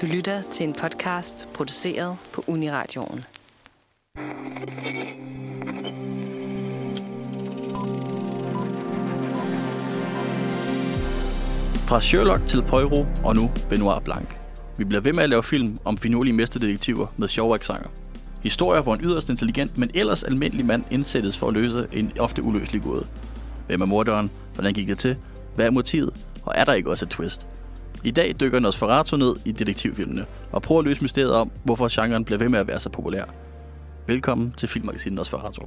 Du lytter til en podcast produceret på Uniradioen. Fra Sherlock til Poirot og nu Benoit Blanc. Vi bliver ved med at lave film om finurlige mesterdetektiver med sjove aksanger. Historier, hvor en yderst intelligent, men ellers almindelig mand indsættes for at løse en ofte uløselig gåde. Hvem er morderen? Hvordan gik det til? Hvad er motivet? Og er der ikke også et twist? I dag dykker Nosferatu ned i detektivfilmene og prøver at løse mysteriet om, hvorfor genren bliver ved med at være så populær. Velkommen til filmmagasinet Nosferatu.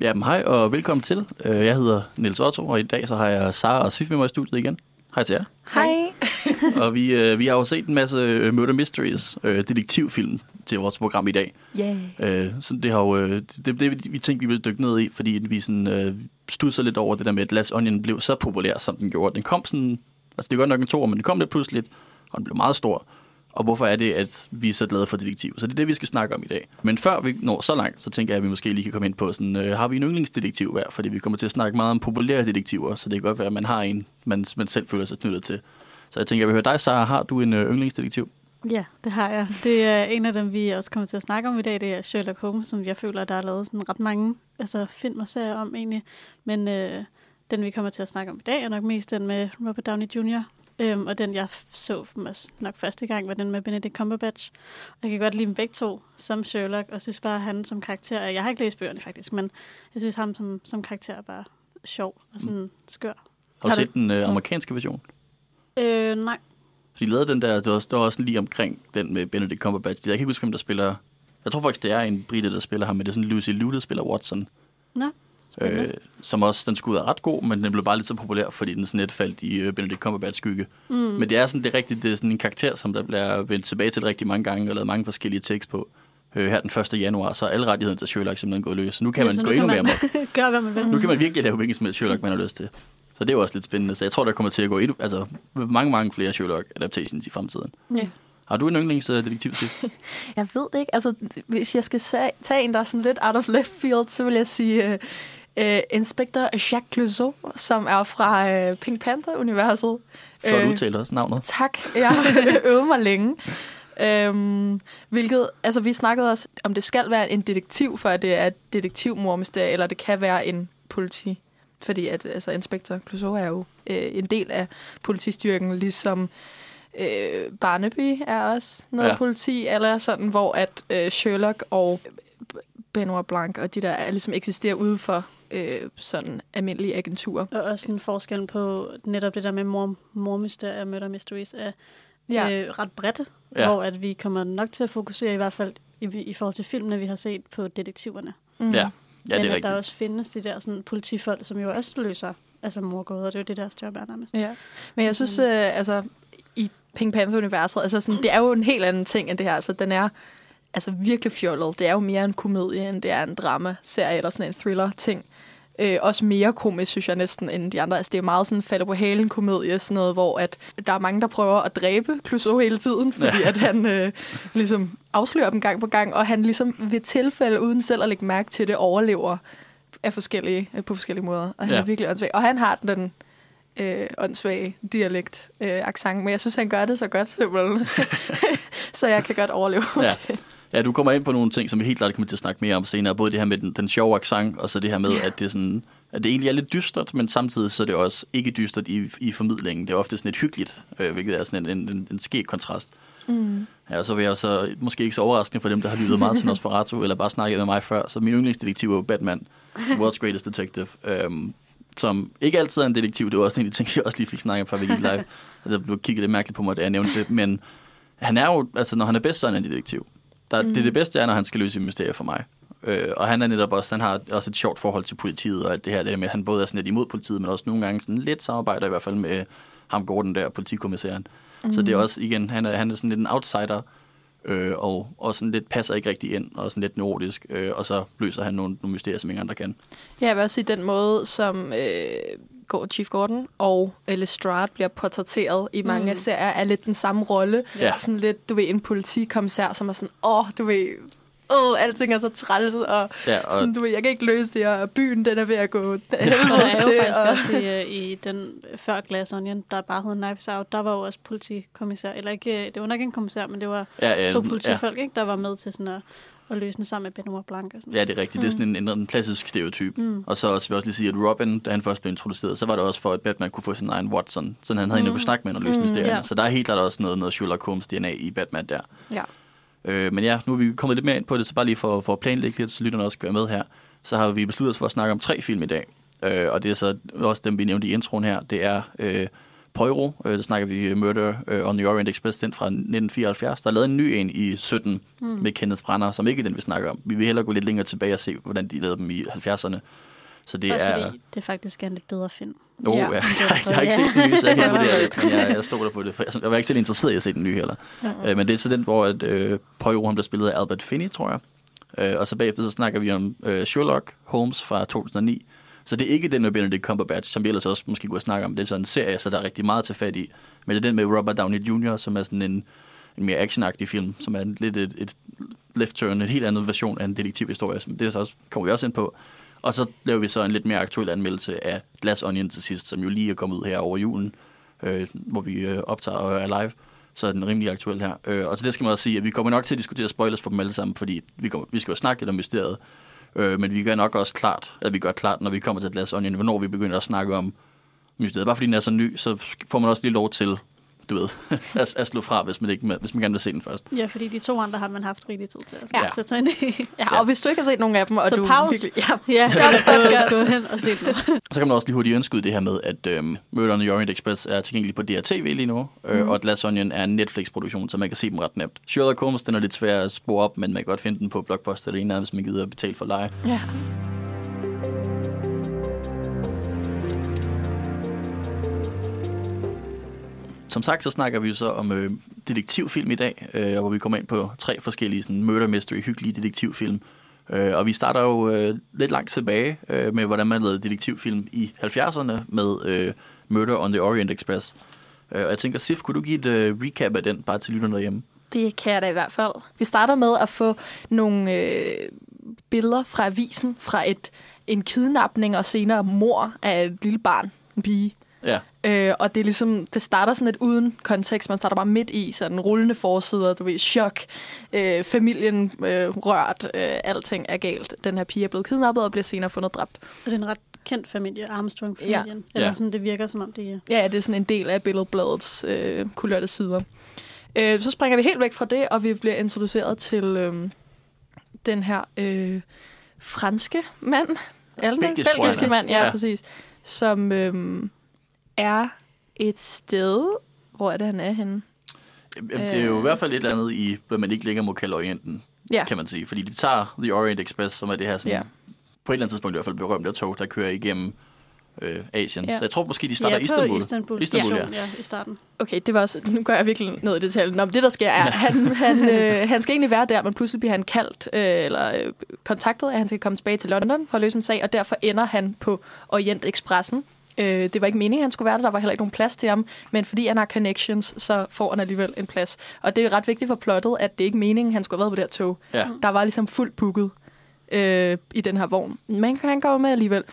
Ja, men hej og velkommen til. Øh, Jeg hedder Niels Otto, og i dag så har jeg Sara og Sif med mig i studiet igen. Hej til jer. Hej. og vi, øh, vi har jo set en masse øh, Murder Mysteries, øh, detektivfilm til vores program i dag. Yeah. Øh, så det har jo, øh, det, det, vi tænkte, vi ville dykke ned i, fordi vi sådan, øh, studser lidt over det der med, at Glass Onion blev så populær, som den gjorde. Den kom sådan, altså det er godt nok en to, men den kom lidt pludseligt, og den blev meget stor. Og hvorfor er det, at vi er så glade for detektiv? Så det er det, vi skal snakke om i dag. Men før vi når så langt, så tænker jeg, at vi måske lige kan komme ind på, sådan, øh, har vi en yndlingsdetektiv hver? Fordi vi kommer til at snakke meget om populære detektiver, så det kan godt være, at man har en, man, man selv føler sig knyttet til. Så jeg tænker, jeg vil høre dig, Sara, har du en øh, yndlingsdetektiv? Ja, det har jeg. Det er en af dem, vi også kommer til at snakke om i dag. Det er Sherlock Holmes, som jeg føler, der er lavet sådan ret mange altså, film og serier om egentlig. Men øh, den, vi kommer til at snakke om i dag, er nok mest den med Robert Downey Jr. Øhm, og den, jeg så nok første gang, var den med Benedict Cumberbatch. Og jeg kan godt lide dem begge to som Sherlock, og synes bare, han som karakter... Jeg har ikke læst bøgerne faktisk, men jeg synes ham som, som karakter er bare sjov og sådan mm. skør. Har du Har set du- den øh, amerikanske version? Øh, nej. Så de lavede den der, det var, det var også lige omkring den med Benedict Cumberbatch. Jeg kan ikke huske, hvem der spiller... Jeg tror faktisk, det er en brite, der spiller ham, men det er sådan Lucy Liu, der spiller Watson. Nå, spændende. Øh, som også, den skulle være ret god, men den blev bare lidt så populær, fordi den sådan lidt faldt i øh, Benedict Cumberbatch skygge. Mm. Men det er sådan, det er rigtigt, det er sådan en karakter, som der bliver vendt tilbage til rigtig mange gange, og lavet mange forskellige tekst på. Øh, her den 1. januar, så er alle rettigheder til Sherlock simpelthen gået løs. Så nu kan Ja, man gå nu endnu mere amok. Gør, hvad man vil. Nu kan man virkelig lave hvilken som helst Sherlock, man har lyst til. Så det er jo også lidt spændende. Så jeg tror, der kommer til at gå endnu, altså, mange, mange flere Sherlock-adaptations i fremtiden. Ja. Har du en yndlingsdetektiv, Sif? Jeg ved det ikke. Altså, hvis jeg skal tage en, der er sådan lidt out of left field, så vil jeg sige uh, uh, Inspector Jacques Clouseau, som er fra uh, Pink Panther-universet. Før du Øh, udtaler også navnet. Tak. Jeg øvet mig længe. Øhm, hvilket, altså vi snakkede også, om det skal være en detektiv, for at det er et detektivmormysterie, eller det kan være en politi. Fordi at, altså, Inspektor Clouseau er jo øh, en del af politistyrken, ligesom øh, Barnaby er også noget Ja. politi, eller sådan, hvor at øh, Sherlock og Benoit Blanc og de der er, ligesom eksisterer ude for øh, sådan almindelige agenturer. Og også en forskel på netop det der med mor, mormysterier og murder mysteries er Ja. øh, ret bredt, ja. hvor at vi kommer nok til at fokusere i hvert fald i, i forhold til filmene, vi har set på detektiverne. Mm. Ja, ja Men det er at rigtigt. der også findes de der sådan, politifolk, som jo også løser altså morgåder. Det er jo det, deres job er nærmest. Ja, men jeg synes, øh, altså, i Pink Panther-universet, altså sådan, det er jo en helt anden ting end det her. Altså, den er altså virkelig fjollet. Det er jo mere en komedie, end det er en drama-serie eller sådan en thriller-ting. Øh, også mere komisk, synes jeg næsten, end de andre. Altså, det er meget sådan falder på halen komedie, sådan noget, hvor at der er mange, der prøver at dræbe Clouseau hele tiden, fordi Ja. at han øh, ligesom afslører dem gang på gang, og han ligesom ved tilfælde, uden selv at lægge mærke til det, overlever af forskellige, øh, på forskellige måder. Og han Ja. er virkelig åndssvag. Og han har den øh, åndssvage dialekt, øh, accent, men jeg synes, han gør det så godt, simpelthen. så jeg kan godt overleve Ja. det. Ja, du kommer ind på nogle ting, som vi helt klart kommer til at snakke mere om senere. Både det her med den, den sjove accent, og så det her med, at det, er sådan, at det egentlig er lidt dystert, men samtidig så er det også ikke dystert i, i formidlingen. Det er ofte sådan lidt hyggeligt, øh, hvilket er sådan en, en, en, en skæg kontrast. Mm. Ja, og så vil jeg så måske ikke så overraskende for dem, der har lyttet meget til Nosferatu, eller bare snakket med mig før. Så min yndlingsdetektiv er Batman, World's Greatest Detective, øhm, som ikke altid er en detektiv. Det var også en af de ting, jeg også lige fik snakket om, før vi gik live. Altså, Der blev kigget lidt mærkeligt på mig, da jeg nævnte det. Men han er jo, altså når han er bedst, så er han en detektiv. Der, mm. Det er det bedste er, når han skal løse mysterier for mig. Øh, og han er netop også, han har også et sjovt forhold til politiet, og alt det her, det der med, at han både er sådan lidt imod politiet, men også nogle gange sådan lidt samarbejder i hvert fald med ham Gordon der, politikommissæren. Mm. Så det er også, igen, han er, han er sådan lidt en outsider, øh, og, og sådan lidt passer ikke rigtig ind, og sådan lidt nordisk, øh, og så løser han nogle, nogle mysterier, som ingen andre kan. Ja, jeg vil også sige, den måde, som øh, Chief Gordon og Lestrade bliver portrætteret i mange Mm. af serier, er lidt den samme rolle. Ja. Sådan lidt, du ved, en politikommissær, som er sådan, åh, du ved, åh, alting er så træls, og, Ja, og sådan, du ved, jeg kan ikke løse det, og byen, den er ved at gå Og der er jo til, faktisk og- også i, øh, i den før Glass Onion, der bare hed Knives Out, der var jo også politikommissær, eller ikke, øh, det var nok ikke en kommissær, men det var ja, to ja, politifolk, ikke, der var med til sådan at, at løse den sammen med Benoit Blanc og sådan Ja, det er rigtigt. Det er sådan en, en, en klassisk stereotyp. Mm. Og så også, vil jeg også lige sige, at Robin, da han først blev introduceret, så var det også for, at Batman kunne få sin egen Watson. Så han havde en, der kunne snakke med og løse mysterierne. ja. Så der er helt klart også noget, noget Sherlock Holmes DNA i Batman der. Ja. Øh, men ja, nu er vi kommet lidt mere ind på det, så bare lige for, for at planlægge lidt, så lytterne også gør med her. Så har vi besluttet os for at snakke om tre film i dag. Øh, og det er så også dem, vi nævnte i introen her. Det er øh, Poirot, øh, der snakker vi Murder øh, on the Orient Express, den fra 1974. Der er lavet en ny en i 17 mm. med Kenneth Branagh, som ikke er den, vi snakker om. Vi vil hellere gå lidt længere tilbage og se, hvordan de lavede dem i 70'erne. Så det Også er... det faktisk er en lidt bedre film. Oh, ja. Ja. Jeg, jeg har ikke set den nye, så jeg kan vurdere det, men jeg, jeg stoler på det. For jeg, jeg var ikke selv interesseret i at se den nye heller. Øh, men det er så den, hvor at, øh, Poirot han bliver spillet af Albert Finney, tror jeg. Øh, og så bagefter så snakker vi om øh, Sherlock Holmes fra 2009. Så det er ikke den med Benedict Cumberbatch, som vi ellers også måske kunne snakke om. Det er sådan en serie, så der er rigtig meget til fat i. Men det er den med Robert Downey Jr., som er sådan en, en mere actionagtig film, som er en, lidt et, et left turn, en helt anden version af en detektivhistorie. Som det er så også, kommer vi også ind på. Og så laver vi så en lidt mere aktuel anmeldelse af Glass Onion til sidst, som jo lige er kommet ud her over julen, øh, hvor vi øh, optager og er live. Så er den rimelig aktuel her. Øh, og så det skal man også sige, at vi kommer nok til at diskutere spoilers for dem alle sammen, fordi vi, kommer, vi skal jo snakke lidt om mysteriet. Øh, men vi gør nok også klart, at vi gør klart, når vi kommer til Glass Onion, hvornår vi begynder at snakke om mysteriet. Bare fordi den er så ny, så får man også lige lov til, du ved, at, at slå fra, hvis man, ikke, hvis man gerne vil se den først. Ja, fordi de to andre har man haft rigtig tid til at Ja. sætte sig ind i. Ja, og hvis du ikke har set nogen af dem, og Så du pause. virkelig- ja, Ja, stop gå hen og se den. Så kan man også lige hurtigt indskyde det her med, at øhm, Murder on the Orient Express er tilgængelig på DRTV lige nu, øh, Mhm. og Glass Onion er en Netflix-produktion, så man kan se dem ret nemt. Sherlock Holmes, den er lidt svær at spore op, men man kan godt finde den på Blockbuster eller en af dem, hvis man gider at betale for leje. Ja. Som sagt, så snakker vi jo så om øh, detektivfilm i dag, øh, hvor vi kommer ind på tre forskellige sådan, murder mystery, hyggelige detektivfilm. Øh, og vi starter jo øh, lidt langt tilbage øh, med, hvordan man lavede detektivfilm i 70'erne med øh, Murder on the Orient Express. Øh, og jeg tænker, Sif, kunne du give et øh, recap af den, bare til lytterne derhjemme? Det kan jeg da i hvert fald. Vi starter med at få nogle øh, billeder fra avisen fra et en kidnapning og senere mor af et lille barn, en pige. Ja, Øh, og det er ligesom, det starter sådan lidt uden kontekst. Man starter bare midt i, sådan rullende forsider, du ved, chok, øh, familien øh, rørt, øh, alting er galt. Den her pige er blevet kidnappet og bliver senere fundet dræbt. Og det er en ret kendt familie, Armstrong-familien. Ja. Eller Ja. sådan, det virker som om det er. Ja, det er sådan en del af billedbladets øh, kulørte sider. Øh, så springer vi helt væk fra det, og vi bliver introduceret til øh, den her øh, franske mand. Belgisk, belgiske mand, ja, Ja. ja. præcis. Som øh, er et sted... Hvor er det, han er henne? Jamen, det er jo i hvert fald et eller andet i, hvad man ikke længere må kalde Orienten, Ja. kan man sige. Fordi de tager The Orient Express, som er det her sådan, Ja. på et eller andet tidspunkt i hvert fald berømte tog, der kører igennem øh, Asien. Ja. Så jeg tror måske, de starter ja, i Istanbul. Istanbul, Istanbul, station, ja. i starten. Okay, det var også, nu går jeg virkelig ned i detaljen. Men det der sker er, han, han, øh, han skal egentlig være der, men pludselig bliver han kaldt, øh, eller øh, kontaktet, at han skal komme tilbage til London for at løse en sag, og derfor ender han på Orient Expressen. Øh, det var ikke meningen, at han skulle være der, der var heller ikke nogen plads til ham, men fordi han har connections, så får han alligevel en plads. Og det er ret vigtigt for plottet, at det ikke er meningen, han skulle have været på det her tog. Ja. Der var ligesom fuldt booket øh, i den her vogn. Men han går med alligevel.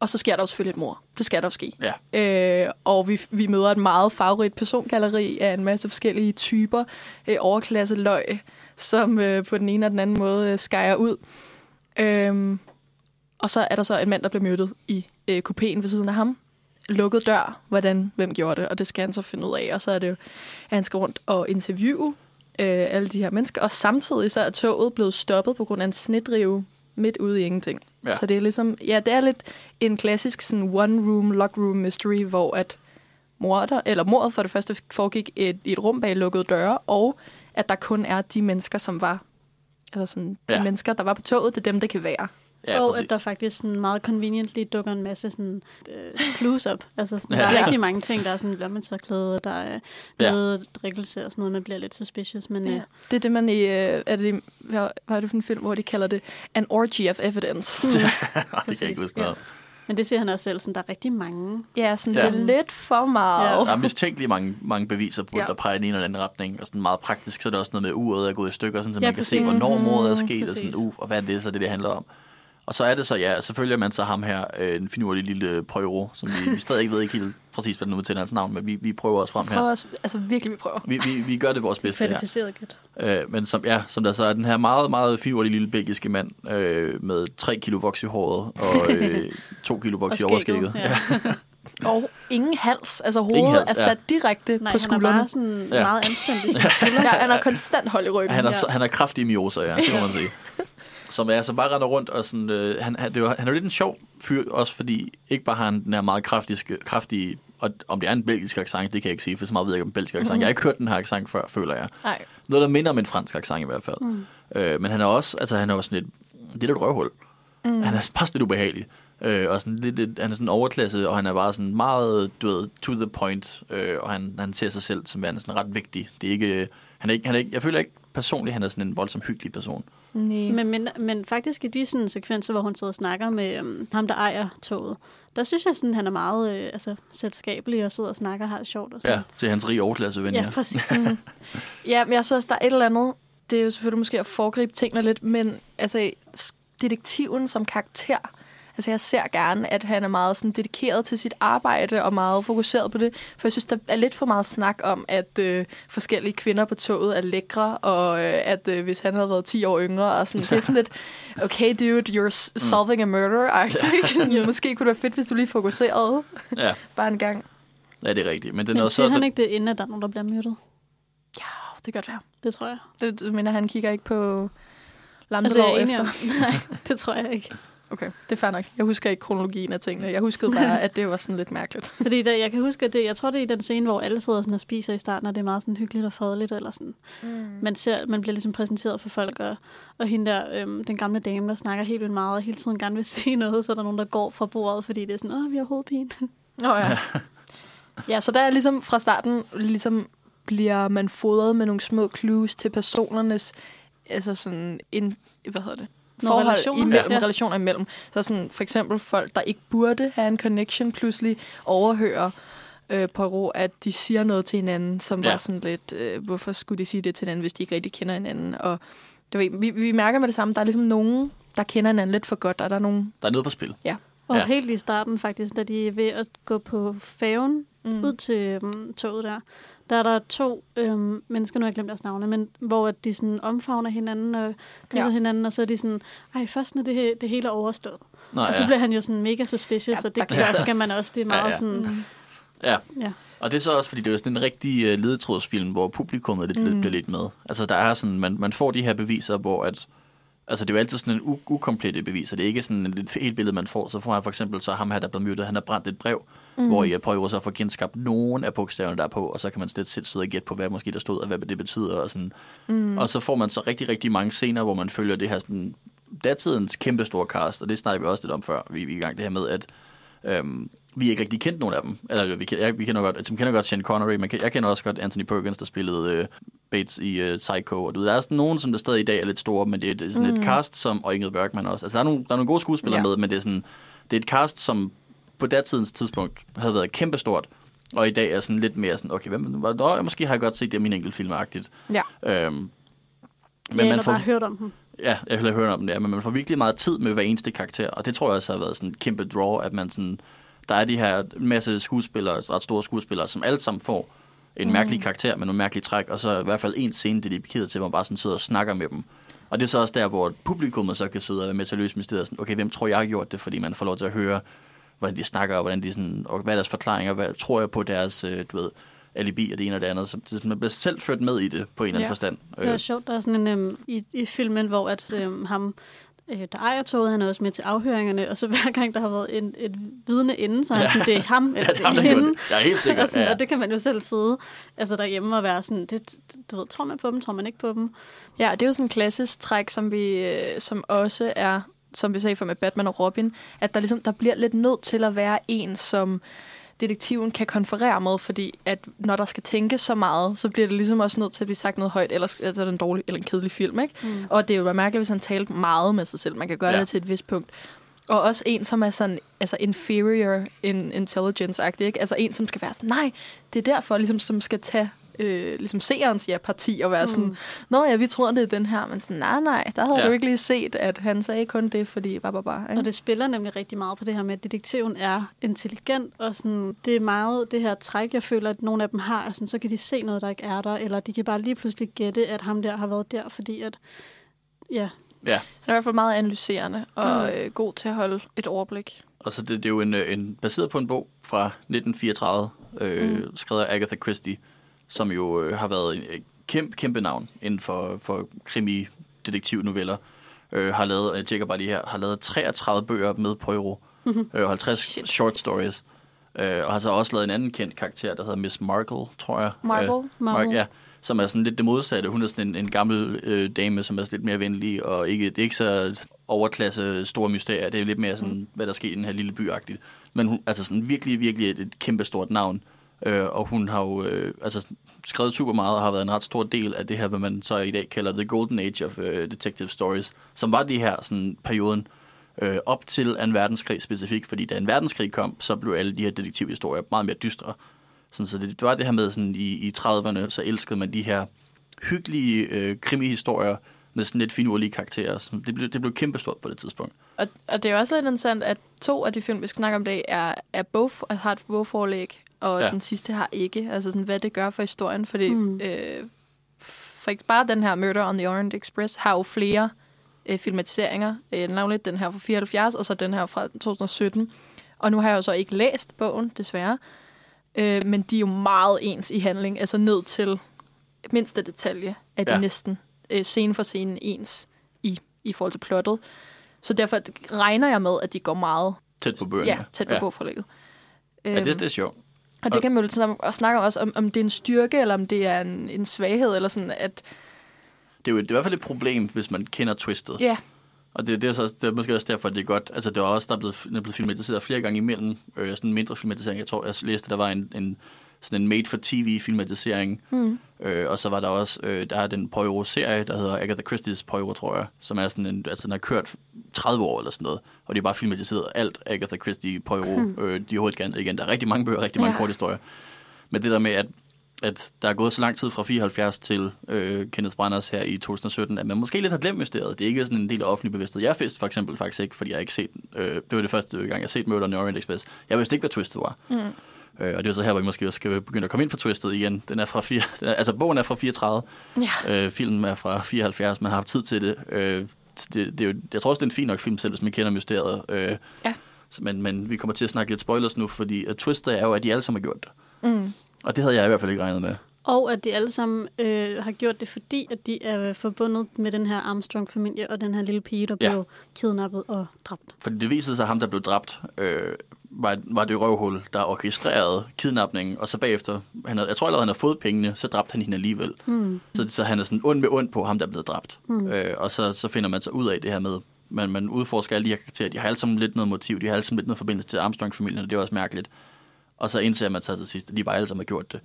Og så sker der jo selvfølgelig et mor. Det skal der jo ske. Ja. Øh, og vi, vi møder et meget farverigt persongalleri af en masse forskellige typer øh, overklasse løg, som øh, på den ene og den anden måde øh, skærer ud. Øhm, og så er der så en mand, der bliver myrdet i øh, kupéen ved siden af ham. Lukket dør, hvordan, hvem gjorde det, og det skal han så finde ud af. Og så er det jo, at han skal rundt og interviewe øh, alle de her mennesker. Og samtidig så er toget blevet stoppet på grund af en snedrive midt ude i ingenting. Ja. Så det er ligesom, ja, det er lidt en klassisk sådan one room, lock room mystery, hvor at morder, eller mordet for det første foregik et, i et rum bag lukkede døre, og at der kun er de mennesker, som var, altså sådan, de Ja. ja. mennesker, der var på toget, det er dem, det kan være. Ja, og præcis. at der faktisk sådan meget conveniently dukker en masse sådan, øh, clues op. Altså sådan, Ja. der er Ja. rigtig mange ting. Der er sådan lommetørklæde, der er Ja. noget drikkelse og sådan noget, man bliver lidt suspicious. Men ja. Ja. Det er det, man i, øh, er det, hvad, hvad er det for en film, hvor de kalder det an orgy of evidence. det kan jeg ikke huske noget. Men det siger han også selv, sådan, der er rigtig mange. Ja, sådan, Ja. ja. det er lidt for meget. Der er mistænkeligt mange, mange beviser på, ja. Ja. der peger i den ene eller anden retning. Og sådan meget praktisk, så er det også noget med, uret er gået i stykker, sådan, så Ja, man kan se, præcis. hvornår mordet er Mhm, sket, og sådan, præcis. uh, og hvad er det så, det, det handler om. Og så er det så, ja, så følger man så ham her, øh, en finurlig lille prøver, som vi, vi stadig ikke ved ikke helt præcis, hvad den nu til hans navn, men vi, vi prøver os frem Prøver her. også, altså virkelig, vi prøver. Vi, vi, vi gør det vores bedste her. Kvalificeret gæt. Øh, men som, ja, som der så er den her meget, meget finurlige lille belgiske mand øh, med 3 kilo voks i håret og øh, 2 kilo voks i overskægget. Ja. Og ingen hals. Altså hovedet Ingen hals, er sat direkte Nej, på han er skuldrene. bare sådan Ja. meget anspændt i sine skuldre. Ja, han har konstant hold i ryggen. Han er, Ja. han er kraftig mioser, ja, det må man sige. Som er så bare render rundt, og sådan, øh, han, han, det var, han er jo lidt en sjov fyr, også fordi ikke bare har han den her meget kraftige, kraftige og om det er en belgisk accent, det kan jeg ikke sige, for så meget ved jeg ikke om belgisk accent. Mhm. Jeg har ikke hørt den her accent før, føler jeg. Nej. Noget, der minder om en fransk accent i hvert fald. Mm. Øh, men han er også, altså han er også sådan lidt, det er lidt røvhul. Mm. Han er bare lidt ubehagelig. Øh, og sådan lidt, lidt, han er sådan overklasse, og han er bare sådan meget, du ved, to the point, øh, og han, han ser sig selv som værende sådan ret vigtig. Det er ikke, han er ikke, han er ikke, jeg føler ikke personligt, han er sådan en voldsomt hyggelig person. Nej. Men, men, men faktisk i de sådan, sekvenser, hvor hun sidder og snakker med øhm, ham, der ejer toget, der synes jeg, sådan, han er meget øh, altså, selskabelig og sidder og snakker og har det sjovt. Og sådan. Ja, til hans rige overklasse ven, ja, præcis. Ja, men jeg synes også, der er et eller andet. Det er jo selvfølgelig måske at foregribe tingene lidt, men altså, detektiven som karakter, altså jeg ser gerne, at han er meget sådan dedikeret til sit arbejde og meget fokuseret på det, for jeg synes, der er lidt for meget snak om, at øh, forskellige kvinder på toget er lækre, og øh, at øh, hvis han havde været 10 år yngre, og sådan, det er sådan lidt, okay dude, you're s- solving a murder, mm. Måske kunne det være fedt, hvis du lige fokuserede ja. bare en gang. ja, det er rigtigt. Men, det er Men noget siger så, han ikke det, inden at der er nogen, der bliver myrdet? Ja, det kan godt være. Det tror jeg. Det, mener, han kigger ikke på Altså, er enig efter? Nej, det tror jeg ikke. Okay, det er fair nok. Jeg husker ikke kronologien af tingene. Jeg huskede bare, at det var sådan lidt mærkeligt. Fordi der, jeg kan huske, at det, jeg tror, det er i den scene, hvor alle sidder sådan og spiser i starten, og det er meget sådan hyggeligt og fredeligt. Eller sådan. Mm. Man, ser, man bliver ligesom præsenteret for folk, og, og hende der, øhm, den gamle dame, der snakker helt vildt meget, og hele tiden gerne vil sige noget, så er der nogen, der går fra bordet, fordi det er sådan, åh, vi har hovedpine. Nå ja. ja, så der er ligesom fra starten, ligesom bliver man fodret med nogle små clues til personernes, altså sådan, en, hvad hedder det? Nogle forhold relationer. imellem, Ja. ja. relationer imellem. Så sådan, for eksempel folk, der ikke burde have en connection, pludselig overhører øh, Poirot, at de siger noget til hinanden, som Ja. ja. var sådan lidt, øh, hvorfor skulle de sige det til hinanden, hvis de ikke rigtig kender hinanden? Og du ved, vi, vi mærker med det samme, der er ligesom nogen, der kender hinanden lidt for godt, og der er nogen... der er noget på spil. Og Ja. ja. helt i starten faktisk, da de er ved at gå på færgen Mm. mm. ud til um, toget der, der er der to øhm, mennesker, nu har jeg glemt deres navne, men hvor at de sådan omfavner hinanden og kysser Ja. hinanden, og så er de sådan, ej, først når det, he- det hele er overstået. Nå, og så ja. bliver han jo sådan mega suspicious, Ja, og der det kan skal man også. Det er meget ja. ja, sådan, Mm. ja. ja. Og det er så også, fordi det er sådan en rigtig uh, ledetrådsfilm, hvor publikummet lidt, mm. Mm. bliver lidt med. Altså, der er sådan, man, man får de her beviser, hvor at, altså det er jo altid sådan en u- ukomplette bevis, og det er ikke sådan et helt billede, man får. Så får han for eksempel så ham her, der er blevet myrdet, han har brændt et brev, mm. hvor I prøver så at få genskabt nogen af bogstaverne, der er på, og så kan man slet selv sidde og gætte på, hvad måske der stod, og hvad det betyder. Og, sådan. Mm. og så får man så rigtig, rigtig mange scener, hvor man følger det her sådan, datidens kæmpe store cast, og det snakker vi også lidt om før, vi, vi er i gang det her med, at øhm, vi ikke rigtig kendt nogen af dem. Eller vi, jeg, vi kender godt, altså, vi kender godt Sean Connery, men jeg kender også godt Anthony Perkins, der spillede øh, Bates i øh, Psycho. Og du ved, der er sådan nogen, som der stadig i dag er lidt store, men det er, det er sådan mm. et cast, som, og Ingrid Bergman også. Altså, der er nogle, der er nogle gode skuespillere Ja. med, men det er sådan, det er et cast, som på datidens tidspunkt havde været kæmpestort, og i dag er sådan lidt mere sådan, okay, hvem, nå, måske har jeg godt set det i min enkelt filmagtigt. Ja. Øhm, Men ja, eller bare hørt om dem. Ja, jeg har hørt om det, ja, men man får virkelig meget tid med hver eneste karakter, og det tror jeg også har været sådan en kæmpe draw, at man sådan, der er de her masse skuespillere, ret store skuespillere, som alle sammen får en mm. mærkelig karakter med nogle mærkelige træk, og så i hvert fald en scene dedikeret til, hvor man bare sådan sidder og snakker med dem. Og det er så også der, hvor publikummet så kan sidde og være med til at løse mysteriet. Sådan, okay, hvem tror jeg har gjort det? Fordi man får lov til at høre, hvordan de snakker, og, hvordan de sådan, og hvad er deres forklaringer, hvad tror jeg på deres, øh, du ved, alibi og det ene og det andet. Så det, man bliver selv ført med i det, på en eller anden Ja. forstand. Det er sjovt, der er sådan en, øhm, i, i filmen, hvor at, øhm, ham, øh, der ejer toget, han er også med til afhøringerne, og så hver gang, der har været en, et vidne inden, så er han Ja. sådan, det er ham, eller Ja, det det er ham, hende. det. Jeg er helt sikker. Og, sådan, Ja. og det kan man jo selv sidde altså derhjemme og være sådan, det, du ved, tror man på dem, tror man ikke på dem. Ja, det er jo sådan en klassisk træk, som vi, øh, som også er, som vi sagde før med Batman og Robin, at der ligesom, der bliver lidt nødt til at være en, som detektiven kan konferere med, fordi at når der skal tænkes så meget, så bliver det ligesom også nødt til at blive sagt noget højt, ellers er det en dårlig eller en kedelig film, ikke? Mm. Og det er jo mærkeligt, hvis han talte meget med sig selv. Man kan gøre Ja. ja. det til et vist punkt. Og også en, som er sådan, altså inferior in intelligence-agtig, ikke? Altså en, som skal være sådan, nej, det er derfor, ligesom, som skal tage øh, ligesom seerens ja, parti og være mm. sådan, nå ja, vi tror, det er den her, men sådan, nej, nej, der havde Ja. du ikke lige set, at han sagde kun det, fordi bare, bare, bare. Ikke? Og det spiller nemlig rigtig meget på det her med, at detektiven er intelligent, og sådan, det er meget det her træk, jeg føler, at nogle af dem har, sådan, så kan de se noget, der ikke er der, eller de kan bare lige pludselig gætte, at ham der har været der, fordi at, ja, Ja, Han er i hvert fald meget analyserende og Mm. øh, god til at holde et overblik. og så det, det er jo en, øh, en, baseret på en bog fra 1934, øh, mm. skrevet af Agatha Christie, som jo øh, har været en øh, kæmpe, kæmpe navn inden for, for krimi-detektivnoveller. Øh, har lavet, jeg tjekker bare lige her, har lavet 33 bøger med Poirot, mm-hmm. øh, og 50 Shit. short stories. Øh, og har så også lavet en anden kendt karakter, der hedder Miss Marple, tror jeg. Marple? Øh, Marple. Mark, ja, som er sådan lidt det modsatte. Hun er sådan en, en gammel øh, dame, som er lidt mere venlig, og ikke, det er ikke så overklasse store mysterier. Det er lidt mere sådan, mm. hvad der sker i den her lille by -agtigt. Men hun, altså sådan virkelig, virkelig et, et kæmpe stort navn. Øh, og hun har jo øh, altså skrevet super meget, og har været en ret stor del af det her, hvad man så i dag kalder The Golden Age of øh, Detective Stories, som var de her sådan, perioden øh, op til en verdenskrig specifikt, fordi da en verdenskrig kom, så blev alle de her detektivhistorier meget mere dystre. Sådan, så det, det var det her med, sådan, i, i 30'erne, så elskede man de her hyggelige øh, krimihistorier med sådan lidt finurlige karakterer. Så det, blev, det blev kæmpestort på det tidspunkt. Og, og det er jo også lidt interessant, at to af de film, vi skal snakke om i dag, er, er bog, har et bogforlæg, og Ja. den sidste har ikke. Altså sådan, hvad det gør for historien. Fordi Mm. øh, for ikke bare den her Murder on the Orient Express har jo flere øh, filmatiseringer. Øh, navnligt den her fra 74, og så den her fra 2017. Og nu har jeg jo så ikke læst bogen, desværre. Øh, men de er jo meget ens i handling. Altså ned til mindste detalje er de Ja. næsten øh, scene for scene ens i, i forhold til plottet. Så derfor regner jeg med, at de går meget Tæt på bøgerne. ja, tæt på ja. ja. bogforlægget. Ja, det, det er sjovt. Og det kan man jo sådan og snakke også om, om det er en styrke, eller om det er en, en svaghed, eller sådan, at Det er jo det er i hvert fald et problem, hvis man kender twistet. ja, Og det, det, er så, også- det er måske også derfor, at det er godt. Altså, det er også, der er blevet, der er blevet filmatiseret flere gange imellem. Øh, sådan en mindre filmatisering. Jeg tror, jeg læste, der var en, en sådan en made-for-TV-filmatisering. mm. Øh, og så var der også, øh, der er den Poirot-serie, der hedder Agatha Christie's Poirot, tror jeg, som er sådan en, altså den har kørt 30 år eller sådan noget, og de har bare filmatiseret alt Agatha Christie Poirot. Hmm. Øh, de er overhovedet igen, igen, der er rigtig mange bøger, rigtig mange Ja. korte historier. Men det der med, at, at der er gået så lang tid fra 74 til øh, Kenneth Branaghs her i 2017, at man måske lidt har glemt mysteriet. Det er ikke sådan en del af offentlig bevidsthed. Jeg vidste for eksempel faktisk ikke, fordi jeg ikke set, øh, det var det første gang, jeg set Murder on the Orient Express. Jeg vidste ikke, hvad twistet var. Mm. Øh, og det er så her, hvor vi måske også skal begynde at komme ind på twistet igen. Den er fra 4, den er, altså bogen er fra 34, ja. øh, filmen er fra 74, man har haft tid til det. Øh, det, det er jo, jeg tror også, det er en fin nok film, selv hvis man kender mysteriet. Øh, Ja. Men, men vi kommer til at snakke lidt spoilers nu, fordi uh, twistet er jo, at de alle sammen har gjort det. Mm. Og det havde jeg i hvert fald ikke regnet med. Og at de alle sammen øh, har gjort det, fordi at de er forbundet med den her Armstrong-familie og den her lille pige, der Ja. blev kidnappet og dræbt. Fordi det viser sig, at ham, der blev dræbt, øh, var, var det røvhul, der orkestrerede kidnapningen, og så bagefter, han havde, jeg tror allerede, han havde fået pengene, så dræbte han hende alligevel. Mm. Så, så han er sådan ond med ond på ham, der er blevet dræbt. Mm. Øh, og så, så finder man så ud af det her med, man, man udforsker alle de her karakterer, de har alle sammen lidt noget motiv, de har alle sammen lidt noget forbindelse til Armstrong-familien, og det er også mærkeligt. Og så indser man så til sidst, at de bare alle sammen har gjort det.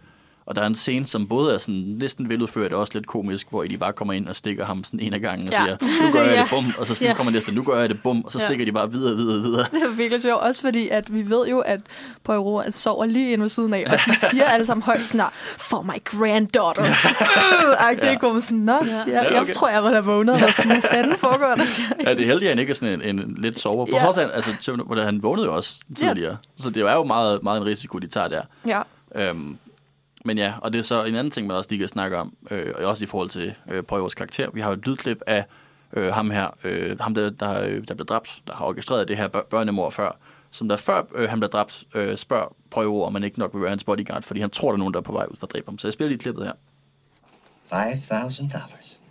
Og der er en scene, som både er sådan næsten veludført og også lidt komisk, hvor de bare kommer ind og stikker ham sådan en af gangen og Ja. siger, nu gør jeg Ja. det, bum, og så sådan, Ja. kommer næste, nu gør jeg det, bum, og så Ja. stikker de bare videre, videre, videre. Det er virkelig sjovt, også fordi, at vi ved jo, at Poirot sover lige inde ved siden af, og de siger alle sammen højt sådan, for my granddaughter. Øh, Ej, det er ikke, hvor man sådan, nå, Ja. jeg, Ja, jeg okay. tror, jeg ville have vågnet, og sådan, hvad fanden foregår der? Ja, det er heldigt, at han ikke er sådan en, en lidt sover. På Ja. trods af, altså, han vågnede jo også tidligere. Så det er jo meget, meget en risiko, de tager der. Ja, Øhm, men ja, og det er så en anden ting, man også lige kan snakke om, øh, og også i forhold til øh, Poirots karakter. Vi har jo et lydklip af øh, ham her, øh, ham der, der, øh, der blev dræbt, der har orkestreret det her bør- børnemor før, som der før øh, han blev dræbt, øh, spørger Poirot, om man ikke nok vil være hans bodyguard, fordi han tror, der er nogen, der er på vej ud for at dræbe ham. Så jeg spiller lige klippet her. Five thousand dollars.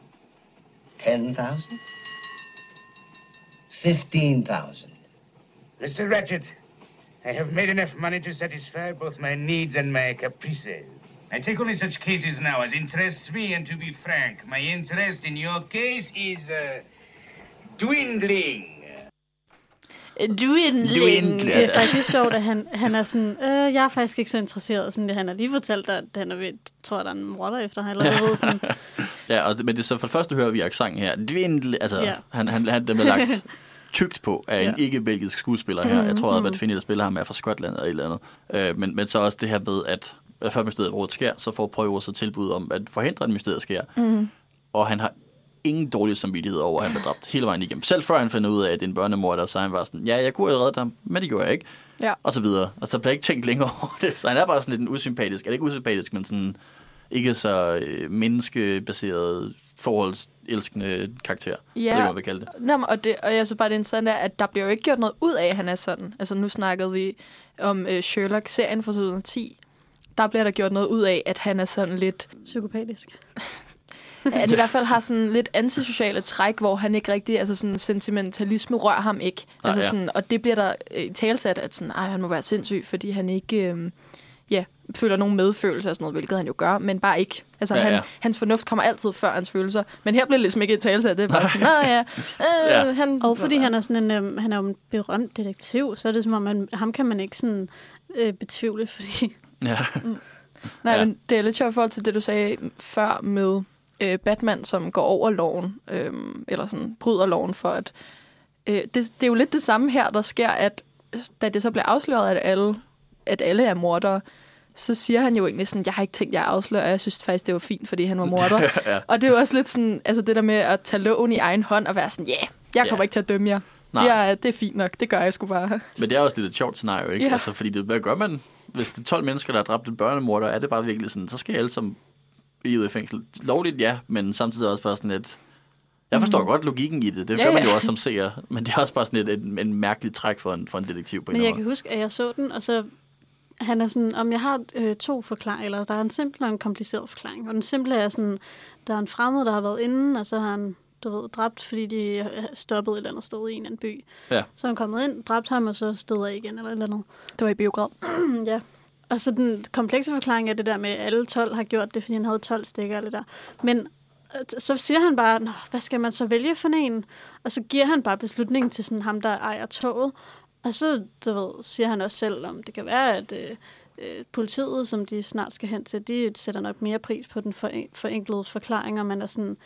Ten thousand? Fifteen thousand. Mr. Ratchet, I have made enough money to satisfy both my needs and my caprices. I take only such cases now as interest me, and to be frank, my interest in your case is uh, dwindling. Dwindling. Dwindling. Det er faktisk sjovt, at han, han er sådan, øh, jeg er faktisk ikke så interesseret. Sådan, han har lige fortalt, at han er ved, tror, at der er en morder efter ham, eller hvad sådan. Ja, og, det- men det, så for det første hører vi accenten her. Dwindle, altså, Ja. han, han, han, den blev lagt tygt på af en Ja. ikke-belgisk skuespiller her. Jeg tror, at Mhm. hvad Finney, der spiller ham, er fra Skotland eller et eller andet. Øh, men, men så også det her med, at at før mysteriet sker, så får Poirot så tilbud om at forhindre, at mysteriet sker. Mm. Og han har ingen dårlig samvittighed over, at han blev dræbt hele vejen igennem. Selv før han finder ud af, at det er en børnemorder, så han bare sådan, ja, jeg kunne have reddet ham, men det gjorde jeg ikke. Ja. Og så videre. Og så bliver ikke tænkt længere over det. Så han er bare sådan lidt en usympatisk, eller ikke usympatisk, men sådan ikke så øh, menneskebaseret, forholdselskende karakter. Ja. Det er, man kalde det. Nå, men- og, det, og jeg synes bare, det er interessant, er, at der bliver jo ikke gjort noget ud af, at han er sådan. Altså, nu snakkede vi om øh, Sherlock-serien fra 2010. Der bliver der gjort noget ud af, at han er sådan lidt... Psykopatisk. At han i hvert fald har sådan lidt antisociale træk, hvor han ikke rigtig... Altså, sådan sentimentalisme rører ham ikke. Nej, altså, ja. sådan, og det bliver der øh, talsat, at sådan, Ej, han må være sindssyg, fordi han ikke... Øh, ja, føler nogen medfølelse og sådan noget, hvilket han jo gør, men bare ikke. Altså, Ja, ja, han, ja. hans fornuft kommer altid før hans følelser. Men her bliver det ligesom ikke et talsat. Det er bare sådan, nej, ja, øh, Ja. han... Og fordi han er sådan en, øhm, han er jo en berømt detektiv, så er det som om, man, ham kan man ikke sådan øh, betvivle, fordi Ja. Nej, Ja. men det er lidt sjovt i forhold til det, du sagde før med øh, Batman, som går over loven, øh, eller sådan bryder loven for at... Øh, det, det er jo lidt det samme her, der sker, at da det så bliver afsløret, at alle, at alle er mordere, så siger han jo egentlig sådan, jeg har ikke tænkt, jeg afslører, og jeg synes faktisk, det var fint, fordi han var morder. ja. og det er jo også lidt sådan, altså det der med at tage loven i egen hånd og være sådan, ja, yeah, jeg kommer Ja. ikke til at dømme jer. Nej. Det er, det er fint nok, det gør jeg sgu bare. Men det er også lidt et sjovt scenario, ikke? Ja. Altså, fordi det, hvad gør man, hvis det er 12 mennesker, der har dræbt en børnemorder? Er det bare virkelig sådan, så skal alle som i fængsel. Lovligt, ja, men samtidig også bare sådan et... Jeg forstår mm. godt logikken i det, det Ja, gør man ja. jo også som seer, men det er også bare sådan et, et, en mærkelig træk for en, for en detektiv på en Men jeg måde. kan huske, at jeg så den, og så han er sådan, om jeg har øh, to forklaringer, eller der er en simpel og en kompliceret forklaring. Og den simple er sådan, der er en fremmed, der har været inde, og så har han, du ved, dræbt, fordi de er stoppet et eller andet sted i en eller anden by. Ja. Så er han kommet ind, dræbt ham, og så stod af igen, eller et eller andet. Det var i biograd. ja. Og så den komplekse forklaring er det der med, at alle 12 har gjort det, fordi han havde 12 stikker eller der. Men øh, så siger han bare, Nå, hvad skal man så vælge for en? Og så giver han bare beslutningen til sådan ham, der ejer toget. Og så du ved, siger han også selv, om det kan være, at øh, øh, politiet, som de snart skal hen til, de sætter nok mere pris på den foren- forenklede forklaring, og man er sådan,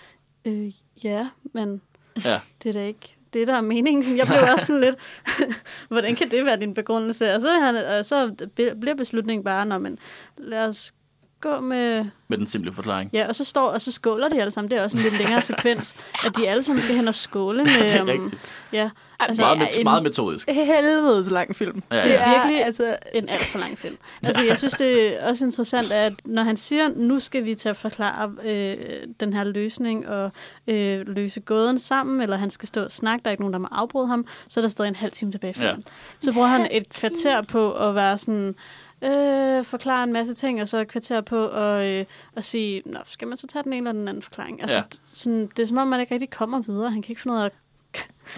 øh, ja, men Ja. det er da ikke det, der er meningen. Jeg blev også sådan lidt, hvordan kan det være din begrundelse? Og så, han, og så bliver beslutningen bare, når man lad os gå med... Med den simple forklaring. Ja, og så står og så skåler de alle sammen. Det er også en lidt længere sekvens, at de alle sammen skal hen og skåle Det med... er Um, rigtigt. ja, Altså, Meget, det met- er en meget metodisk. helvedes lang film. Ja, det ja. er Virkelig. altså... en alt for lang film. Altså, jeg synes, det er også interessant, at når han siger, nu skal vi til at forklare øh, den her løsning og øh, løse gåden sammen, eller han skal stå og snakke, der er ikke nogen, der må afbryde ham, så er der stadig en halv time tilbage filmen. Ja. Så bruger han et kvarter på at være sådan, øh, forklare en masse ting, og så et kvarter på at, øh, at sige, Nå, skal man så tage den ene eller den anden forklaring? Altså, Ja. ja. sådan, det er som om, man ikke rigtig kommer videre. Han kan ikke finde ud af at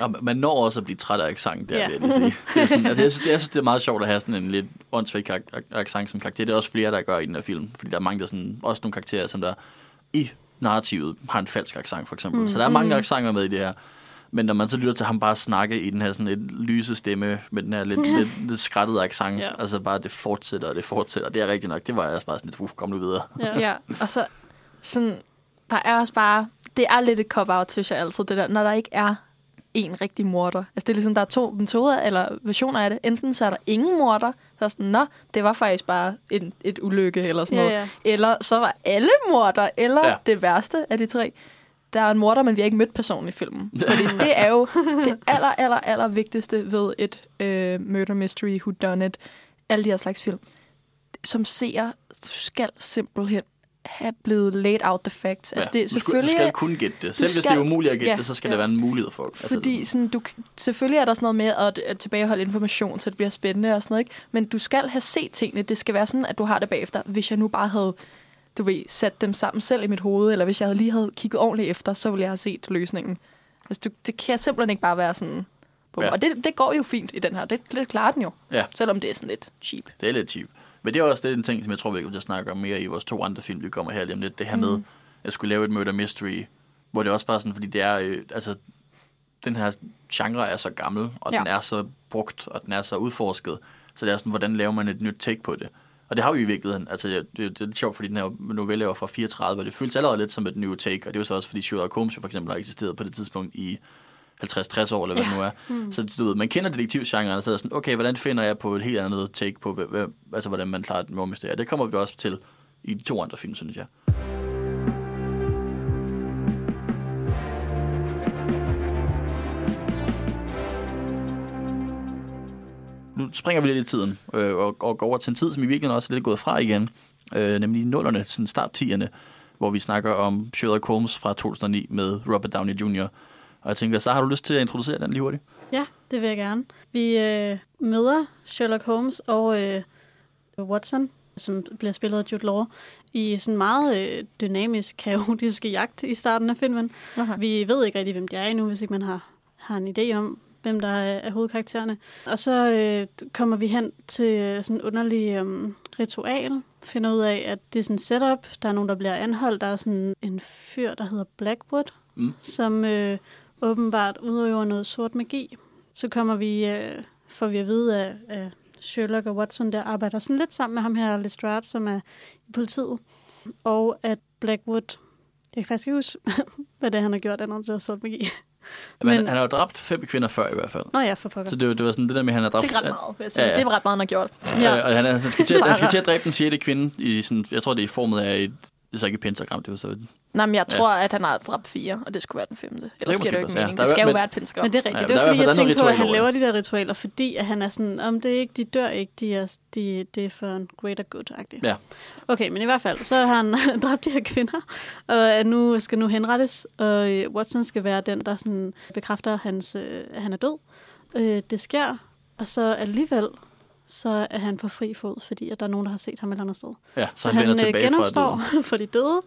Og man når også at blive træt af accent, der Ja. vil jeg sige. Det er sådan, altså, jeg, synes, det, jeg synes, det er meget sjovt at have sådan en lidt åndssvagt accent som karakter. Det er også flere, der gør i den her film. Fordi der er mange, der sådan, også nogle karakterer, som der i narrativet har en falsk accent, for eksempel. Mm. Så der er mange accenter med i det her. Men når man så lytter til ham bare snakke i den her sådan lidt lyse stemme, med den her lidt, lidt, lidt skrættede accent, Ja. altså bare det fortsætter, og det fortsætter. Det er rigtigt nok. Det var jeg også bare sådan lidt, uh, kom nu videre. Ja. Ja, og så sådan, der er også bare, det er lidt et cop-out, synes jeg altid, det der, når der ikke er en rigtig morder. Altså det er ligesom, der er to metoder eller versioner af det. Enten så er der ingen morder, så er sådan, nå, det var faktisk bare en, et ulykke eller sådan Ja, noget. ja. Eller så var alle morder, eller Ja. ja. det værste af de tre. Der er en morder, men vi har ikke mødt personen i filmen. Fordi det er jo det aller, aller, aller vigtigste ved et øh, murder mystery, who done it, alle de her slags film. Som seer, skal simpelthen have blevet laid out the facts. Altså, det, er du, skal, du selvfølgelig skal kunne gætte det. Selv hvis skal- det er umuligt at gætte ja, det, så skal ja. der være en mulighed for. Altså, Fordi sådan, du, selvfølgelig er der sådan noget med at, at tilbageholde information, så det bliver spændende og sådan noget, ikke? Men du skal have set tingene. Det skal være sådan, at du har det bagefter. Hvis jeg nu bare havde du ved, sat dem sammen selv i mit hoved, eller hvis jeg havde lige havde kigget ordentligt efter, så ville jeg have set løsningen. Altså, du, det kan simpelthen ikke bare være sådan... Ja. Og det, det går jo fint i den her. Det, det klarer den jo. Ja. Selvom det er sådan lidt cheap. Det er lidt cheap. Men det er også det, en ting, som jeg tror, vi kommer til at snakke om mere i vores to andre film, vi kommer her lige om lidt. Det her med, at skulle lave et murder mystery, hvor det er også bare sådan, fordi det er, øh, altså, den her genre er så gammel, og. Ja. den er så brugt, og den er så udforsket. Så det er sådan, hvordan laver man et nyt take på det? Og det har vi i virkeligheden. Altså, det, det, det er lidt sjovt, fordi den her novelle var fra 34, og det føles allerede lidt som et new take, og det er jo så også, fordi Sherlock Holmes jo for eksempel har eksisteret på det tidspunkt i 50-60 år, eller hvad Ja. det nu er. Mm. Så du ved, man kender detektivgenren, så er sådan, okay, hvordan finder jeg på et helt andet take på, hvad, altså hvordan man klarer et mordmysterie. Det kommer vi også til i de to andre film, synes jeg. Nu springer vi lidt i tiden, øh, og, og går over til en tid, som i virkeligheden også er lidt gået fra igen, øh, nemlig i nullerne, sådan start 10'erne, hvor vi snakker om Sherlock Holmes fra 2009 med Robert Downey Jr. Og jeg tænker, så har du lyst til at introducere den lige hurtigt? Ja, det vil jeg gerne. Vi øh, møder Sherlock Holmes og øh, Watson, som bliver spillet af Jude Law, i sådan en meget øh, dynamisk, kaotisk jagt i starten af filmen. Aha. Vi ved ikke rigtig, hvem de er endnu, hvis ikke man har, har en idé om, hvem der er, er hovedkaraktererne. Og så øh, kommer vi hen til øh, sådan en underlig øh, ritual, finder ud af, at det er sådan en setup. Der er nogen, der bliver anholdt. Der er sådan en fyr, der hedder Blackwood, Mm. som øh, åbenbart udøver noget sort magi. Så kommer vi, øh, får vi at vide, at, at Sherlock og Watson der arbejder sådan lidt sammen med ham her, Lestrade, som er i politiet. Og at Blackwood, jeg kan faktisk ikke huske, hvad det er, han har gjort, andet det der sort magi. Men, han har jo dræbt fem kvinder før i hvert fald. Nå ja, for pokker. Så det, var- det var sådan det der med, at han har dræbt... Det er ret meget, vil jeg sige. Ja, ja. Det er ret meget, han har gjort. Ja. Og han, er, han, skal til, han skal til at dræbe den sjette kvinde i sådan, jeg tror det er i formet af et, det er så ikke pentagram, det var så Nej, men jeg Ja. tror, at han har dræbt fire, og det skulle være den femte. Ellers måske giver det jo ikke ja. mening. Det skal i jo være et pentagram. Men det er rigtigt. Ja, det er var fordi, jeg tænkte på, at han laver over de der ritualer, fordi at han er sådan, om det er ikke, de dør ikke, de er, de, det er for en greater good-agtigt. Ja. Okay, men i hvert fald, så har han dræbt de her kvinder, og nu skal nu henrettes, og øh, Watson skal være den, der sådan bekræfter, hans, øh, at han er død. Øh, det sker, og så alligevel, så er han på fri fod, fordi at der er nogen, der har set ham et eller andet sted. ja, så, Så han, vender han øh, tilbage fra genopstår døden. for de døde,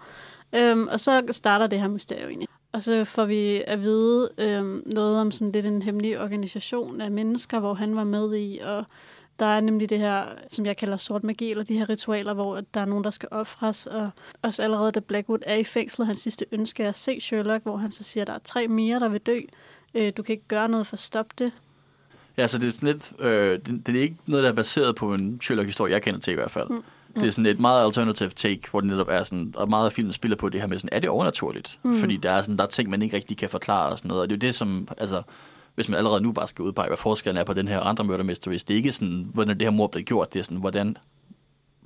øhm, og så starter det her mysterium egentlig. Og så får vi at vide øhm, noget om sådan lidt en hemmelig organisation af mennesker, hvor han var med i, og der er nemlig det her, som jeg kalder sort magi, eller de her ritualer, hvor der er nogen, der skal ofres, og også allerede da Blackwood er i fængslet, hans sidste ønske er at se Sherlock, hvor han så siger, at der er tre mere, der vil dø. Øh, du kan ikke gøre noget for at stoppe det. Ja, så det er sådan lidt, øh, det, det, er ikke noget, der er baseret på en Sherlock-historie, jeg kender til i hvert fald. Mm. Det er sådan et meget alternative take, hvor det netop er sådan, og meget af filmen spiller på det her med sådan, er det overnaturligt? Mm. Fordi der er sådan, der er ting, man ikke rigtig kan forklare og sådan noget, og det er jo det, som, altså, hvis man allerede nu bare skal udpege, hvad forskellen er på den her andre murder mysteries, det er ikke sådan, hvordan det her mor blev gjort, det er sådan, hvordan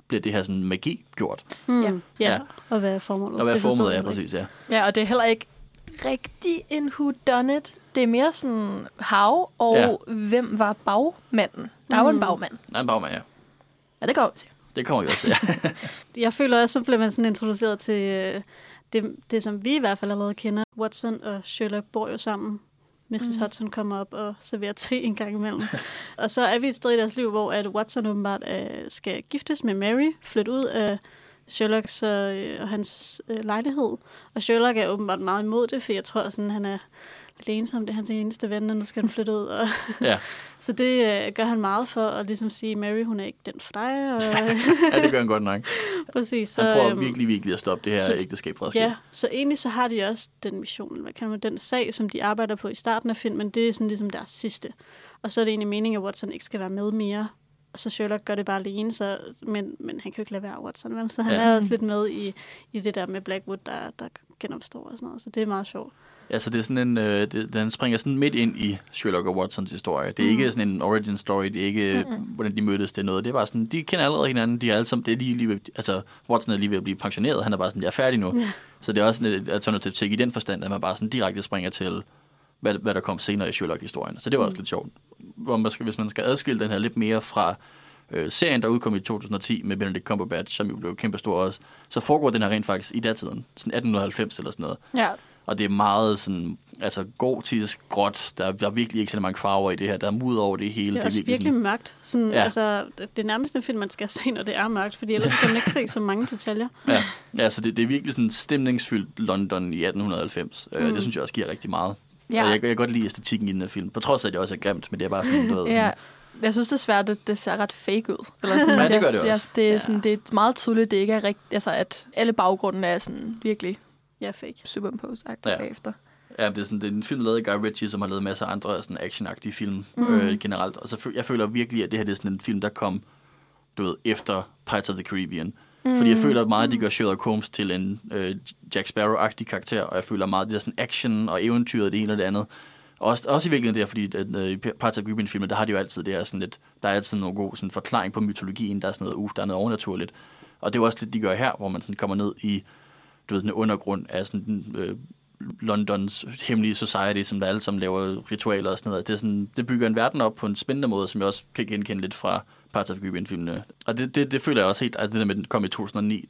bliver det her sådan magi gjort? Mm. Ja. Ja. Ja. ja, og hvad er formålet? Og hvad er formålet er ikke. præcis, ja. Ja, og det er heller ikke rigtig en whodunit. Det er mere sådan hav, og Ja. hvem var bagmanden? Der er jo en Mm. bagmand. Nej, bare med, ja. Ja, det går vi til. Det kommer vi også til, ja. Jeg føler også, så bliver man sådan introduceret til øh, det, det, som vi i hvert fald allerede kender. Watson og Sherlock bor jo sammen. Mrs. Mm. Hudson kommer op og serverer te en gang imellem. og så er vi et sted i deres liv, hvor at Watson åbenbart øh, skal giftes med Mary, flytte ud af Sherlocks øh, og hans øh, lejlighed. Og Sherlock er åbenbart meget imod det, for jeg tror, sådan, han er lidt ensom. Det er hans eneste ven, og nu skal han flytte ud. Og ja. så det øh, gør han meget for at ligesom sige, Mary, hun er ikke den for dig. Og, ja, det gør han godt nok. præcis. Så, Han prøver øhm, virkelig, virkelig at stoppe det her så- ægteskab fra at ske. Ja, så egentlig så har de også den mission, hvad kan man, den sag, som de arbejder på i starten af filmen, det er sådan ligesom deres sidste. Og så er det egentlig meningen, at Watson ikke skal være med mere. Og så Sherlock gør det bare alene, så, men, men han kan jo ikke lade være Watson, vel? Så han Ja. er også lidt med i, i det der med Blackwood, der, der genopstår og sådan noget. Så det er meget sjovt. Ja, så det er sådan en, øh, det, den springer sådan midt ind i Sherlock og Watsons historie. Det er mm. ikke sådan en origin story, det er ikke, mm. hvordan de mødtes, det er noget. Det er bare sådan, de kender allerede hinanden, de er alle sammen, det er lige, lige ved, altså Watson er lige ved at blive pensioneret, han er bare sådan, jeg er færdig nu. Ja. Så det er også sådan et alternative take i den forstand, at man bare sådan direkte springer til, hvad, hvad der kom senere i Sherlock-historien. Så det var mm. også lidt sjovt. Hvor man skal, hvis man skal adskille den her lidt mere fra øh, serien, der udkom i 2010 med Benedict Cumberbatch, som jo blev kæmpestor også, så foregår den her rent faktisk i datiden, sådan 1890 eller sådan noget. Ja, Og det er meget sådan, altså gotisk, gråt. Der, er- der er virkelig ikke så mange farver i det her. Der er mud over det hele. Det er også virkelig sådan, mørkt. Sådan, Ja. ja. altså, det er nærmest en film, man skal se, når det er mørkt, fordi ellers kan man ikke se så mange detaljer. ja, ja, så det, det er virkelig sådan stemningsfyldt London i 1890. Mm. det synes jeg også giver rigtig meget. Ja. Ja. Og jeg, jeg kan godt lide æstetikken i den her film. På trods af, at det også er grimt, men det er bare sådan, du ved, ja. sådan, Jeg synes desværre, det, det ser ret fake ud. Eller sådan, Ja, det gør det jeg, også. det, er Ja. sådan, det er meget tydeligt, det ikke er rigtigt. Altså, at alle baggrunden er sådan virkelig Ja, fake. superimposed Ja. ja. bagefter. Ja, det er, sådan, det er en film lavet af Guy Ritchie, som har lavet masser af andre sådan actionagtige film mm. øh, generelt. Og så jeg føler virkelig, at det her det er sådan en film, der kom du ved, efter Pirates of the Caribbean. Mm. Fordi jeg føler meget, at de gør Sherlock Holmes til en øh, Jack Sparrow-agtig karakter, og jeg føler meget, at det er sådan action og eventyr og det ene og det andet. Også, også i virkeligheden der, fordi at, øh, i Parts of filmen der har de jo altid det her sådan lidt, der er altid noget god sådan, forklaring på mytologien, der er sådan noget, uh, der er noget overnaturligt. Og det er jo også det, de gør her, hvor man sådan kommer ned i du ved, den undergrund af sådan, øh, Londons hemmelige society, som der alle sammen laver ritualer og sådan noget. Det, er sådan, det bygger en verden op på en spændende måde, som jeg også kan genkende lidt fra Parts of filmene Og det, det, det føler jeg også helt, altså det der med, at den kom i 2009,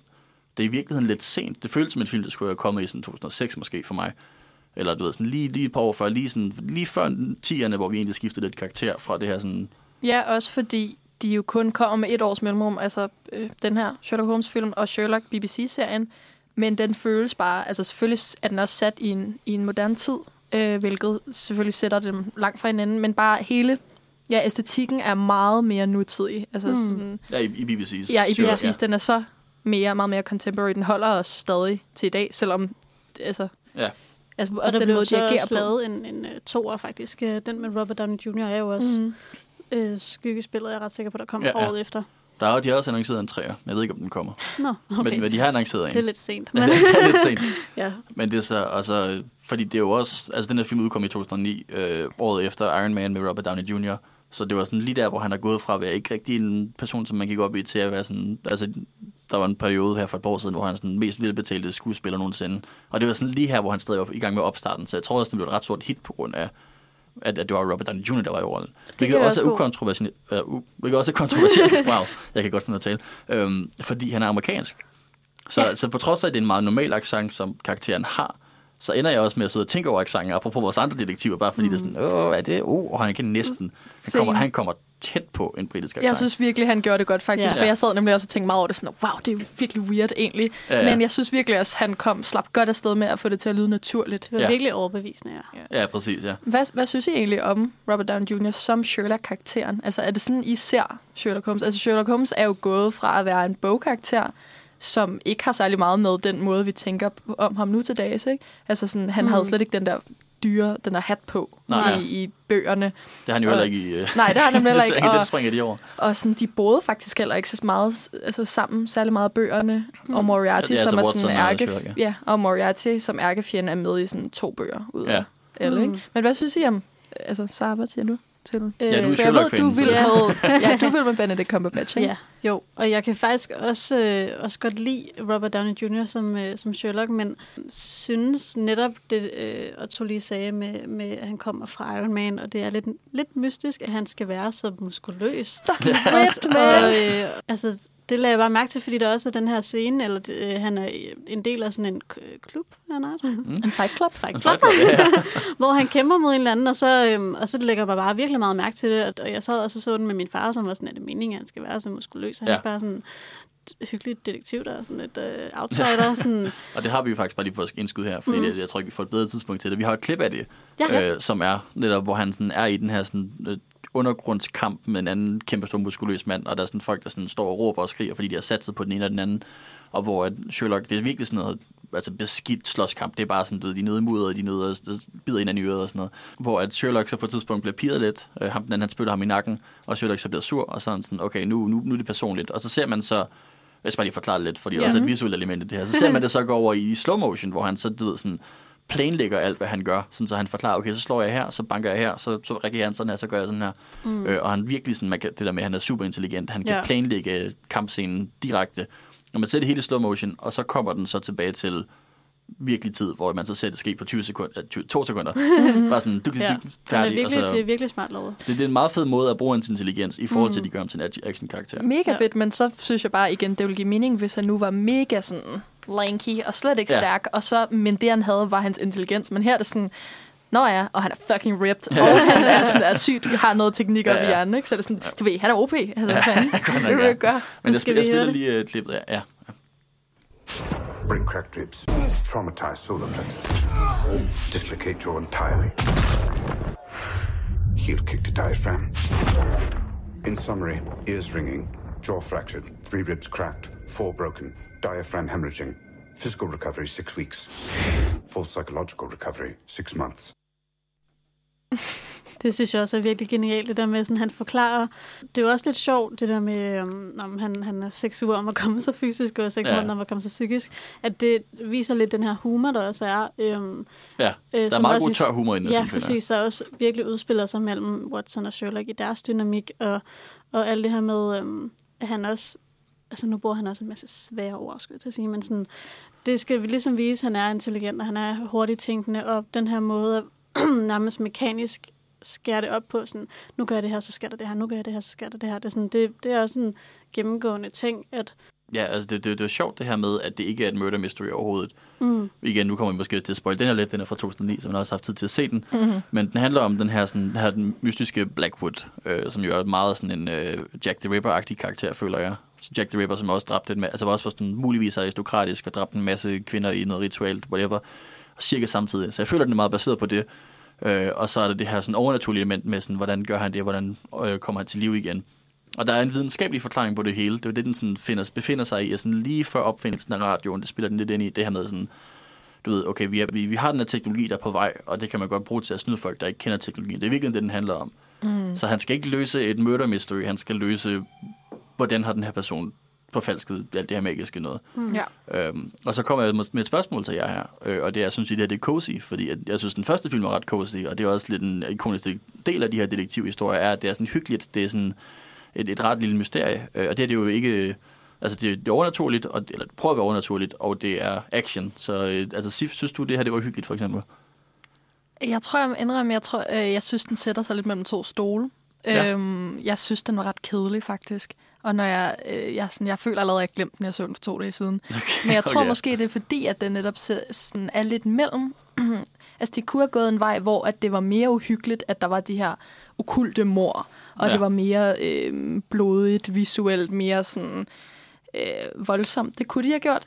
det er i virkeligheden lidt sent. Det føles som en film, der skulle have kommet i sådan 2006 måske for mig. Eller du ved, sådan lige, lige et par år før, lige, sådan, lige før 10'erne, hvor vi egentlig skiftede lidt karakter fra det her sådan... Ja, også fordi de jo kun kommer med et års mellemrum, altså øh, den her Sherlock Holmes-film og Sherlock BBC-serien, men den føles bare, altså selvfølgelig er den også sat i en, i en moderne tid, øh, hvilket selvfølgelig sætter dem langt fra hinanden, men bare hele ja, æstetikken er meget mere nutidig. Altså Mm. sådan, Ja, i, i BBC's. ja, i BBC's, den er så mere, meget mere contemporary. Den holder os stadig til i dag, selvom altså, Ja. altså Og også der den blev måde, de så agerer også lavet en, en uh, toer faktisk. Uh, den med Robert Downey Jr. er jo også Mm. uh, skyggespillet, jeg er ret sikker på, der kom Ja, ja, ja. året efter. Der er, jo- de har også annonceret en træer. Jeg ved ikke, om den kommer. Nå, Okay. okay. Men, men de har annonceret en. det er lidt sent. Men Men, det er lidt sent. ja. Men det er så, altså, fordi det er jo også, altså den her film udkom i 2009, øh, året efter Iron Man med Robert Downey Jr., så det var sådan lige der, hvor han er gået fra at være ikke rigtig en person, som man gik op i, til at være sådan, altså der var en periode her for et par år siden, hvor han sådan mest velbetalte skuespiller nogensinde. Og det var sådan lige her, hvor han stadig var i gang med opstarten, så jeg tror også, det blev et ret stort hit på grund af, at, at det var Robert Downey Jr., der var i rollen. Hvilket jeg også er også ukontroversielt, uh, u- hvilket også er kontroversielt, wow, jeg kan godt finde at tale, øhm, fordi han er amerikansk. Så, ja. så på trods af, at det er en meget normal accent, som karakteren har, så ender jeg også med at sidde og tænke over accenten, apropos vores andre detektiver, bare fordi mm. det er sådan, åh, er det, oh, og han kan næsten, han kommer, han kommer tæt på en britisk accent. Jeg synes virkelig, han gjorde det godt, faktisk. Ja. For jeg sad nemlig også og tænkte meget over det. Sådan, wow, det er virkelig weird egentlig. Ja, Ja. Men jeg synes virkelig også, han kom slap godt afsted med at få det til at lyde naturligt. Det var ja. virkelig overbevisende, ja. Ja, præcis, ja. Hvad, hvad synes I egentlig om Robert Downey Jr. som Sherlock-karakteren? Altså, er det sådan, I ser Sherlock Holmes? Altså, Sherlock Holmes er jo gået fra at være en bogkarakter, som ikke har særlig meget med den måde, vi tænker om ham nu til dags, ikke? Altså, sådan, han mm. havde slet ikke den der dyre, den der hat på Nej, ja. i, i bøgerne. Det har han jo Og- heller ikke i... Uh, Nej, det har han heller ikke, Den og- springer de over. Og sådan, de boede faktisk heller ikke så meget altså, sammen, særlig meget bøgerne. Mm. Og Moriarty, Ja, er som altså er sådan ærke, ja. og Moriarty som ærkefjende er med i sådan to bøger ud af Ja. alle, ikke? Mm. Men hvad synes I om, altså hvad siger du til? Ja, du er For jeg ved, du vil med, ja, du vil med Benedict Cumberbatch, ikke? Ja, jo. Og jeg kan faktisk også, øh, også godt lide Robert Downey Jr. som, øh, som Sherlock, men synes netop det, øh, Otto lige sagde med, med, at han kommer fra Iron Man, og det er lidt, lidt mystisk, at han skal være så muskuløs. Fucking Og, fedt, man! og, øh, altså, det lagde jeg bare mærke til, fordi der også er den her scene, eller øh, han er en del af sådan en klub, han er En fight club? Fight En Club, fight club, ja. hvor han kæmper mod en eller anden, og så, øhm, og så lægger jeg bare virkelig meget mærke til det. Og jeg sad og så, så den med min far, som var sådan, at det meningen, at han skal være så muskuløs. Han Ja. er ikke bare sådan hyggeligt detektiv, der er sådan et øh, outsider. sådan, Og det har vi jo faktisk bare lige fået indskud her, fordi mm. det, jeg tror ikke, vi får et bedre tidspunkt til det. Vi har et klip af det, Ja. øh, som er netop, hvor han sådan er i den her sådan, øh, undergrundskamp med en anden kæmpe stor muskuløs mand, og der er sådan folk, der sådan står og råber og skriger, fordi de har sat sig på den ene og den anden. Og hvor at Sherlock, det er virkelig sådan noget altså beskidt slåskamp. Det er bare sådan, du ved, de er nede i mudderet, de er nede og bider hinanden i øret og sådan noget. Hvor at Sherlock så på et tidspunkt bliver pirret lidt. Øh, ham, den anden, han spytter ham i nakken, og Sherlock så bliver sur, og så er han sådan, okay, nu, nu, nu er det personligt. Og så ser man så, jeg skal bare lige forklare det lidt, fordi ja. Ja. også er et visuelt element i det her. Så ser man det så gå over i slow motion, hvor han så, du ved, sådan, planlægger alt, hvad han gør. Sådan, så han forklarer, okay, så slår jeg her, så banker jeg her, så, så reagerer han sådan her, så gør jeg sådan her. Mm. Øh, og han virkelig sådan, man kan, det der med, at han er super intelligent. Han kan Ja. planlægge kampscenen direkte. Og man ser det hele i slow motion, og så kommer den så tilbage til virkelig tid, hvor man så ser det ske på 20 sekunder, 20, to sekunder. Bare sådan, du kan ja. ja. Den er færdig. virkelig, og så, det er virkelig smart lavet. det, det, er en meget fed måde at bruge hans intelligens i forhold til, at de gør ham til en action-karakter. Mega ja. fedt, men så synes jeg bare igen, det ville give mening, hvis han nu var mega sådan lanky og slet ikke Ja. ja. stærk, og så, men det han havde var hans intelligens. Men her er det sådan, Nå ja, og han er fucking ripped, og han er, sådan, er sygt, har noget teknik op Ja, ja, ja. ja. i hjernen, ikke? Så er det sådan, du ved, han er OP. Altså, Ja, fanden? nok, det vil ja. jeg gøre. Men jeg, skal spil, jeg vi spiller lige uh, klippet af. Ja. Break cracked ribs. Traumatize solar plexus. Dislocate jaw entirely. Heel kick to diaphragm. In summary, ears ringing, jaw fractured, three ribs cracked, four broken, diaphragm hemorrhaging. Physical recovery, six weeks. Full psychological recovery, six months. Det synes jeg også er virkelig genialt, det der med, sådan, han forklarer. Det er jo også lidt sjovt, det der med, um, om han, han er seks uger om at komme så fysisk, og seks Ja. måneder om at komme så psykisk. At det viser lidt den her humor, der også er. Um, Ja, øh, der er som meget også god tør humor i den her Ja, præcis. Der også virkelig udspiller sig mellem Watson og Sherlock i deres dynamik, og, og alt det her med, um, at han også... Altså, nu bruger han også en masse svære ord, skulle jeg til at sige, men sådan, det skal vi ligesom vise, at han er intelligent, og han er hurtigt tænkende, og den her måde at nærmest mekanisk skære det op på, sådan, nu gør jeg det her, så skal der det her, nu gør jeg det her, så skal der det her. Det er, sådan, det, det er også en gennemgående ting, at Ja, altså det, det, det er sjovt det her med, at det ikke er et murder mystery overhovedet. mm, Igen, nu kommer vi måske til at spoil den her lidt, den er fra 2009, så man har også haft tid til at se den. Mm-hmm. Men den handler om den her, sådan, den her den mystiske Blackwood, øh, som jo er meget sådan en øh, Jack the Ripper-agtig karakter, føler jeg. Jack the Ripper, som også dræbte en ma- altså også var sådan muligvis aristokratisk og dræbte en masse kvinder i noget rituelt, whatever, og cirka samtidig. Så jeg føler, den er meget baseret på det. Øh, og så er der det her sådan overnaturlige element med, sådan, hvordan gør han det, hvordan øh, kommer han til liv igen. Og der er en videnskabelig forklaring på det hele. Det er det, den sådan finder, befinder sig i. Og sådan lige før opfindelsen af radioen, det spiller den lidt ind i det her med sådan, du ved, okay, vi, er, vi, vi har den her teknologi, der er på vej, og det kan man godt bruge til at snyde folk, der ikke kender teknologien. Det er virkelig det, den handler om. Mm. Så han skal ikke løse et murder mystery, han skal løse, hvordan har den her person forfalsket alt det her magiske noget. mm. Ja. Øhm, og så kommer jeg med et spørgsmål til jer her, øh, og det er, jeg synes, at det her det er cozy, fordi at, jeg synes, den første film var ret cozy, og det er også lidt en ikonisk del af de her detektivhistorier, er, at det er sådan hyggeligt, det er sådan et, et ret lille mysterie, øh, og det er det jo ikke, altså det, det er overnaturligt, og, eller det prøver at være overnaturligt, og det er action, så øh, altså Sif, synes du, det her det var hyggeligt, for eksempel? Jeg tror, jeg må indrømme, jeg, tror, øh, jeg synes, den sætter sig lidt mellem to stole. Ja. Øhm, jeg synes, den var ret kedelig, faktisk. Og når jeg, øh, jeg, sådan, jeg føler allerede, at jeg glemte den, jeg så den for to dage siden. Okay. Men jeg tror okay. måske, det er fordi, at den netop sådan er lidt mellem. altså, det kunne have gået en vej, hvor at det var mere uhyggeligt, at der var de her okulte mor, og Ja. det var mere øh, blodigt, visuelt, mere sådan øh, voldsomt. Det kunne de have gjort.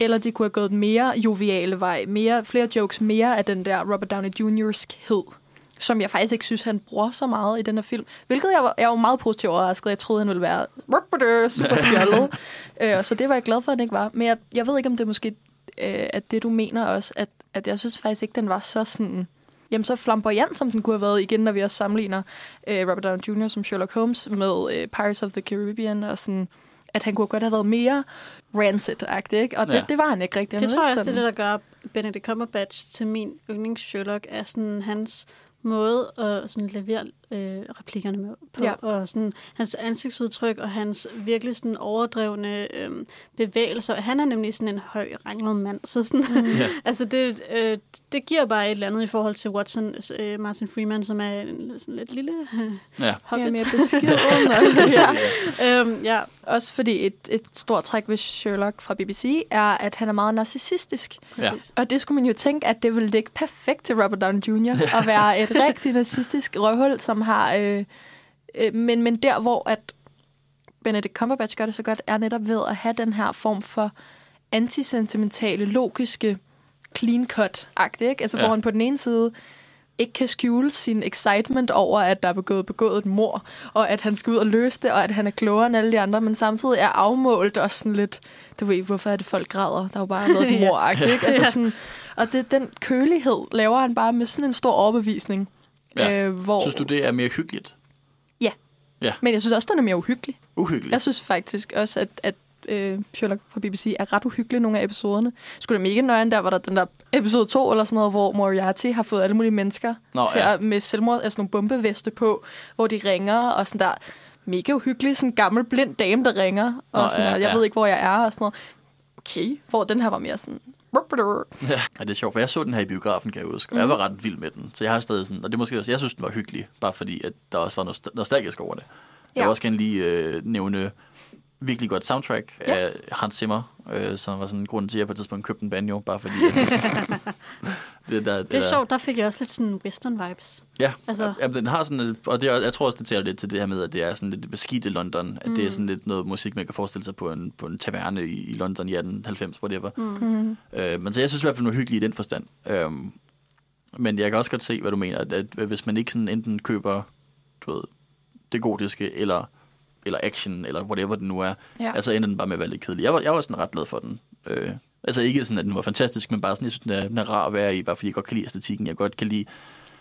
Eller de kunne have gået mere joviale vej, mere, flere jokes, mere af den der Robert Downey Jr.'skhed, som jeg faktisk ikke synes, han bruger så meget i den her film. Hvilket jeg var, jeg var meget positivt overrasket. Jeg troede, han ville være super fjollet. øh, så det var jeg glad for, at han ikke var. Men jeg, jeg ved ikke, om det måske øh, at det, du mener også, at, at jeg synes faktisk ikke, den var så sådan... Jamen, så flamboyant, som den kunne have været igen, når vi også sammenligner øh, Robert Downey Jr. som Sherlock Holmes med øh, Pirates of the Caribbean, og sådan, at han kunne godt have været mere rancid-agtig, ikke? Og det, Ja. det var han ikke rigtig. Det tror jeg også, det er det, der gør Benedict Cumberbatch til min yndlings Sherlock, er sådan hans måde at sådan levere øh, replikkerne med på, Ja. og sådan hans ansigtsudtryk og hans virkelig sådan overdrevne øh, bevægelser. Han er nemlig sådan en høj, ranglet mand, så sådan, mm. Ja. altså det, øh, det giver bare et eller andet i forhold til Watson, øh, Martin Freeman, som er en sådan lidt lille øh, Ja. hobbit. Ja, mere beskeden. og- ja. øhm, ja, Også fordi et, et stort træk ved Sherlock fra BBC er, at han er meget narcissistisk. præcis. Og det skulle man jo tænke, at det ville ligge perfekt til Robert Downey Jr. at være et rigtig narcissistisk røvhul, som har... Øh, øh, men, men der, hvor at Benedict Cumberbatch gør det så godt, er netop ved at have den her form for antisentimentale, logiske, clean cut-agtigt. Ikke? Altså, Ja. hvor han på den ene side ikke kan skjule sin excitement over, at der er begået, begået et mor, og at han skal ud og løse det, og at han er klogere end alle de andre, men samtidig er afmålt og sådan lidt, du ved, hvorfor er det folk græder? Der er jo bare noget mor ikke? Altså sådan, og det, den kølighed laver han bare med sådan en stor overbevisning. Ja. Øh, hvor, Synes du, det er mere hyggeligt? Men jeg synes også, den er mere uhyggelig. Uhyggeligt? Jeg synes faktisk også, at, at øh, Sherlock fra BBC er ret uhyggelig nogle af episoderne. Skulle det mega nøjeren, der var der den der episode 2 eller sådan noget, hvor Moriarty har fået alle mulige mennesker Nå, til ja. at, med selvmord, altså nogle bombeveste på, hvor de ringer, og sådan der mega uhyggelig, sådan en gammel blind dame, der ringer, og Nå, sådan ja, der, jeg ja. ved ikke, hvor jeg er, og sådan noget. Okay, hvor den her var mere sådan... Ja, det er sjovt, for jeg så den her i biografen, kan jeg huske, og Mhm. jeg var ret vild med den. Så jeg har stadig sådan, og det er måske også, jeg synes, den var hyggelig, bare fordi, at der også var noget st- nostalgisk over det. Jeg Ja. vil også gerne lige øh, nævne virkelig godt soundtrack Ja. af Hans Zimmer, øh, som var sådan en grund til, at jeg på et tidspunkt købte en banjo, bare fordi... At det, det, der, Det er sjovt, der fik jeg også lidt sådan western vibes. Ja, Altså- ja, den har sådan, og det er, jeg tror også, det taler lidt til det her med, at det er sådan lidt beskidte London, at mm. det er sådan lidt noget musik, man kan forestille sig på en, på en taverne i, i London i 1890, whatever. Mm. Øh, men så jeg synes i hvert fald, den er hyggelig i den forstand. Øhm, men jeg kan også godt se, hvad du mener, at, at hvis man ikke sådan enten køber, du ved, det gotiske, eller, eller action, eller whatever det nu er, Ja. altså ender den bare med at være lidt kedelig. Jeg var, jeg var sådan ret glad for den. Øh, altså ikke sådan, at den var fantastisk, men bare sådan, jeg synes, den er, den er rar at være i, bare fordi jeg godt kan lide æstetikken. Jeg godt kan lide,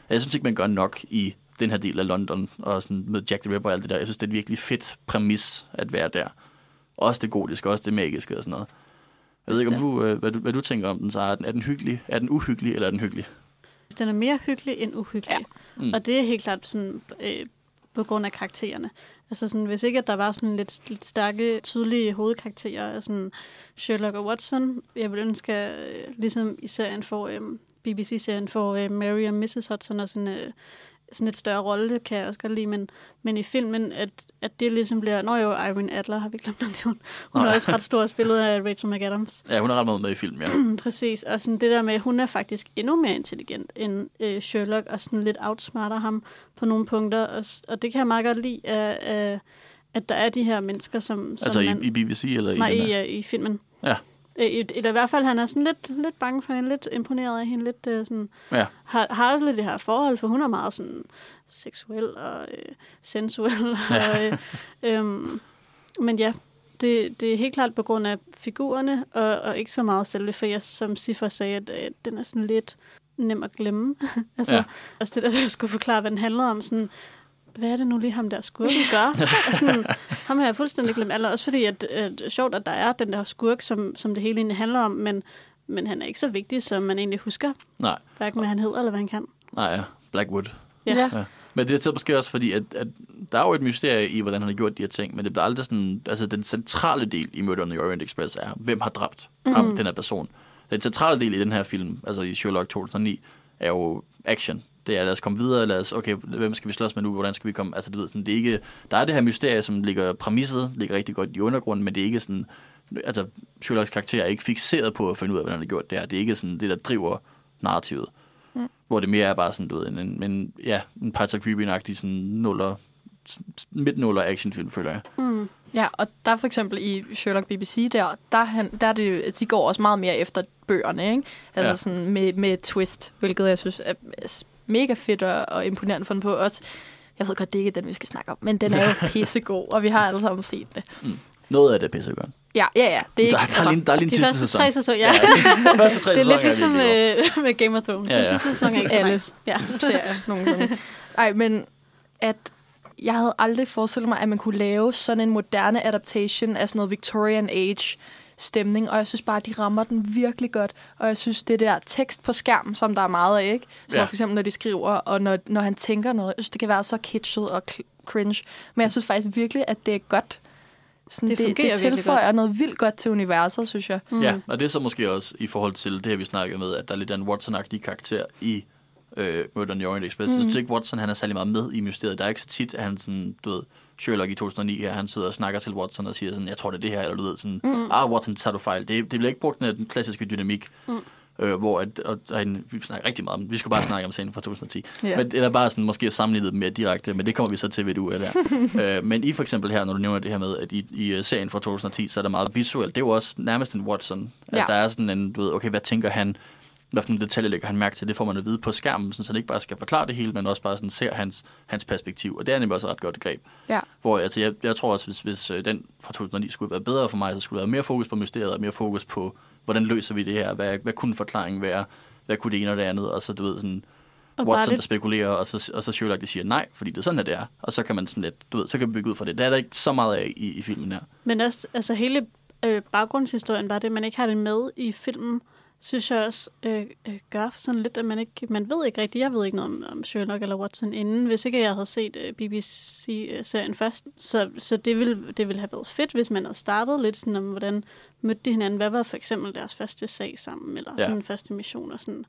jeg synes ikke, man gør nok i den her del af London, og sådan med Jack the Ripper og alt det der. Jeg synes, det er et virkelig fedt præmis at være der. Også det gotiske, også det magiske og sådan noget. Jeg ved ikke, om du, øh, hvad, du, hvad du tænker om den, så er den, er den hyggelig, er den uhyggelig, eller er den hyggelig? Den er mere hyggelig end uhyggelig. Mm. Mm. Og det er helt klart sådan, øh, på grund af karaktererne. Altså sådan, hvis ikke at der var sådan lidt, lidt stærke, tydelige hovedkarakterer af sådan Sherlock og Watson, jeg ville ønske, at, øh, ligesom i serien for, øh, BBC-serien for øh, Mary og Mrs. Hudson og sådan, øh, sådan et større rolle, det kan jeg også godt lide, men, men i filmen, at, at det ligesom bliver... Nå jo, Irene Adler har vi glemt at nævne. Hun Nej. er også ret stor spillet af Rachel McAdams. Ja, hun har ret meget med i film, ja. Præcis, og sådan det der med, at hun er faktisk endnu mere intelligent end øh, Sherlock, og sådan lidt outsmarter ham på nogle punkter, og, og det kan jeg meget godt lide, at, at der er de her mennesker, som, som altså man... i, i BBC eller nej, i den i, øh, i filmen. Ja. Øh, i- Eller i hvert fald, han er sådan lidt, lidt bange for hende, lidt imponeret af hende, lidt øh, sådan... Ja. Har, har også lidt det her forhold, for hun er meget sådan seksuel og øh, sensuel. Og, øh, øhm, men ja, det, det er helt klart på grund af figurerne, og, og ikke så meget selve, for jeg, som Siffer sagde, at øh, den er sådan lidt nem at glemme. altså, Ja. ja. også det der, der skulle forklare, hvad den handler om, sådan, hvad er det nu lige ham der skurken gør? og sådan, ham har jeg fuldstændig glemt. Eller også fordi, at, at sjovt, at der er den der skurk, som, som det hele egentlig handler om, men, men han er ikke så vigtig, som man egentlig husker. Nej, Hverken hvad han hedder, eller hvad han kan. nej, ja. Blackwood. Ja. Ja. Ja. Men det er så måske også fordi, at, at der er jo et mysterie i, hvordan han har gjort de her ting, men det bliver aldrig sådan, altså den centrale del i Murder on the Orient Express er, hvem har dræbt mm. ham, den her person. Den centrale del i den her film, altså i Sherlock 2009, er jo action. Det er, lad os komme videre, lad os, okay, hvem skal vi slås med nu, hvordan skal vi komme, altså du ved, sådan, det er ikke, der er det her mysterie, som ligger, præmisset ligger rigtig godt i undergrunden, men det er ikke sådan, altså Sherlocks karakter er ikke fixeret på at finde ud af, hvordan han har gjort det her. Det er ikke sådan det, der driver narrativet. Hvor det mere er bare sådan, du ved, en, en, en ja, en Pirates of Caribbean-agtig sådan nuller, midt-nuller actionfilm, føler jeg. Mm. Ja, og der for eksempel i Sherlock BBC, der, der, er han, der er det, de går også meget mere efter bøgerne, ikke? Altså Ja. sådan med, med twist, hvilket jeg synes er mega fedt og, og imponerende fundet på. Også, jeg ved godt, det er ikke den, vi skal snakke om, men den er jo pissegod, og vi har alle sammen set det. Noget af det er pissegodt. Ja, ja, ja. Det er ikke, Der, der, er lige, der er lige en De sidste første sæson. tre sæsoner, ja. de første tre det er lidt ligesom godt. øh, med Game of Thrones. Ja, Ja, ja. ja. Sidste sæson er ikke så Alle. nice. Ja. serier nogensinde. Ej, men at jeg havde aldrig forestillet mig, at man kunne lave sådan en moderne adaptation af sådan noget Victorian Age stemning, og jeg synes bare, at de rammer den virkelig godt. Og jeg synes, det der tekst på skærmen, som der er meget af, ikke? Som Ja. for eksempel, når de skriver, og når, når han tænker noget, jeg synes, det kan være så kitschet og cringe. Men jeg synes faktisk virkelig, at det er godt. Sådan, Det det, fungerer det tilføjer noget vildt godt til universet, synes jeg. Mm. Ja, og det er så måske også i forhold til det her, vi snakkede med, at der er lidt af en Watson-agtig karakter i øh, Murder on the Orient Express. Mm. Jeg synes ikke, Watson han er særlig meget med i mysteriet. Der er ikke så tit, at han sådan, du ved, Sherlock i 2009 her, han sidder og snakker til Watson og siger sådan, jeg tror det er det her, eller du ved sådan, mm. ah Watson, tager du fejl. Det, det bliver ikke brugt den, den klassiske dynamik, mm. øh, hvor at, og, og, vi snakker rigtig meget om, vi skal bare snakke om scenen fra 2010. Ja. Men, eller bare sådan, måske sammenlignet mere direkte, men det kommer vi så til ved du der. øh, men i for eksempel her, når du nævner det her med, at i, i øh, serien fra 2010, så er der meget visuelt. Det er jo også nærmest en Watson. At Ja. der er sådan en, du ved, okay, hvad tænker han? Hvad for nogle detaljer lægger han mærke til? Det får man at vide på skærmen, sådan, så han ikke bare skal forklare det hele, men også bare sådan ser hans, hans perspektiv. Og det er nemlig også et ret godt greb. Ja. Hvor altså, jeg, jeg tror også, hvis, hvis øh, den fra 2009 skulle være bedre for mig, så skulle der være mere fokus på mysteriet, og mere fokus på, hvordan løser vi det her? Hvad, hvad kunne forklaringen være? Hvad kunne det ene og det andet? Og så, du ved, sådan, Og Watson, der lidt, spekulerer, og så, og så Sherlock, der siger nej, fordi det er sådan, det er. Og så kan man sådan lidt, du ved, så kan vi bygge ud fra det. Det er der ikke så meget af i, i filmen her. men også altså hele øh, baggrundshistorien, bare det, man ikke har det med i filmen, synes jeg også øh, øh, gør sådan lidt, at man ikke, man ved ikke rigtigt, jeg ved ikke noget om, om Sherlock eller Watson inden, hvis ikke jeg havde set øh, BBC-serien først. Så, så det, ville, det ville have været fedt, hvis man havde startet lidt sådan om, hvordan mødte de hinanden, hvad var for eksempel deres første sag sammen, eller Ja. sådan en første mission og sådan.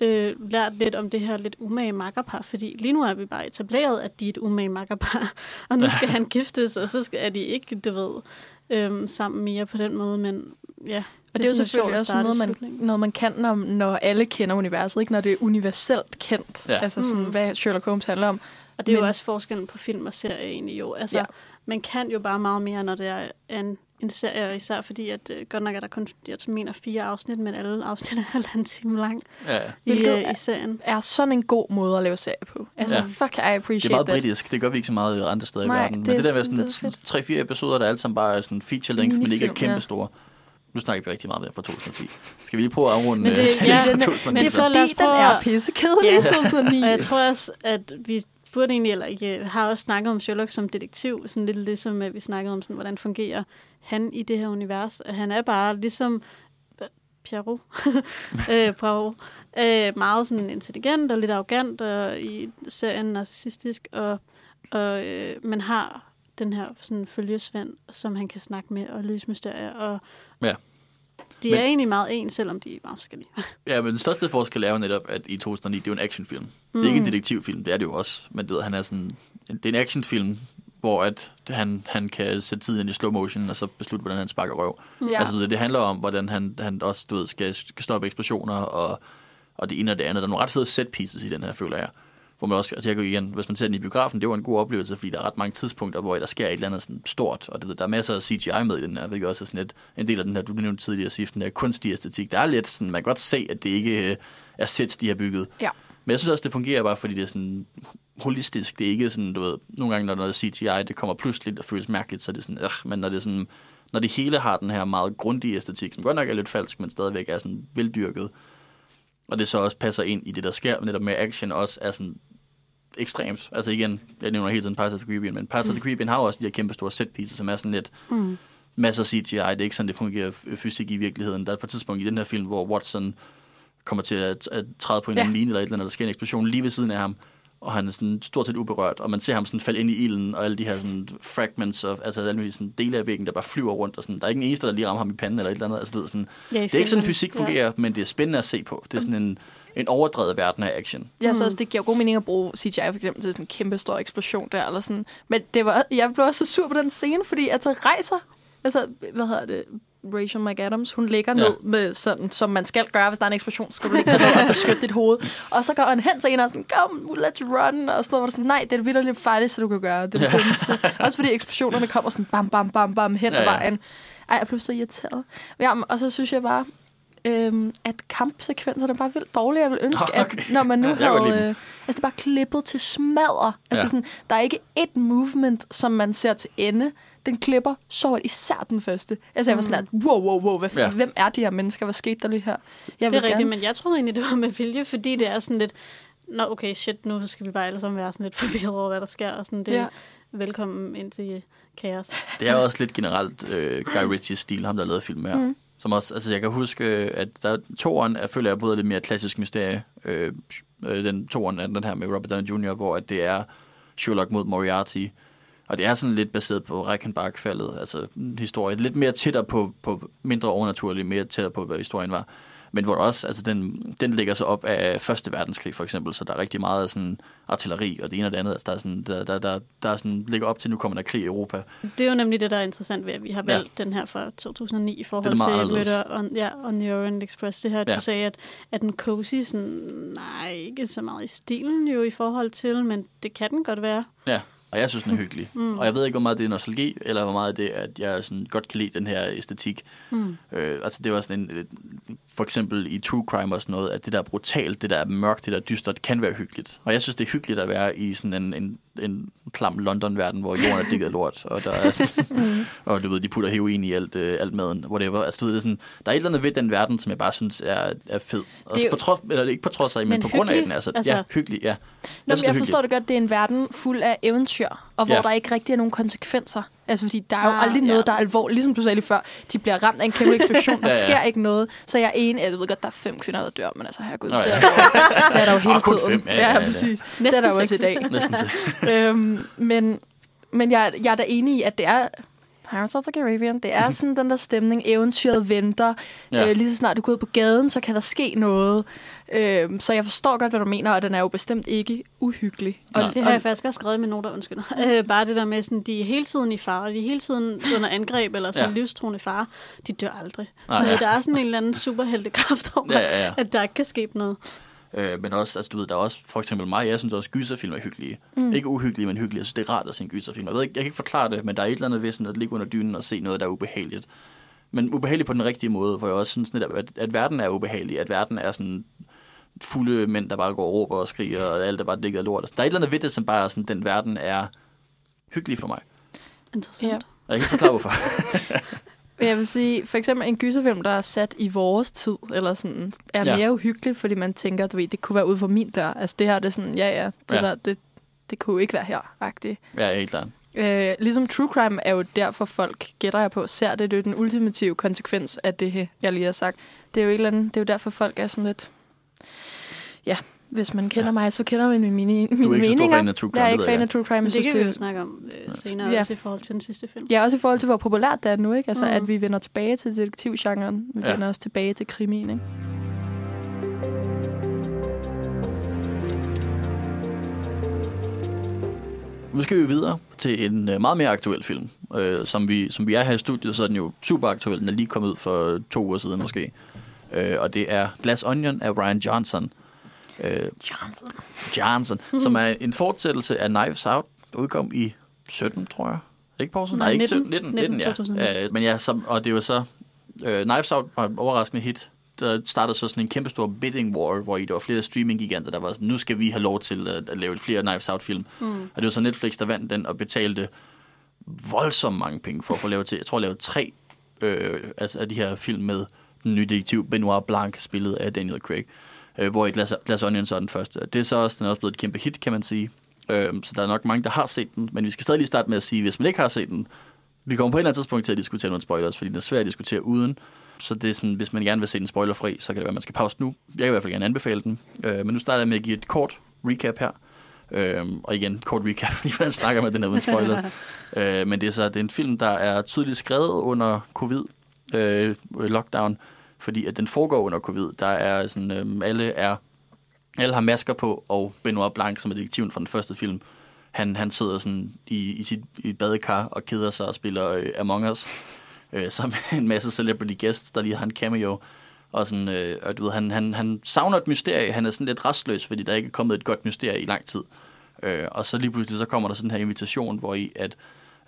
Øh, lært lidt om det her lidt umage makkerpar, fordi lige nu er vi bare etableret, at de er et umage makkerpar, og nu skal han giftes, og så skal, er de ikke, du ved, øhm, sammen mere på den måde, men ja. Og det er jo selvfølgelig også noget man, noget, man kan, når, når alle kender universet, ikke? når det er universelt kendt. Ja. Altså sådan, Mm. hvad Sherlock Holmes handler om. Og det er Men- jo også forskellen på film og serie egentlig jo. Altså, Ja. ja. man kan jo bare meget mere, når det er en, en serie, især fordi, at øh, godt nok er der kun, jeg mener fire afsnit, men alle afsnit er halvanden time lang Ja, i, øh, er- i serien. Er sådan en god måde at lave serie på. Altså, Ja. ja. fuck, I appreciate det er meget that. britisk. Det gør vi ikke så meget i andre steder Nej, i verden. Men det er det der med sådan- er sådan tre-fire episoder, der alle sammen bare er sådan feature length, men ikke er ja. kæmpe store. Nu snakker vi rigtig meget om fra 2010. Skal vi lige prøve at afrunde Men det- øh, ja, fra men- 2009? men Det er så lad os fordi, den er at- pissekedelig i Ja. 2009. Og jeg tror også, at vi burde egentlig, eller ikke, har også snakket om Sherlock som detektiv, sådan lidt ligesom at vi snakkede om, sådan, hvordan fungerer han i det her univers. At Han er bare ligesom øh, Pierrot, øh, Poirot, øh, meget sådan intelligent og lidt arrogant, og i serien narcissistisk, og, og øh, man har den her sådan følgesvend, som han kan snakke med og løse mysterier, og Ja. de Men- er egentlig meget ens, selvom de er meget forskellige. Ja, men den største forskel er jo netop, at i 2009, det er jo en actionfilm. Mm. Det er ikke en detektivfilm, det er det jo også. Men du ved, han er sådan, det er en actionfilm, hvor at han, han kan sætte tiden ind i slow motion, og så beslutte, hvordan han sparker røv. Ja. Ja. Altså, ved, det handler om, hvordan han, han også du ved, skal, skal stoppe eksplosioner, og, og det ene og det andet. Der er nogle ret fede set pieces i den her, føler jeg. Hvor man også, altså jeg går igen, hvis man ser den i biografen, det var en god oplevelse, fordi der er ret mange tidspunkter, hvor der sker et eller andet sådan stort, og ved, der er masser af CGI med i den her, hvilket også er sådan et, en del af den her, du nævnte tidligere, Sif, den her kunstige æstetik. Der er lidt sådan, man kan godt se, at det ikke øh, er sets, de har bygget. Ja. Men jeg synes også, det fungerer bare, fordi det er sådan holistisk. Det er ikke sådan, du ved, nogle gange, når noget er CGI, det kommer pludselig og føles mærkeligt, så er det sådan, øh, men når det er sådan, når det hele har den her meget grundige æstetik, som godt nok er lidt falsk, men stadigvæk er sådan veldyrket, og det så også passer ind i det, der sker, netop med action også er sådan ekstremt. Altså igen, jeg nævner hele tiden Pirates of the Caribbean, men Pirates of the Caribbean har også de her kæmpe store set pieces, som er sådan lidt Mm. masser af CGI. Det er ikke sådan, det fungerer fysik i virkeligheden. Der er på et tidspunkt i den her film, hvor Watson kommer til at, at træde på en Ja. ja. line eller et eller andet, der sker en eksplosion lige ved siden af ham, og han er sådan stort set uberørt, og man ser ham sådan falde ind i ilden, og alle de her sådan fragments, of, altså alle mulige sådan dele af væggen, der bare flyver rundt, og sådan, der er ikke en eneste, der lige rammer ham i panden eller et eller andet. Altså, du ved, sådan, Ja, det er ikke sådan, fysik fungerer, ja. men det er spændende at se på. Det er sådan en, en overdrevet verden af action. Synes Mm. også, det giver god mening at bruge CGI for eksempel til sådan en kæmpe stor eksplosion der, eller sådan. Men det var, jeg blev også så sur på den scene, fordi altså rejser, altså, hvad hedder det, Rachel McAdams, hun ligger Ja. ned med sådan, som man skal gøre, hvis der er en eksplosion, så skal du ligge ned og beskytte dit hoved. Og så går han hen til en og sådan, kom, let's run, og sådan noget, hvor sådan, nej, det er vildt lidt farligt, så du kan gøre. Det er det dummeste. Også fordi eksplosionerne kommer sådan bam, bam, bam, bam hen ad Ja, ja. vejen. Ej, jeg blev så irriteret. Ja, og så synes jeg bare, øhm, at kampsekvenserne er bare vildt dårlige. Jeg vil ønske, Okay. at når man nu godt havde... Øh, altså, det er bare klippet til smadre. Altså, Ja. sådan, der er ikke et movement, som man ser til ende. Den klipper så hårdt, især den første. Altså, jeg var sådan, at, wow, wow, wow, hvad, Ja. ja. hvem er de her mennesker? Hvad skete der lige her? Jeg Det er vil rigtigt, gerne- men jeg troede egentlig, det var med vilje, fordi det er sådan lidt, nå okay, shit, nu skal vi bare alle sammen være sådan lidt forvirret over, hvad der sker, og sådan det Ja. ja. velkommen ind til kaos. Det er også lidt generelt øh, Guy Ritchies stil, ham der lavet film her. Mm. Som også, altså jeg kan huske, øh, at der toeren, jeg føler, jeg både lidt mere klassisk mysterie. Øh, øh, den toeren er den her med Robert Downey Jr., hvor at det er Sherlock mod Moriarty. Og det er sådan lidt baseret på Reichenbach-faldet, altså historien, historie. Lidt mere tættere på, på mindre overnaturligt, mere tættere på, hvad historien var. Men hvor også, altså den, den ligger så op af Første Verdenskrig for eksempel, så der er rigtig meget sådan artilleri og det ene og det andet. Altså der, er sådan, der, der, der, der er sådan, ligger op til, nu kommer der krig i Europa. Det er jo nemlig det, der er interessant ved, at vi har valgt ja. den her fra 2009 i forhold Den til. Murder on, ja, on the Orient Express. Det her, at Ja. du sagde, at, at den cozy, sådan, nej, ikke så meget i stilen jo i forhold til, men det kan den godt være. Ja, og jeg synes, den er hyggelig. Mm. Og jeg ved ikke, hvor meget det er nostalgi, eller hvor meget det er, at jeg sådan godt kan lide den her æstetik. Mm. Øh, altså det var sådan en, et- for eksempel i True Crime og sådan noget, at det der er brutalt, det der er mørkt, det der er dystert, kan være hyggeligt. Og jeg synes, det er hyggeligt at være i sådan en, en, en klam London-verden, hvor jorden er dækket lort, og der er sådan, og du ved, de putter heroin i alt, øh, alt maden, whatever. Altså, du ved, det er sådan, der er et eller andet ved den verden, som jeg bare synes er, er fed. Og Det er på trods, eller ikke på trods af, men, Men på grund af den. Altså, altså- ja, hyggelig, ja. Nå, synes, men det jeg forstår det godt, det er en verden fuld af eventyr, og hvor Ja. der ikke rigtig er nogen konsekvenser. Altså, fordi der er jo Ah, aldrig noget, ja. der er alvorligt. Ligesom du sagde lige før, de bliver ramt af en kæmpe eksplosion, der Ja, ja. sker ikke noget. Så jeg er enig, jeg ved godt, der er fem kvinder, der dør, men altså, herregud, Nå, ja. det, er der jo, det er der jo hele Ah, tiden. fem, ja, ja, ja. præcis. Det er Næsten der jo også i dag. Næsten øhm, men men jeg, jeg er da enig i, at det er Pirates of the Caribbean. Det er sådan den der stemning, eventyret venter. Ja. Øh, lige så snart du går ud på gaden, så kan der ske noget. Øhm, så jeg forstår godt, hvad du mener, og den er jo bestemt ikke uhyggelig. Og, Nej. Det har jeg faktisk også skrevet mine noter, undskyld. Øh, bare det der med, sådan, de er hele tiden i fare, de er hele tiden under angreb eller sådan Ja. livstruende fare. De dør aldrig. Nej, ja. Der er sådan en eller anden superheltekraft over, Ja, ja, ja. at der ikke kan ske noget. Øh, men også, altså du ved, der er også for eksempel mig, jeg synes også, gyserfilm er hyggelige. Mm. Ikke uhyggelige, men hyggelige. Jeg synes, det er rart at se en gyserfilm. Jeg, ved ikke, jeg kan ikke forklare det, men der er et eller andet ved sådan at ligge under dynen og se noget, der er ubehageligt. Men ubehageligt på den rigtige måde, hvor jeg også synes netop, at, at verden er ubehagelig. At verden er sådan fulde mænd, der bare går og råber og skriger, og alt er bare dækket af lort. Der er et eller andet ved det, som bare er sådan, den verden er hyggelig for mig. Interessant. Ja. Og jeg kan ikke forklare, hvorfor. Jeg vil sige, for eksempel en gyserfilm, der er sat i vores tid, eller sådan, er Ja. mere uhyggelig, fordi man tænker, du ved, det kunne være ude for min dør. Altså det her, det er sådan, ja, ja, det, Ja. Der, det, det kunne jo ikke være her-agtigt. Ja, helt klart. Øh, ligesom true crime er jo derfor folk, gætter jeg på, ser det. Det er jo den ultimative konsekvens af det, jeg lige har sagt. Det er jo, et eller andet, det er jo derfor folk er sådan lidt... Ja, hvis man kender ja. mig, så kender man mine, mine Du er ikke så stor meninger. fan af true crime, Jeg er det ikke fan af true crime. Men det synes, kan vi jo snakke om øh, senere, Ja. også i forhold til den sidste film. Ja, også i forhold til, hvor populært det er nu, ikke? Altså, mm. at vi vender tilbage til detektivgenren. Vi Ja. ja. vender også tilbage til krimien, ikke? Nu skal vi videre til en øh, meget mere aktuel film. Øh, som, vi, som vi er her i studiet, så er den jo super aktuel. Den er lige kommet ud for to uger siden måske. Øh, og det er Glass Onion af Ryan Johnson. Øh, Johnson. Johnson, som er en fortsættelse af Knives Out, der udkom i 17, tror jeg. Er det ikke Poulsen? Nej, 19. 17, 19, 19, 19, 2019. ja. Øh, men ja, som, og det var så... Øh, Knives Out var et overraskende hit. Der startede så sådan en kæmpe stor bidding war, hvor i der var flere streaming-giganter, der var sådan, nu skal vi have lov til at, at lave flere Knives Out-film. Mm. Og det var så Netflix, der vandt den og betalte voldsomt mange penge for at få lavet til, jeg tror, lavet tre øh, altså af de her film med den nye detektiv Benoit Blanc, spillet af Daniel Craig, øh, hvor i Glass, Glass Onion så er den første. Det er så også, den er også blevet et kæmpe hit, kan man sige. Øh, så der er nok mange, der har set den, men vi skal stadig lige starte med at sige, hvis man ikke har set den, vi kommer på et eller andet tidspunkt til at diskutere nogle spoilers, fordi den er svær at diskutere uden. Så det er sådan, hvis man gerne vil se den spoilerfri, så kan det være, at man skal pause nu. Jeg kan i hvert fald gerne anbefale den. Øh, men nu starter jeg med at give et kort recap her. Øhm, og igen, kort recap, fordi man snakker med den her uden spoilers. øh, men det er så det er en film, der er tydeligt skrevet under covid øh, lockdown, fordi at den foregår under covid. Der er sådan, øhm, alle er alle har masker på, og Benoit Blanc, som er detektiven fra den første film, han, han sidder sådan i, i sit i badekar og keder sig og spiller øh, Among Us, øh, sammen med en masse celebrity guests, der lige har en cameo. Og, sådan, øh, og du ved, han, han, han savner et mysterie. Han er sådan lidt restløs, fordi der ikke er kommet et godt mysterie i lang tid. Øh, og så lige pludselig så kommer der sådan her invitation, hvor i at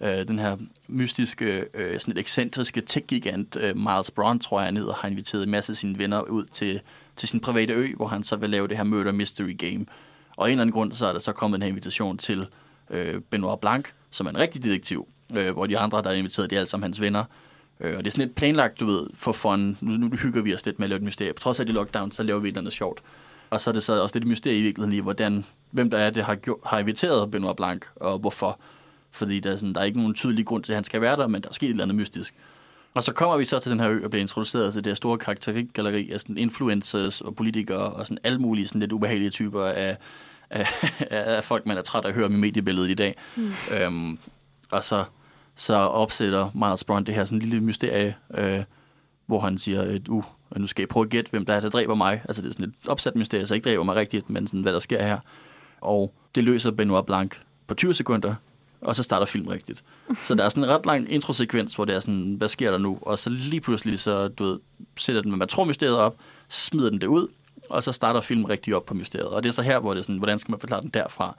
øh, den her mystiske, øh, sådan lidt ekscentriske tech-gigant, øh, Miles Brown, tror jeg han hedder, har inviteret en masse af sine venner ud til, til sin private ø, hvor han så vil lave det her murder mystery game. Og af en eller anden grund, så er der så kommet en her invitation til øh, Benoit Blanc, som er en rigtig detektiv, øh, hvor de andre, der er inviteret, det er alle sammen hans venner. Øh, og det er sådan lidt planlagt, du ved, for fun. Nu, nu hygger vi os lidt med at lave et mysterie. På trods af det lockdown, så laver vi et eller andet sjovt. Og så er det så også lidt mysterie i virkeligheden i, hvordan, hvem der er, det har, gjort, har inviteret Benoit Blanc, og hvorfor. Fordi der er, sådan, der er ikke nogen tydelig grund til, at han skal være der, men der er sket et eller andet mystisk. Og så kommer vi så til den her ø og bliver introduceret til det her store karakterikgalleri af sådan influencers og politikere og sådan alle mulige sådan lidt ubehagelige typer af, af, af folk, man er træt af at høre om i mediebilledet i dag. Mm. Øhm, og så, så opsætter Miles Brown det her sådan lille mysterie, øh, hvor han siger, at uh, nu skal jeg prøve at gætte, hvem der er, der dræber mig. Altså det er sådan et opsat mysterie, så ikke dræber mig rigtigt, men sådan, hvad der sker her. Og det løser Benoit Blanc på 20 sekunder, og så starter film rigtigt. Så der er sådan en ret lang introsekvens, hvor det er sådan, hvad sker der nu? Og så lige pludselig, så du ved, sætter den, med matromysteriet op, smider den det ud, og så starter filmen rigtig op på mysteriet. Og det er så her, hvor det er sådan, hvordan skal man forklare den derfra?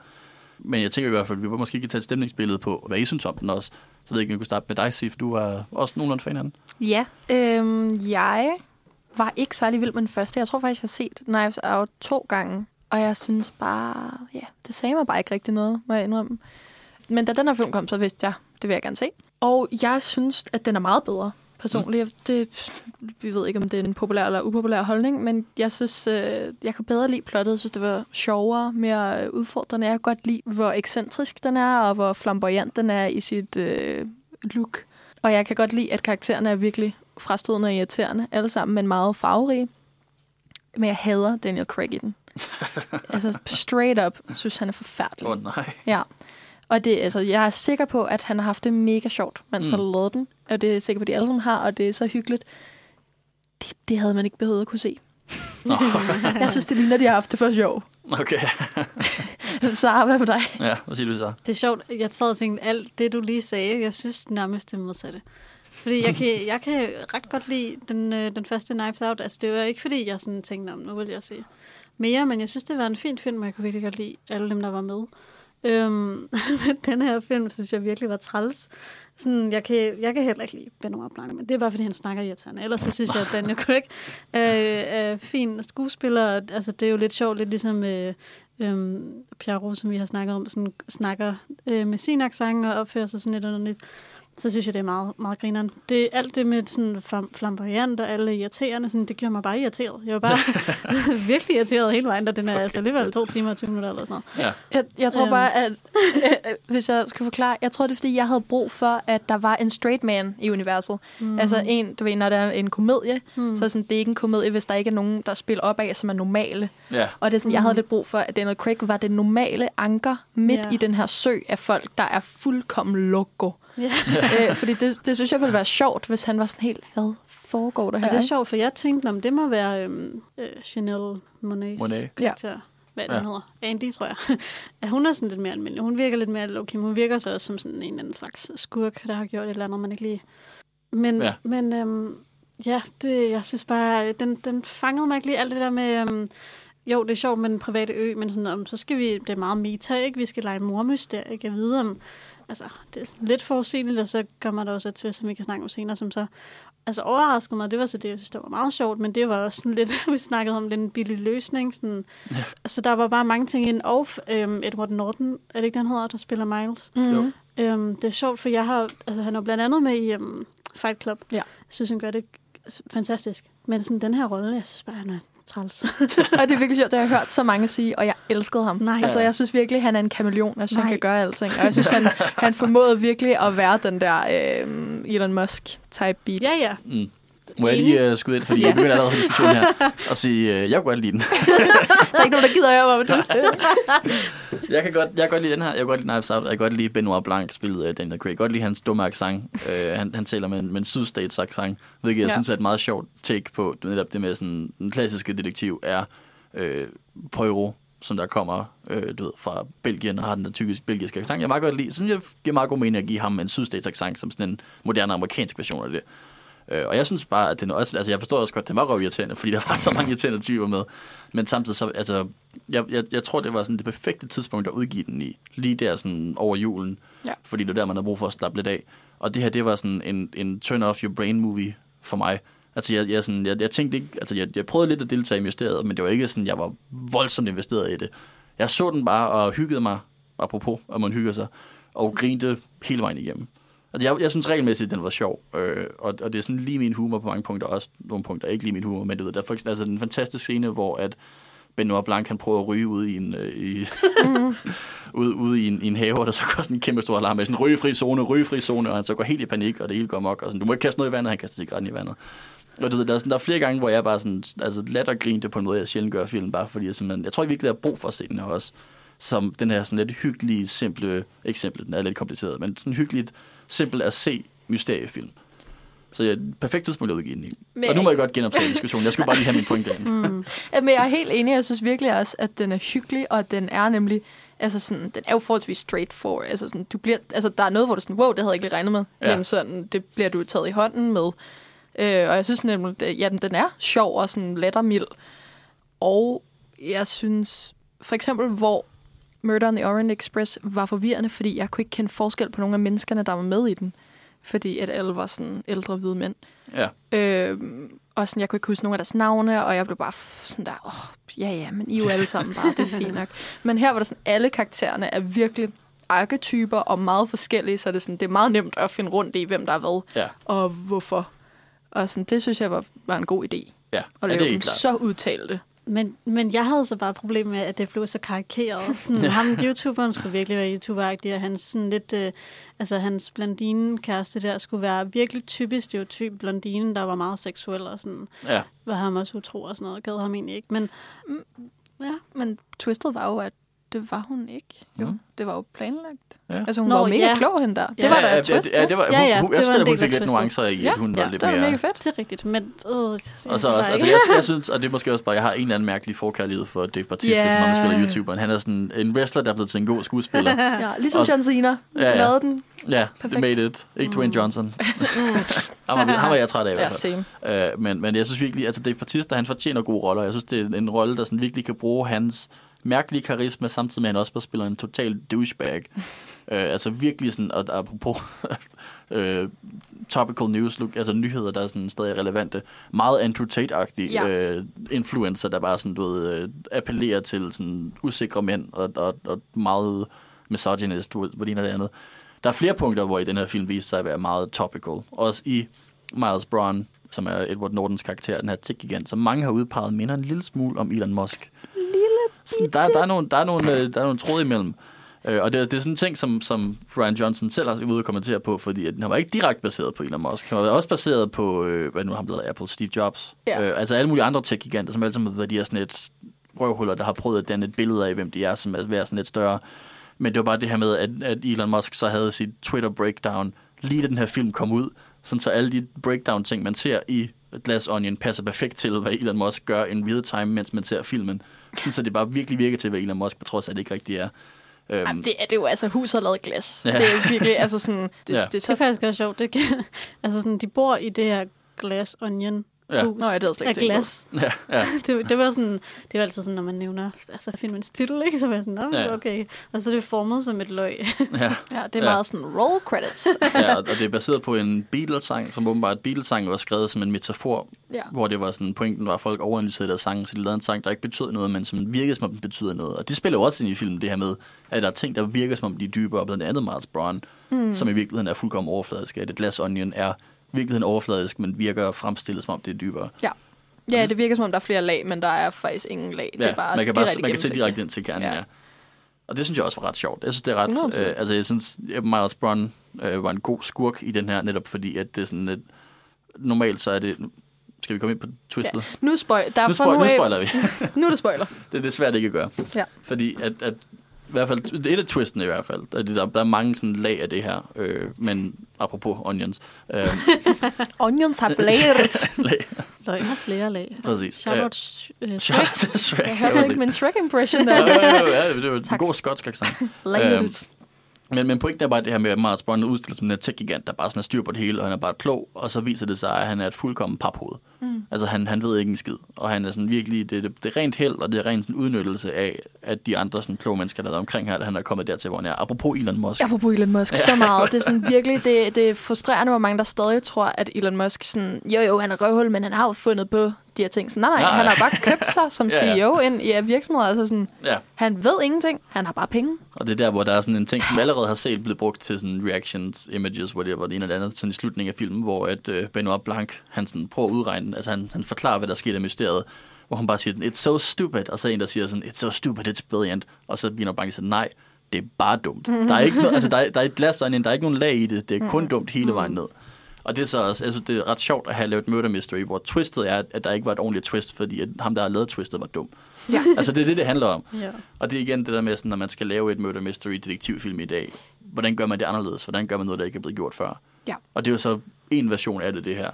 Men jeg tænker i hvert fald, at vi må måske ikke tage et stemningsbillede på, hvad I synes om den også. Så ved jeg ikke, om kunne starte med dig, Sif. Du er også nogenlunde fan af den. Ja, øhm, jeg var ikke særlig vild med den første. Jeg tror faktisk, jeg har set Knives Out to gange. Og jeg synes bare, ja, det sagde mig bare ikke rigtig noget, må jeg indrømme. Men da den her film kom, så vidste jeg, det vil jeg gerne se. Og jeg synes, at den er meget bedre, personligt. Mm. Det, vi ved ikke, om det er en populær eller upopulær holdning, men jeg synes, øh, jeg kan bedre lide plottet. Jeg synes, det var sjovere, mere øh, udfordrende. Jeg kan godt lide, hvor ekscentrisk den er, og hvor flamboyant den er i sit øh, look. Og jeg kan godt lide, at karaktererne er virkelig frastødende og irriterende, alle sammen, men meget farverige. Men jeg hader Daniel Craig i den. altså, straight up, synes han er forfærdelig. Åh oh, nej. Ja. Og det, altså, jeg er sikker på, at han har haft det mega sjovt, mens Mm. han lavede den. Og det er jeg sikker på, at de alle sammen har, og det er så hyggeligt. Det, det havde man ikke behøvet at kunne se. Nå, Jeg synes, det ligner, at de har haft det for sjov. okay. Så hvad med dig? Ja, hvad siger du så? Det er sjovt. Jeg sad og tænkte, alt det, du lige sagde, jeg synes nærmest det modsatte. Fordi jeg kan, jeg kan ret godt lide den, øh, den første Knives Out. Altså, det var ikke, fordi jeg sådan tænkte, om nu vil jeg se mere, men jeg synes, det var en fin film, og jeg kunne virkelig godt lide alle dem, der var med. Øhm, den her film, synes jeg virkelig var træls. Sådan, jeg, kan, jeg kan heller ikke lide Benoit Blanc, men det er bare, fordi han snakker irriterende. Ellers så synes jeg, at Daniel Craig er, er fin skuespiller. Altså, det er jo lidt sjovt, lidt ligesom øh, øhm, Pierrot, som vi har snakket om, sådan, snakker øh, med sin accent og opfører sig sådan lidt underligt. Så synes jeg, det er meget, meget grineren. Det, alt det med sådan flam- flamboyant og alle irriterende, sådan, det gjorde mig bare irriteret. Jeg var bare virkelig irriteret hele vejen, da den er altså alligevel to timer og 20 minutter eller sådan noget. Ja. Jeg, jeg tror Øhm. bare, at øh, hvis jeg skal forklare, jeg tror, det er, fordi jeg havde brug for, at der var en straight man i universet. Mm. Altså en, du ved, når det er en komedie, mm. så er sådan, det er ikke en komedie, hvis der ikke er nogen, der spiller op af, som er normale. Ja. Og det er sådan, jeg havde lidt brug for, at Daniel Craig var det normale anker midt Ja. i den her sø af folk, der er fuldkommen loco. Ja. øh, fordi det, det synes jeg ville være sjovt, hvis han var sådan helt, hvad foregår der her? Og det er sjovt, for jeg tænkte, om det må være øhm, øh, Chanel Monets Monet. karakter. Hvad Ja. den hedder. Andy, tror jeg. ja, hun er sådan lidt mere almindelig. Hun virker lidt mere low men hun virker så også som sådan en eller anden slags skurk, der har gjort et eller andet, man ikke lige... Men, Ja. ja. men øhm, ja, det, jeg synes bare, den, den fangede mig ikke lige alt det der med... Øhm, jo, det er sjovt med den private ø, men sådan, om, så skal vi, det er meget meta, ikke? Vi skal lege mormysterie, ikke? Jeg ved om, altså, det er sådan lidt forudsigeligt, og så kommer der også et twist, som vi kan snakke om senere, som så altså overraskede mig. Det var så det, jeg synes, der var meget sjovt, men det var også sådan lidt, vi snakkede om, lidt en billig løsning. Sådan, ja. Altså, der var bare mange ting ind. Og øhm, Edward Norton, er det ikke den hedder, der spiller Miles? Mhm. Øhm, det er sjovt, for jeg har, altså, han er jo blandt andet med i øhm, Fight Club. Ja. Jeg synes, han gør det fantastisk. Men sådan den her rolle, jeg synes bare, han er træls. og det er virkelig sjovt, det har jeg hørt så mange sige, og jeg elskede ham. Nej. Altså, jeg synes virkelig, han er en kameleon. Jeg synes, han Nej. kan gøre alting. Og jeg synes, han, han formåede virkelig at være den der øh, Elon Musk-type beat. ja, ja. Mm. Må jeg lige uh, skyde ind, fordi jeg begynder allerede på diskussionen her, og sige, uh, jeg kunne godt lide den. Der er ikke nogen, der gider høre, hvad du Jeg kan godt, jeg kan godt lide den her. Jeg kan godt lide Knives Out. Jeg kan godt lide Benoit Blanc spillet af Daniel Craig. Jeg kan godt lide hans dumme accent. Uh, han, han taler med en, med en sydstats accent, hvilket jeg Ja. synes er et meget sjovt take på netop det med sådan, den klassiske detektiv er uh, Poirot, som der kommer øh, du ved, fra Belgien og har den der typisk belgiske accent. Jeg meget godt lide, synes jeg giver meget god mening at give ham en sydstats accent som sådan en moderne amerikansk version af det. Øh, og jeg synes bare, at den også, altså jeg forstår også godt, at det var røvirriterende, fordi der var så mange irriterende typer med. Men samtidig så, altså, jeg, jeg, jeg tror, det var sådan det perfekte tidspunkt at udgive den i. Lige der sådan over julen. Ja. Fordi det var der, man har brug for at slappe lidt af. Og det her, det var sådan en, en turn off your brain movie for mig. Altså, jeg, jeg, sådan, jeg, jeg tænkte ikke, altså, jeg, jeg prøvede lidt at deltage i mysteriet, men det var ikke sådan, jeg var voldsomt investeret i det. Jeg så den bare og hyggede mig, apropos, at man hygger sig, og grinte hele vejen igennem. Altså, jeg, jeg synes regelmæssigt, den var sjov, øh, og, og det er sådan lige min humor på mange punkter, også nogle punkter ikke lige min humor, men du ved, der er for eksempel altså, en fantastisk scene, hvor at Benoit Blanc han prøver at ryge ude i en, øh, i, ude, ude i, en, i en have, og der så går sådan en kæmpe stor alarm med sådan rygefri zone, rygefri zone, og han så går helt i panik, og det hele går mok, og sådan, du må ikke kaste noget i vandet, han kaster cigaretten i vandet. Og du ved, der er, sådan, der er flere gange, hvor jeg bare sådan, altså og grinte på en måde, jeg sjældent gør i film, bare fordi jeg simpelthen, jeg tror virkelig, der er brug for at se den her også, som den her sådan lidt hyggelige, simple, ikke simple, den er lidt kompliceret, men sådan hyggeligt, simpel at se mysteriefilm. Så jeg perfekt tidspunkt at udgive den i. Men- Og nu må jeg godt genoptage diskussionen. Jeg skulle bare lige have min pointe. Mm. Ja, men jeg er helt enig. Jeg synes virkelig også, at den er hyggelig, og at den er nemlig... Altså sådan, den er jo forholdsvis straightforward. Altså sådan, du bliver, altså der er noget, hvor du sådan, wow, det havde jeg ikke lige regnet med. Ja. Ja. Men sådan, det bliver du taget i hånden med. Øh, og jeg synes nemlig, at, ja, den er sjov og sådan let og mild. Og jeg synes, for eksempel, hvor Murder on the Orient Express var forvirrende, fordi jeg kunne ikke kende forskel på nogle af menneskerne, der var med i den. Fordi at alle var sådan ældre hvide mænd. Ja. Øh, og sådan, jeg kunne ikke huske nogen af deres navne, og jeg blev bare sådan der, åh, ja ja, men I er jo alle sammen bare, det er fint nok. Men her var der sådan, alle karaktererne er virkelig arketyper og meget forskellige, så det er, sådan, det er meget nemt at finde rundt i, hvem der er hvad, Ja. og hvorfor. Og sådan, det synes jeg var, var en god idé. Ja, At ja lave det er dem klart. så udtalte. Men, men jeg havde så bare problem med, at det blev så karikeret. Sådan, ham, YouTuberen, skulle virkelig være YouTuber-agtig, og hans sådan lidt, øh, altså hans blondine-kæreste der, skulle være virkelig typisk stereotyp blondine, der var meget seksuel, og sådan, Ja. var ham også utro og sådan noget, gad ham egentlig ikke. Men ja, Men twistet var jo, at det var hun ikke. Jo, Mhm. det var jo planlagt. Ja. Altså, hun Nå, var mega ja. klog, hende der. Det Ja, var ja, da ja, et twist. Ja, det var, Ja, ja, hun, det jeg var synes, en at hun del af fik lidt nuancer i, Ja, at hun var ja, lidt det var mere... mega fedt. det er rigtigt. Men øh, Og så også, altså, jeg, jeg synes, og det er måske også bare, jeg har en eller anden mærkelig forkærlighed for Dave Bautista, Ja. som han spiller YouTuberen. Han er sådan en wrestler, der er blevet til en god skuespiller. Ja, ligesom Og- John Cena Ja, ja. lavede den. Ja, det Perfekt. made it. Ikke Dwayne Johnson. han, var, han var jeg træt af i Ja, hvert fald. same. Øh, men, men jeg synes virkelig, altså Dave Bautista, han fortjener gode roller. Jeg synes, det er en rolle, der sådan virkelig kan bruge hans mærkelige karisma, samtidig med, at han også bare spiller en total douchebag. øh, altså virkelig sådan, og apropos øh, topical news, look, altså nyheder, der er sådan stadig relevante. Meget Andrew Tate-agtige Ja. øh, influencer, der bare sådan, du ved, øh, appellerer til sådan usikre mænd, og, og, og meget misogynist, hvor det ene og det andet. Der er flere punkter, hvor i den her film viser sig at være meget topical. Også i Miles Braun, som er Edward Nortons karakter, den her tech-gigant, som mange har udpeget, minder en lille smule om Elon Musk. Lille der, der, er nogle, der, er nogle, øh, der er nogle tråde imellem. Øh, og det, er- det er sådan en ting, som, som Ryan Johnson selv har ude og kommentere på, fordi at han var ikke direkte baseret på Elon Musk. Han var også baseret på, øh, hvad nu har blevet, Apple, Steve Jobs. Ja. Øh, altså alle mulige andre tech-giganter, som alle sammen har været de her sådan et røvhuller, der har prøvet at danne et billede af, hvem de er, som er være sådan lidt større. Men det var bare det her med, at, at Elon Musk så havde sit Twitter-breakdown, lige da den her film kom ud, sådan så alle de breakdown-ting, man ser i Glass Onion, passer perfekt til, hvad Elon Musk gør in real time, mens man ser filmen. Sådan, så det bare virkelig virker til, hvad Elon Musk, på trods af, at det ikke rigtig er. Øhm, Jamen, det er det er jo altså hus og lavet glas. Ja. Det er jo virkelig, altså sådan, det, Ja. det er Det er så... faktisk også sjovt. Det altså sådan, de bor i det her glass onion Ja. hus Nå, ja, det havde slet af på. glas. ja, ja. Det, det, var sådan, det var altid sådan, når man nævner altså, filmens titel, ikke? så var jeg sådan, Nå, Ja. okay. Og så er det formet som et løg. ja. Ja, det er Ja. meget sådan roll credits. ja, og det er baseret på en Beatles-sang, som åbenbart Beatles-sang var skrevet som en metafor, ja. hvor det var sådan, pointen var, at folk overanalyserede deres sange, så de lavede en sang, der ikke betød noget, men som virkede, som om den betyder noget. Og det spiller jo også ind i filmen, det her med, at der er ting, der virker, som om de er dybere, blandt andet Miles Brown, mm. som i virkeligheden er fuldkommen overfladisk. At et Glass Onion er virkeligheden overfladisk, men virker fremstillet, som om det er dybere. ja. Ja, det virker som om, der er flere lag, men der er faktisk ingen lag. det er bare man kan, bare, man kan se direkte ind til kernen, ja. Ja. ja. Og det synes jeg også var ret sjovt. Jeg synes, det er ret... 100%. Øh, altså, jeg synes, Miles Brown øh, var en god skurk i den her, netop fordi, at det er sådan et... Normalt så er det... Skal vi komme ind på twistet? Ja. Nu, spoil, der er Nu, spoil, nu spoiler vi. Nu er det spoiler. det, det er svært ikke at gøre. Ja. Fordi at, at i hvert fald, det er et af twisten i hvert fald. Der, der, der er mange sådan lag af det her. Øh, men apropos onions. Øh, Onions have layers. lag, Løg har flere lag. præcis. Shout-out øh, Shrek. Charlotte Shrek. Jeg hørte ikke min Shrek impression Ja, der. ja, ja, ja, det var en Tak. god skotsk accent. Layers. Men, men pointen er bare det her med, at Miles Brown udstiller som en tech-gigant, der bare sådan er styr på det hele, og han er bare klog, og så viser det sig, at han er et fuldkommen paphoved. Mm. Altså, han, han ved ikke en skid, og han er sådan virkelig, det, det, det er rent held, og det er rent sådan udnyttelse af, at de andre sådan kloge mennesker, der er omkring her, at han er kommet dertil, hvor han er. Apropos Elon Musk. Apropos Elon Musk, så meget. Det er sådan virkelig, det, det er frustrerende, hvor mange der stadig tror, at Elon Musk sådan, jo jo, han er røvhul, men han har jo fundet på de her ting. Sådan, nej, nej, Nej. han har bare købt sig som Ja, ja. CEO ind i virksomheder. Altså sådan, Ja, han ved ingenting, han har bare penge. og det er der, hvor der er sådan en ting, som allerede har set blevet brugt til sådan reactions, images, hvor det var det ene eller andet, sådan i slutningen af filmen, hvor at uh, Benoit Blanc, han sådan prøver at udregne, altså han, han forklarer, hvad der skete af mysteriet, hvor han bare siger, it's so stupid, og så er en, der siger sådan, it's so stupid, it's brilliant, og så Benoit Blanc siger, nej, det er bare dumt. Der er ikke noget, altså der er, der er et glas der er ikke nogen lag i det, det er kun dumt hele vejen ned. Og det er så også, synes, det er ret sjovt at have lavet murder mystery, hvor twistet er, at der ikke var et ordentligt twist, fordi at ham, der har lavet twistet, var dum. Ja. Altså det er det, det handler om. Ja. Og det er igen det der med, sådan, når man skal lave et murder mystery detektivfilm i dag, hvordan gør man det anderledes? Hvordan gør man noget, der ikke er blevet gjort før? Ja. Og det er jo så en version af det, det her.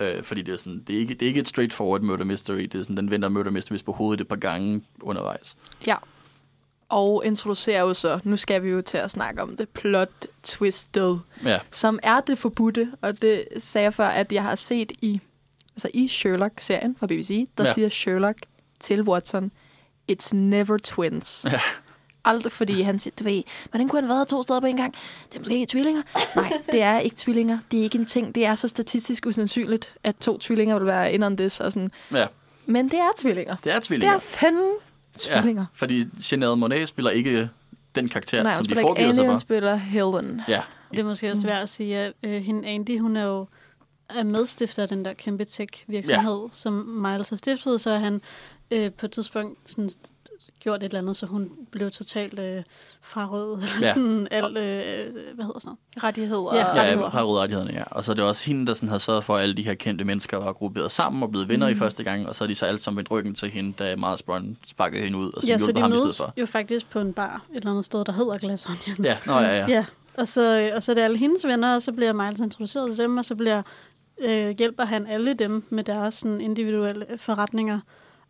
Øh, fordi det er, sådan, det, er ikke, det er ikke et straightforward murder mystery. Det er sådan, den vender murder mysteries på hovedet et par gange undervejs. Ja. Og introducerer jo så, nu skal vi jo til at snakke om det, plot twisted, Ja, som er det forbudte. Og det sagde jeg før, at jeg har set i, altså i Sherlock-serien fra BBC, der Ja. siger Sherlock til Watson, it's never twins. Ja. Aldrig, fordi han siger, du ved, hvordan kunne han været to steder på en gang? Det er måske ikke tvillinger. Nej, det er ikke tvillinger. Det er ikke en ting. Det er så statistisk usandsynligt, at to tvillinger vil være in on this. Og sådan. ja. Men det er tvillinger. Det er Det tvillinger. er fandme tvillinger. Ja, fordi Janelle Monet spiller ikke den karakter, Nej, som de foregiver sig for. hun spiller Helen. Ja, Det er måske også værd at sige, at øh, hende Andy, hun er jo er medstifter af den der kæmpe tech-virksomhed, ja. som Miles har stiftet, så er han øh, på et tidspunkt sådan, gjort et eller andet, så hun blev totalt øh, frarøvet. Eller Ja. sådan alt, øh, hvad hedder sådan? Rettigheder. Ja, og- ja, rettigheder. har rettighederne, ja. Og så er det også hende, der sådan har sørget for, at alle de her kendte mennesker var grupperet sammen og blevet venner mm. i første gang, og så er de så alle sammen vendt ryggen til hende, da Miles Brown sparkede hende ud, og så Ja, så de ham i stedet for. jo faktisk på en bar et eller andet sted, der hedder Glass Onion. Ja, nå, ja, ja. ja. Og, så, og så er det alle hendes venner, og så bliver Miles introduceret til dem, og så bliver, øh, hjælper han alle dem med deres sådan, individuelle forretninger.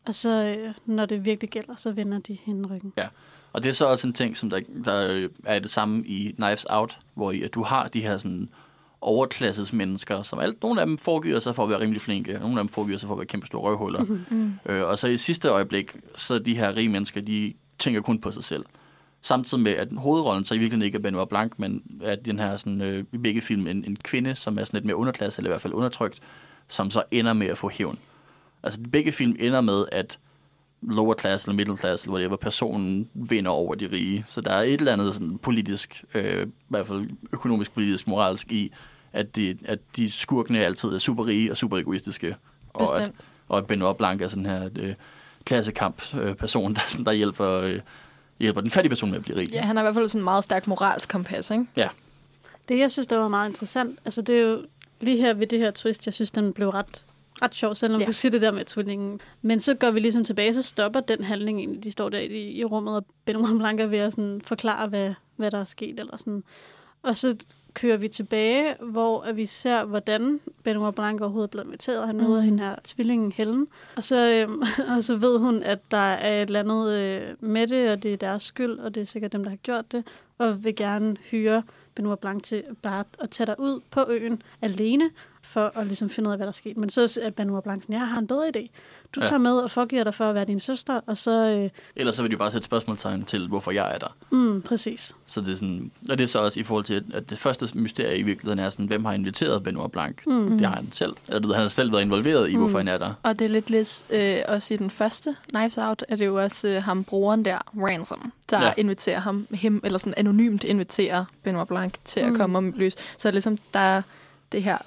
Og så, øh, når det virkelig gælder, så vender de hende ryggen. Ja, og det er så også en ting, som der, der er det samme i Knives Out, hvor i, at du har de her sådan overklasses mennesker, som alt, nogle af dem foregiver sig for at være rimelig flinke, og nogle af dem foregiver sig for at være kæmpe store røvhuller. Mm. Øh, og så i sidste øjeblik, så de her rige mennesker, de tænker kun på sig selv. Samtidig med, at hovedrollen så i virkeligheden ikke er Benoit Blanc, men er den her sådan, øh, i begge film en, en kvinde, som er sådan lidt mere underklasse, eller i hvert fald undertrykt, som så ender med at få hævn. Altså begge film ender med, at lower class eller middle class, eller whatever, personen vinder over de rige. Så der er et eller andet sådan politisk, øh, i hvert fald økonomisk, politisk, moralsk i, at de, at de skurkene altid er super rige og super egoistiske. Og at, Bestemt. og at Benoit Blanc er sådan her øh, klassekamp-person, der, sådan, der hjælper, øh, hjælper den fattige person med at blive rig. Ja, han har i hvert fald sådan en meget stærk moralsk kompas, ikke? Ja. Det, jeg synes, der var meget interessant, altså det er jo lige her ved det her twist, jeg synes, den blev ret, ret sjov, selvom Ja. du siger det der med tvillingen. Men så går vi ligesom tilbage, så stopper den handling egentlig. De står der i, i rummet, og Benoit Blanc er ved at sådan forklare, hvad, hvad der er sket. Eller sådan. Og så kører vi tilbage, hvor at vi ser, hvordan Benoit Blanc overhovedet er blevet inviteret. Han møder mm. hende her tvillingen Helen. Og så, øhm, og så ved hun, at der er et eller andet øh, med det, og det er deres skyld, og det er sikkert dem, der har gjort det, og vil gerne hyre Benoit Blanc til bare at tage dig ud på øen alene, for at ligesom finde ud af, hvad der er sket. Men så er Benoit Blanc sådan, jeg har en bedre idé. Du Ja. tager med og forgiver dig for at være din søster, og så... Øh, Ellers så vil de bare sætte spørgsmålstegn til, hvorfor jeg er der. mm, præcis. Så det er sådan, og det er så også i forhold til, at det første mysterie i virkeligheden er sådan, hvem har inviteret Benoit Blanc? Mm. Det har han selv. Eller du ved, han har selv været involveret i, Mm. hvorfor han er der. Og det er lidt lidt øh, også i den første Knives Out, er det jo også øh, ham, broren der, Ransom, der Ja. inviterer ham, him, eller sådan anonymt inviterer Benoit Blanc til at Mm. komme om løs. Så er det ligesom, der er det her,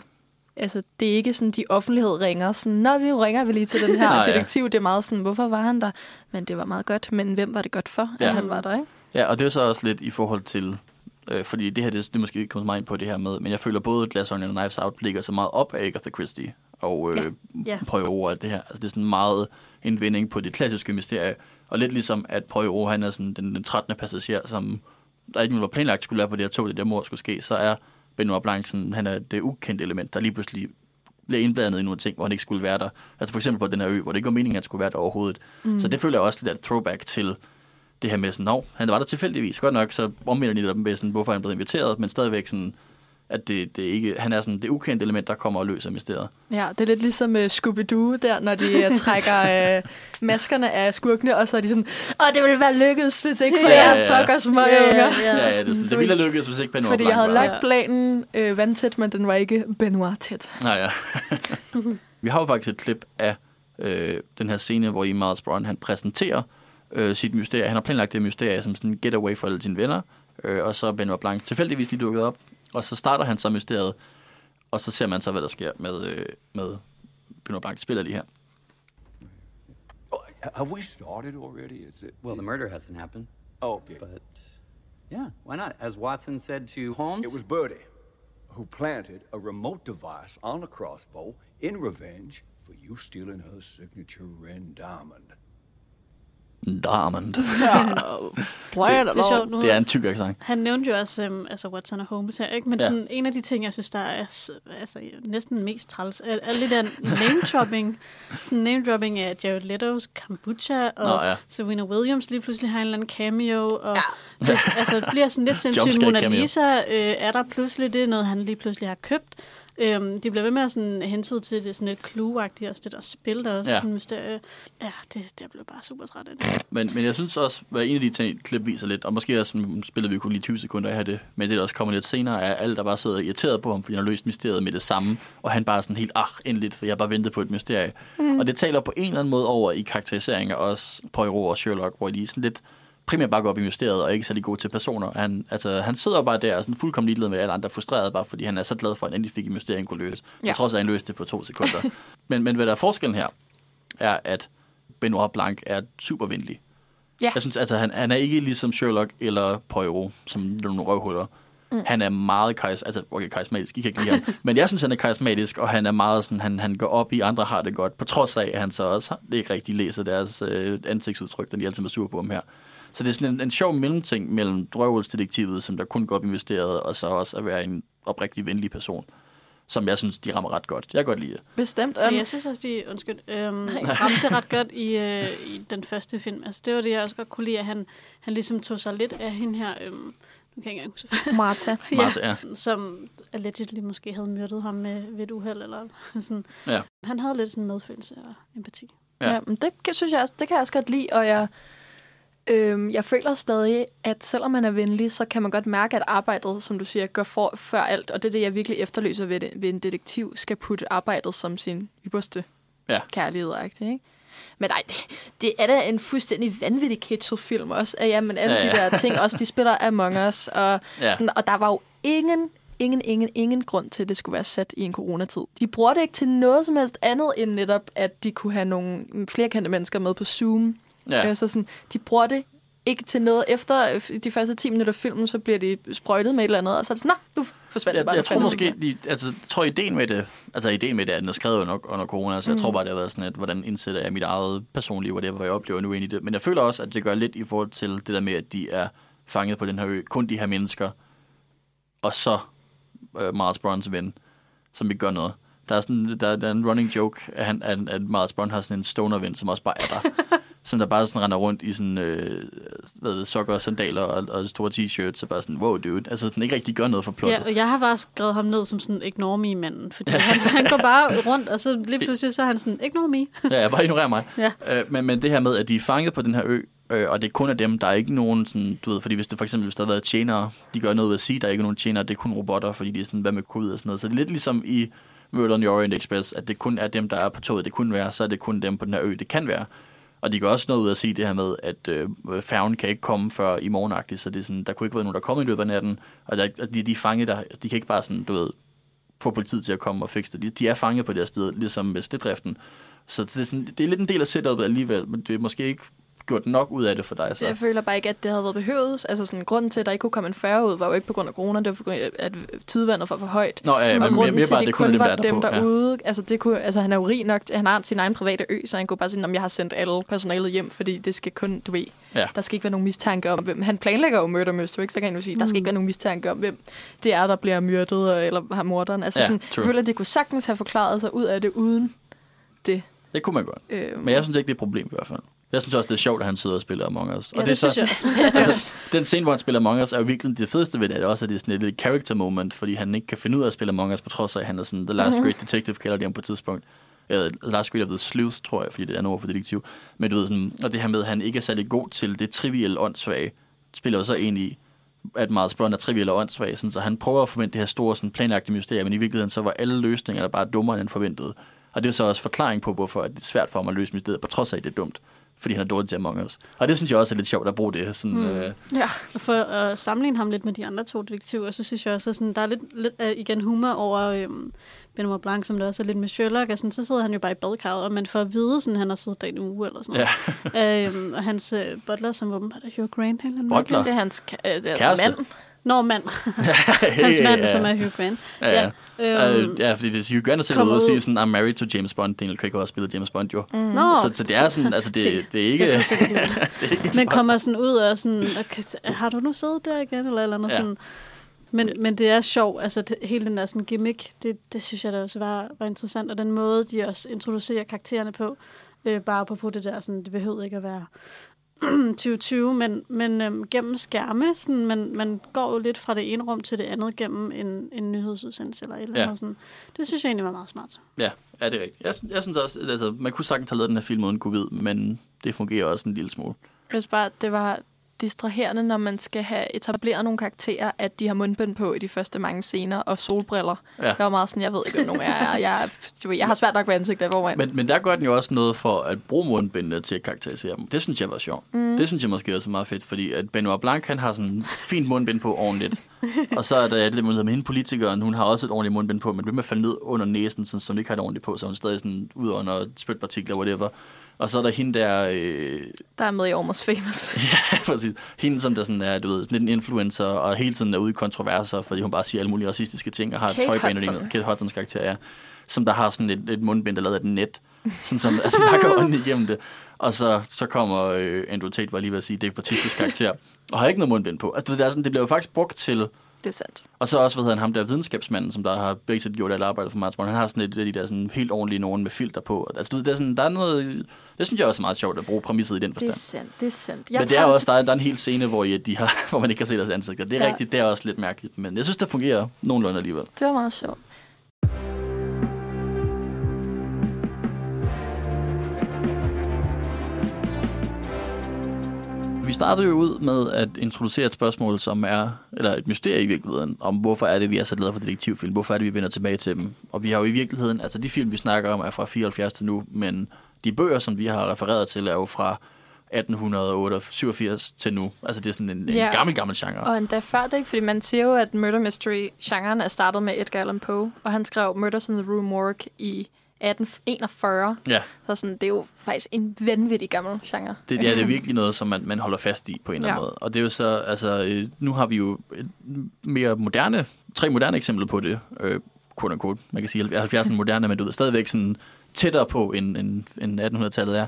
altså det er ikke sådan, de offentlighed ringer, sådan, når vi ringer vi lige til den her Nej, ja. detektiv, det er meget sådan, hvorfor var han der? Men det var meget godt, men hvem var det godt for, Ja. at han var der, ikke? Ja, og det er så også lidt i forhold til, øh, fordi det her, det, det måske ikke kommet så meget ind på det her med, men jeg føler både Glass Onion og Knives Out ligger så meget op af Agatha Christie og øh, Ja. Poirot og det her. Altså det er sådan meget en vending på det klassiske mysterie, og lidt ligesom at Poirot, han er sådan den, den 13. passager, som der ikke var planlagt skulle være på det her tog, det der mor skulle ske, så er Benoit Blanc sådan, han er det ukendte element, der lige pludselig bliver indblandet i nogle ting, hvor han ikke skulle være der. Altså for eksempel på den her ø, hvor det ikke var meningen, at han skulle være der overhovedet. Mm. Så det føler jeg også lidt af et throwback til det her med sådan, han var der tilfældigvis. Godt nok, så omvender de dem med sådan, hvorfor han blev inviteret, men stadigvæk sådan, at det, det ikke, han er sådan det ukendte element, der kommer og løser mysteriet. Ja, det er lidt ligesom uh, Scooby-Doo der, når de uh, trækker uh, maskerne af skurkene, og så er de sådan, åh, det ville være lykkedes, hvis ikke for Ja, ja, ja, jer ja. pokker små Ja, ja, unger. Ja, ja, det, er sådan, det ville have lykkedes, hvis ikke Benoit Fordi jeg havde lagt planen øh, vandtæt, men den var ikke Benoit tæt. Nej, ja. Vi har jo faktisk et klip af øh, den her scene, hvor i Miles Brown han præsenterer øh, sit mysterie. Han har planlagt det mysterie som sådan en getaway for alle sine venner, øh, og så er Benoit Blanc tilfældigvis lige dukket op, og så starter han så mysteriet, og så ser man så, hvad der sker med, øh, med Benoit Blanc. Spiller lige her. Oh, have we started already? Is it? Well, the murder hasn't happened, Oh, okay. but yeah, why not? As Watson said to Holmes, It was Birdie who planted a remote device on a crossbow in revenge for you stealing her signature ring diamond. Diamond. Plan Det er sjovt nu. Det er en tyk accent. Han nævnte jo også um, altså Watson og Holmes her, ikke? Men Ja. ja. sådan, en af de ting, jeg synes, der er altså, næsten mest træls, er, er lidt af name-dropping. sådan name-dropping af Jared Leto's Kombucha, og Nå, ja. Serena Williams lige pludselig har en eller anden cameo, og ja. det, altså, det bliver sådan lidt sindssygt. Mona. Lisa øh, er der pludselig, det er noget, han lige pludselig har købt. Øhm, de bliver ved med at sådan hensyn til det sådan lidt clue-agtigt, også det der spil, der også Ja. sådan mysterie. Ja, det, det blev bare super træt af det. Men, men jeg synes også, hvad en af de ting, klip viser lidt, og måske også nu spiller vi kun lige 20 sekunder af det, men det, der også kommer lidt senere, er alle, der bare sidder irriteret på ham, fordi han har løst mysteriet med det samme, og han bare er sådan helt, ah, endeligt, for jeg har bare ventet på et mysterie. Mm. Og det taler på en eller anden måde over i karakteriseringen af også Poirot og Sherlock, hvor de er sådan lidt primært bare går op i mysteriet, og ikke særlig gode til personer. Han, altså, han sidder bare der og sådan fuldkommen ligeglad med alle andre, frustreret bare, fordi han er så glad for, at han endelig fik et mysterium kunne løse. Ja. På trods af, at han løste det på to sekunder. men, men hvad der er forskellen her, er, at Benoit Blanc er super venlig. Ja. Jeg synes, altså, han, han er ikke ligesom Sherlock eller Poirot, som nogle røvhuller. Mm. Han er meget karis, altså, okay, karismatisk, I kan ikke lide ham. men jeg synes, han er karismatisk, og han er meget sådan, han, han går op i, andre har det godt, på trods af, at han så også ikke rigtig læser deres øh, ansigtsudtryk, der de altid er sur på ham her. Så det er sådan en, en sjov mellemting mellem drøvelsdetektivet, som der kun går op i mysteriet, og så også at være en oprigtig venlig person, som jeg synes, de rammer ret godt. Jeg kan godt lide det. Bestemt. Um, jeg synes også, de undskyld, øhm, ramte det ret godt i, øh, i den første film. Altså, det var det, jeg også godt kunne lide, at han, han ligesom tog sig lidt af hende her, øhm, nu kan jeg ikke engang huske, Martha. Martha, ja. som allegedly måske havde myrdet ham med, ved et uheld. Eller sådan. Ja. Han havde lidt sådan medfølelse og empati. Ja. Ja, ja men det kan, synes jeg også, det kan jeg også godt lide, og jeg, øhm, jeg føler stadig, at selvom man er venlig, så kan man godt mærke, at arbejdet, som du siger, går for, før alt, og det er det, jeg virkelig efterlyser ved, det, ved en detektiv, skal putte arbejdet som sin ypperste Ja. kærlighed, ikke? Men nej, det, det er da en fuldstændig vanvittig kitschel-film også. At, jamen, alle Ja, ja, ja. de der ting, også de spiller Among Us. Og, Ja. ja. sådan, og der var jo ingen, ingen, ingen, ingen grund til, at det skulle være sat i en coronatid. De bruger det ikke til noget som helst andet, end netop, at de kunne have nogle flere kendte mennesker med på Zoom. Ja. Altså sådan, de bruger det ikke til noget. Efter øh, de første 10 minutter af filmen, så bliver de sprøjtet med et eller andet, og så er det sådan, nå, nu forsvandt det Jeg, bare. jeg Det tror måske, de, altså, jeg tror ideen med det, altså ideen med det, at den er skrevet under, under corona, så jeg Mm. tror bare, det har været sådan, at hvordan indsætter jeg mit eget personlige, whatever, hvad jeg oplever nu ind i det. Men jeg føler også, at det gør lidt i forhold til det der med, at de er fanget på den her ø, kun de her mennesker, og så øh, Miles Brons ven, som ikke gør noget. Der er, sådan, der, der er en running joke, at, han, at, at Miles Bond har sådan en stoner-ven, som også bare er der. som der bare sådan render rundt i sådan, øh, hvad det, sokker og sandaler og, og store t-shirts, så bare sådan, wow dude, altså sådan ikke rigtig gør noget for plottet. Ja, og jeg har bare skrevet ham ned som sådan ignore me manden, fordi han, han går bare rundt, og så lige pludselig så er han sådan, ignore me. Ja, jeg bare ignorerer mig. Ja. Øh, men, men det her med, at de er fanget på den her ø, øh, og det er kun af dem, der er ikke nogen sådan, du ved, fordi hvis det for eksempel, hvis der har været tjenere, de gør noget ved at sige, der er ikke nogen tjenere, det er kun robotter, fordi de er sådan, hvad med covid og sådan noget. Så det er lidt ligesom i Murder on the Orient Express, at det kun er dem, der er på toget, det kunne være, så er det kun dem på den her ø, det kan være. Og de gør også noget ud af at sige det her med, at øh, færgen kan ikke komme før i morgenagtigt, så det er sådan, der kunne ikke være nogen, der kommer i løbet af natten, og der, altså, de, de er fanget der, de kan ikke bare sådan, du ved, få politiet til at komme og fikse det. De, de er fanget på det her sted, ligesom med snedriften. Så det er, sådan, det er lidt en del af setupet alligevel, men det er måske ikke gjort nok ud af det for dig. Så. Jeg føler bare ikke, at det havde været behøvet. Altså sådan, grunden til, at der ikke kunne komme en færge ud, var jo ikke på grund af corona, det var på grund af, at tidevandet var for højt. Nå, ja, og men mere- grunden mere til, bare, at det det kun kun dem, der var er dem derpå, ja. derude. Altså, det kunne, altså, han er jo rig nok, til- han har sin egen private ø, så han kunne bare sige, at jeg har sendt alle personalet hjem, fordi det skal kun, du ved, Ja. der skal ikke være nogen mistanke om, hvem. Han planlægger jo murder mystery, ikke? så kan han jo sige, der skal Mm. ikke være nogen mistanke om, hvem det er, der bliver myrdet, eller har morderen. Altså Ja, sådan, true. jeg føler, at det kunne sagtens have forklaret sig ud af det uden det. Det kunne man godt. Øhm. Men jeg synes ikke, det er et problem i hvert fald. Jeg synes også, det er sjovt, at han sidder og spiller Among Us. Ja, og det er synes jeg også. Det det altså. Den scene, hvor han spiller Among Us, er jo virkelig det fedeste ved det, er det også, at det er sådan et lille character moment, fordi han ikke kan finde ud af at spille Among Us, på trods af, at han er sådan the last Mhm. great detective, kalder de ham på et tidspunkt. Uh, the last great of the sleuth, tror jeg, fordi det er andet ord for detektiv. Men du ved sådan, og det her med, at han ikke er særlig god til det trivielle åndssvage, spiller jo så i, at Miles Bond er triviel og åndssvag, sådan, så han prøver at forvente det her store sådan, planagtige mysterium, men i virkeligheden så var alle løsninger der bare dummere, end han forventede. Og det er så også forklaring på, hvorfor det er svært for ham at løse mysteriet, på trods af, at det er dumt. Fordi han er dårlig til Among Us. Og det synes jeg også er lidt sjovt at bruge det sådan... Mm. Øh, Ja. Og for at sammenligne ham lidt med de andre to detektiver, så synes jeg også, at sådan, der er lidt, lidt uh, igen humor over øhm, Benoit Blanc, som der også er lidt med Sherlock. Og sådan, så sidder han jo bare i badekarret, og man får at vide, sådan, han har siddet der i en uge eller sådan noget. øhm, og hans øh, butler, som åbenbart er Hugh Grant. Eller noget. Butler? Det er hans øh, det er altså mand. Nå, mand. hans mand, som er Hugh Grant. Ja, ja. Ja, Øh, øhm, ja, fordi det er Hugh Grant er selv ude og ud- sige sådan, I'm married to James Bond. Daniel Craig har også spillet James Bond, jo. Mm. Nå. Så, så det er sådan, altså det, det er ikke... det er ikke Men kommer sådan ud og sådan, okay, har du nu siddet der igen, eller eller andet Ja. sådan. Men, men det er sjovt, altså det, hele den der sådan gimmick, det, det synes jeg da også var, var interessant, og den måde, de også introducerer karaktererne på, øh, bare på det der, sådan, det behøvede ikke at være 2020, men, men øhm, gennem skærme, sådan, man, man går jo lidt fra det ene rum til det andet gennem en, en nyhedsudsendelse eller et eller Ja. andet. Sådan. Det synes jeg egentlig var meget smart. Ja, ja, det er rigtigt. Jeg, jeg synes også, altså, man kunne sagtens have lavet den her film uden covid, men det fungerer også en lille smule. Jeg synes bare, det var distraherende, når man skal have etableret nogle karakterer, at de har mundbind på i de første mange scener, og solbriller. Ja. Jeg var meget sådan, jeg ved ikke, hvem nogen er. Jeg, jeg, jeg har svært nok ved ansigtet i forvejen. Men, men der gør den jo også noget for at bruge mundbindene til at karakterisere dem. Det synes jeg var sjovt. Mm. Det synes jeg måske også er meget fedt, fordi at Benoit Blanc, han har sådan fint mundbind på ordentligt. og så er der lidt mulighed med hende politikeren, hun har også et ordentligt mundbind på, men det med at falde ned under næsen, sådan, så hun ikke har det ordentligt på, så hun stadig sådan ud under spytpartikler, whatever. Og så er der hende der, øh, Der er med i Almost Famous. ja, præcis, hende som der sådan er, du ved, sådan lidt en influencer, og hele tiden er ude i kontroverser, fordi hun bare siger alle mulige racistiske ting, og har Kate et tøjbane Hudson. Kate Hudsons karakter, ja, som der har sådan et, et mundbind, der er lavet af et net, sådan som altså, bare går ånden igennem det. Og så, så kommer øh, Andrew Tate, var lige ved at sige, det er partistisk karakter, og har ikke noget mundbind på. Altså, du ved, det, er sådan, det bliver jo faktisk brugt til, Det er sandt. og så også, hvad hedder han, ham der videnskabsmanden, som der har set gjort alt arbejdet for Martin Bond. Han har sådan et af de der sådan helt ordentlige nogen med filter på. Altså, du ved, det er sådan, der er noget, det synes jeg også er meget sjovt at bruge præmisset i den Det forstand. er sandt. Det er sandt. Men det er også, der er, der er en hel scene, hvor, I, de har, hvor man ikke kan se deres ansigter. Det er ja. rigtigt, det er også lidt mærkeligt, men jeg synes, det fungerer nogenlunde alligevel. Det var meget sjovt. Vi startede jo ud med at introducere et spørgsmål, som er, eller et mysterie i virkeligheden, om hvorfor er det, vi er så glade for detektivfilm, hvorfor er det, vi vender tilbage til dem. Og vi har jo i virkeligheden, altså de film, vi snakker om, er fra 74 til nu, men de bøger, som vi har refereret til, er jo fra 1887 til nu. Altså det er sådan en, en Ja. gammel, gammel genre. Og endda før det, ikke? Fordi man siger jo, at murder mystery-genren er startet med Edgar Allan Poe, og han skrev Murders in the Rue Morgue i 1841. Ja, Så sådan, det er jo faktisk en vanvittig gammel genre. det, ja, det er virkelig noget, som man, man holder fast i på en eller anden Ja. måde. Og det er jo så, altså, øh, nu har vi jo et mere moderne, tre moderne eksempler på det, øh, quote unquote. Man kan sige, at 70'erne moderne, men du ved, stadigvæk sådan tættere på, end, end, end 1800-tallet er.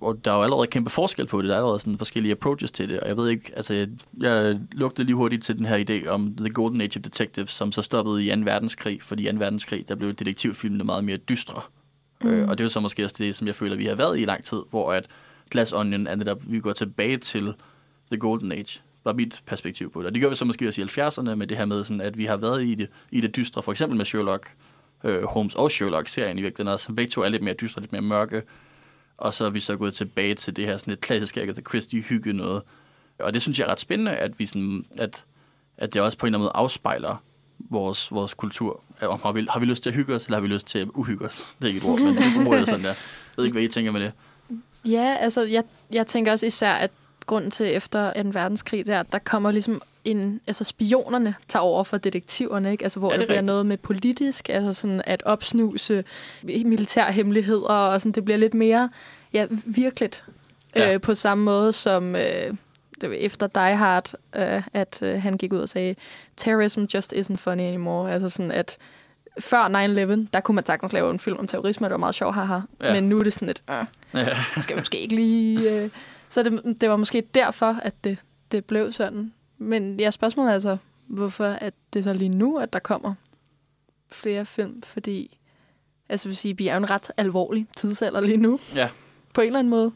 Og der er jo allerede kæmpe forskel på det. Der er allerede sådan forskellige approaches til det. Og jeg ved ikke, altså jeg, jeg lugtede lige hurtigt til den her idé om The Golden Age of Detectives, som så stoppede i 2. verdenskrig. Fordi i 2. verdenskrig, der blev detektivfilmene meget mere dystre. Mm. Øh, og det er jo så måske også det, som jeg føler, vi har været i lang tid, hvor at Glass Onion er netop, vi går tilbage til The Golden Age, var mit perspektiv på det. Og det gør vi så måske også i 70'erne med det her med, sådan, at vi har været i det, i det dystre, for eksempel med Sherlock øh, Holmes og Sherlock-serien i virkeligheden, som begge to er lidt mere dystre, lidt mere mørke. Og så er vi så gået tilbage til det her sådan lidt klassiske Agatha Christie hygge noget. Og det synes jeg er ret spændende, at, vi sådan, at, at det også på en eller anden måde afspejler vores, vores kultur. Om har vi, har vi lyst til at hygge os, eller har vi lyst til at uhygge os? Det er ikke et ord, men det bruger jeg sådan der. Jeg ved ikke, hvad I tænker med det. Ja, altså jeg, jeg tænker også især, at grunden til efter en verdenskrig, det er, at der kommer ligesom en, altså spionerne tager over for detektiverne, ikke? Altså hvor Ja, ja, det det er bliver rigtigt. noget med politisk, altså sådan at opsnuse militærhemmeligheder, og sådan, det bliver lidt mere ja, virkeligt Ja. ja. Øh, på samme måde som øh, efter Die Hard, øh, at øh, han gik ud og sagde, terrorism just isn't funny anymore. Altså sådan, at før 9-11, der kunne man sagtens lave en film om terrorisme, det var meget sjovt, haha. Ja. Ja. Men nu er det sådan et, øh, Ja. det skal måske ikke lige... Øh. Så det, det var måske derfor, at det, det blev sådan. Men ja, spørgsmålet er altså, hvorfor at det er så lige nu, at der kommer flere film, fordi altså, vil sige, vi er jo en ret alvorlig tidsalder lige nu, ja. på en eller anden måde.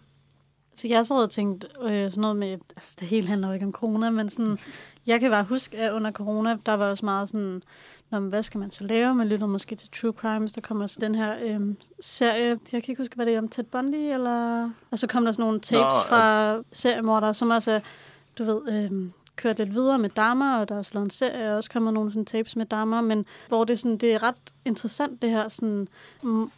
Så jeg sad og tænkte øh, sådan noget med, altså det hele handler jo ikke om corona, men sådan, jeg kan bare huske, at under corona, der var også meget sådan, Nå, men hvad skal man så lave? Man lytter måske til True Crimes, der kommer så den her øh, serie, jeg kan ikke huske, hvad det er, om Ted Bundy, eller... Og så kom der sådan nogle tapes Nå, fra seriemordere, som også er, du ved, øh, kørt lidt videre med damer, og der er lavet en serie, og også kommer nogle sådan tapes med damer, men hvor det, sådan, det er ret interessant, det her sådan,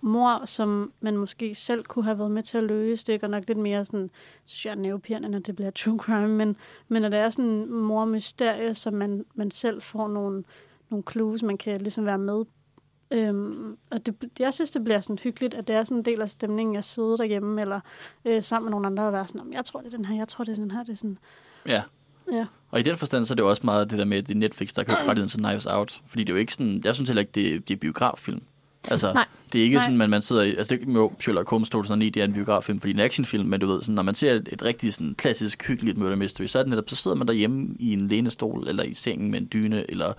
mor, som man måske selv kunne have været med til at løse. Det er nok lidt mere sådan, synes jeg, nervepirrende, når det bliver true crime, men, men når det er sådan mor-mysterie, som man, man selv får nogle, nogle clues, man kan ligesom være med Øhm, og det, jeg synes, det bliver sådan hyggeligt, at det er sådan en del af stemningen at sidde derhjemme, eller øh, sammen med nogle andre og være sådan, "Om, jeg tror, det er den her, jeg tror, det er den her. Det er sådan, Ja. ja. Og i den forstand, så er det jo også meget det der med, at det er Netflix, der kan rettigheden til Knives Out. Fordi det er jo ikke sådan, jeg synes heller ikke, det, det er biograffilm. Altså, Nej. det er ikke Nej. sådan, at man sidder i, altså det er jo Sherlock Holmes 2009, det er en biograffilm, fordi det er en actionfilm, men du ved, sådan, når man ser et, et rigtig sådan, klassisk, hyggeligt murder mystery, så er det netop, så sidder man derhjemme i en lænestol, eller i sengen med en dyne, eller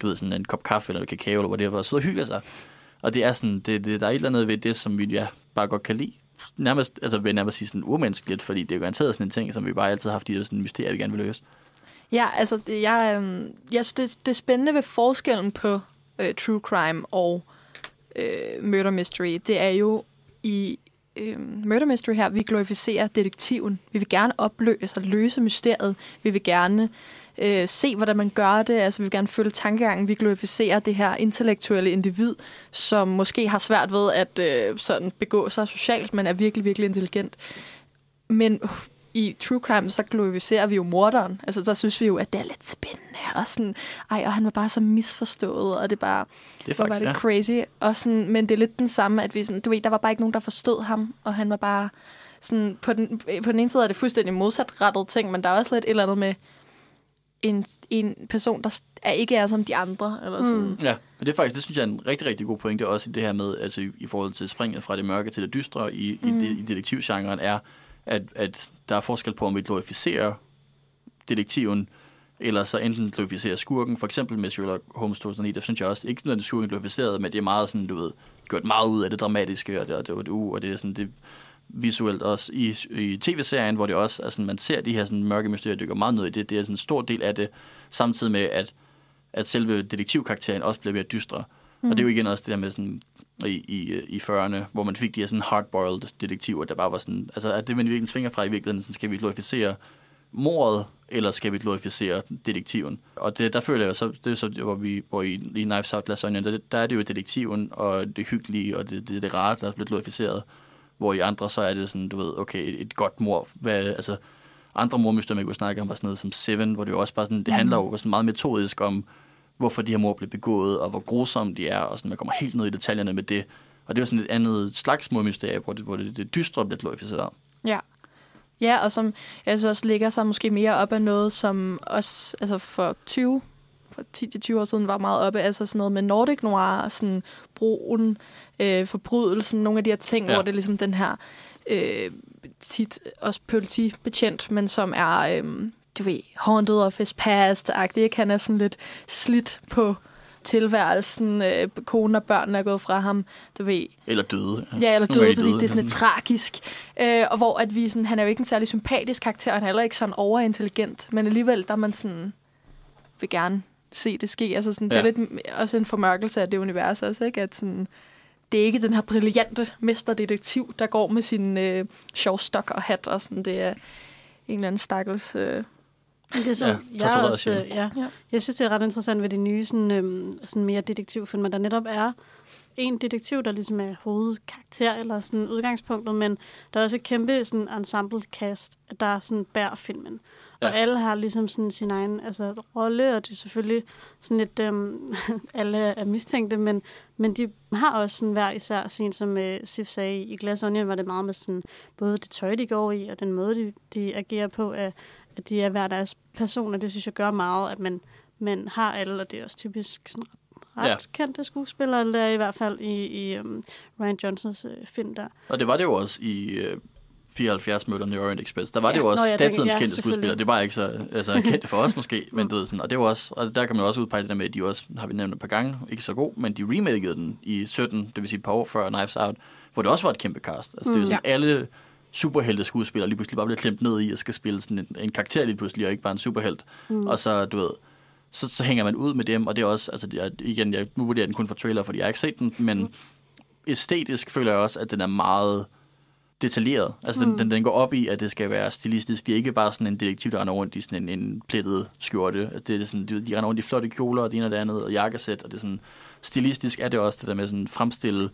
du ved, sådan en kop kaffe, eller kakao, eller whatever, og sidder og hygger sig. Og det er sådan, det, det, der er et eller andet ved det, som vi ja, bare godt kan lide. Nærmest, altså vil jeg nærmest sige sådan umenneskeligt, fordi det er jo garanteret sådan en ting, som vi bare altid har haft, de der sådan mysterier, vi gerne vil løse. Ja, altså, det- jeg, øhm, jeg synes, det, det er spændende ved forskellen på øh, true crime og øh, murder mystery. Det er jo i øh, murder mystery her, vi glorificerer detektiven. Vi vil gerne opløse altså og løse mysteriet. Vi vil gerne øh, se, hvordan man gør det. Altså, vi vil gerne følge tankegangen. Vi glorificerer det her intellektuelle individ, som måske har svært ved at øh, sådan begå sig socialt, men er virkelig, virkelig intelligent. Men i True Crime, så glorificerer vi jo morderen. Altså, der synes vi jo, at det er lidt spændende. Og sådan, ej, og han var bare så misforstået, og det er bare, Det er hvor var faktisk, det ja. crazy. Og sådan, men det er lidt den samme, at vi sådan, du ved, der var bare ikke nogen, der forstod ham, og han var bare sådan, på den, på den ene side er det fuldstændig modsatrettet ting, men der er også lidt et eller andet med en, en person, der er, ikke er som de andre, eller sådan. Mm. Ja, men det er faktisk, det synes jeg er en rigtig, rigtig god pointe, også i det her med, altså i, i forhold til springet fra det mørke til det dystre i, mm. i, de, i detektivgenren, er, at, at der er forskel på, om vi glorificerer detektiven, eller så enten glorificerer skurken, for eksempel med Sherlock Holmes 2009, der synes jeg også, ikke sådan, at skurken glorificeret, men det er meget sådan, du ved, gjort meget ud af det dramatiske, og det, og det, og det, og det er sådan, det visuelt også i, i tv-serien, hvor det også er sådan, man ser de her sådan, mørke mysterier, dykker meget ned i det, det er sådan en stor del af det, samtidig med, at at selve detektivkarakteren også bliver mere dystre. Mm. Og det er jo igen også det der med sådan, i, i, i 40'erne, hvor man fik de her sådan hardboiled detektiver, der bare var sådan, altså at det man virkelig svinger fra i virkeligheden, sådan, skal vi glorificere mordet, eller skal vi glorificere detektiven? Og det, der føler jeg så, det er så, hvor vi, hvor i, i Knives Out Onion, der, der er det jo detektiven, og det hyggelige, og det, det, det rare, der er blevet glorificeret. hvor i andre så er det sådan, du ved, okay, et, et godt mor. Hvad, altså, andre mormysterier, man kunne snakke om, var sådan noget som Seven, hvor det jo også bare sådan, det handler jo sådan meget metodisk om, hvorfor de her mor blev begået, og hvor grusomme de er, og sådan, man kommer helt ned i detaljerne med det. Og det var sådan et andet slags mormysterie, hvor det, hvor det, det dystre bliver glorificeret. Ja. Ja, og som jeg synes også ligger sig måske mere op af noget, som også altså for 20 for 10-20 år siden var meget oppe, altså sådan noget med Nordic Noir, sådan broen, øh, forbrydelsen, nogle af de her ting, ja. hvor det er ligesom den her øh, tit også politibetjent, men som er, øh, du ved, haunted of his past-agtig, ikke? Han er sådan lidt slidt på tilværelsen, øh, konen og børnene er gået fra ham, du ved, Eller døde. Ja, eller døde, præcis. Det er sådan lidt tragisk. Øh, og hvor at vi sådan, han er jo ikke en særlig sympatisk karakter, og han er heller ikke sådan overintelligent, men alligevel, der er man sådan, vil gerne se det ske. Altså sådan, ja. det er lidt også en formørkelse af det univers også, ikke? At sådan, det er ikke den her brillante mesterdetektiv, der går med sin øh, sjov stok og hat, og sådan, det er en eller anden stakkels... Øh, Det er så, Ja, jeg, er også, øh, ja. Ja. jeg synes, det er ret interessant ved de nye sådan, øhm, sådan mere detektivfilmer, der netop er en detektiv, der ligesom er hovedkarakter eller sådan udgangspunktet, men der er også et kæmpe sådan ensemble cast, der sådan bærer filmen. Ja. Ja. Og alle har ligesom sådan sin egen altså, rolle, og det er selvfølgelig sådan lidt, øhm, alle er mistænkte, men, men de har også sådan hver især sin, som øh, Sif sagde, i Glass Onion var det meget med sådan, både det tøj, de går i, og den måde, de, de agerer på, at, at de er hver deres personer. Det synes jeg gør meget, at man, man har alle, og det er også typisk sådan ret, Ja. ja. kendte skuespillere, eller er i hvert fald i, i um, Ryan Johnsons øh, film der. Og det var det jo også i øh, 74 møderne i Orient Express. Der var Ja. det jo også Nå, ja, ja, datidens ja, kendte skuespillere. Det var ikke så altså, kendte for os måske, men det, sådan, og det var også, og der kan man også udpege det der med, at de også, har vi nævnt et par gange, ikke så god, men de remakede den i 17, det vil sige et par år før Knives Out, hvor det også var et kæmpe cast. Altså, det er jo Mm. sådan, alle superhelte skuespillere lige pludselig bare bliver klemt ned i og skal spille sådan en, en karakter lige pludselig, og ikke bare en superhelt. Mm. Og så, du ved, så, så hænger man ud med dem, og det er også, altså er, igen, jeg, nu vurderer jeg den kun for trailer, fordi jeg har ikke set den, men Mm. æstetisk føler jeg også, at den er meget detaljeret. Altså, den, Mm. den, den går op i, at det skal være stilistisk. Det er ikke bare sådan en detektiv, der render rundt i sådan en, en plettet skjorte. Altså, det er sådan, de, de render rundt i flotte kjoler, og det ene og det andet, og jakkesæt, og det er sådan, stilistisk er det også det der med sådan fremstille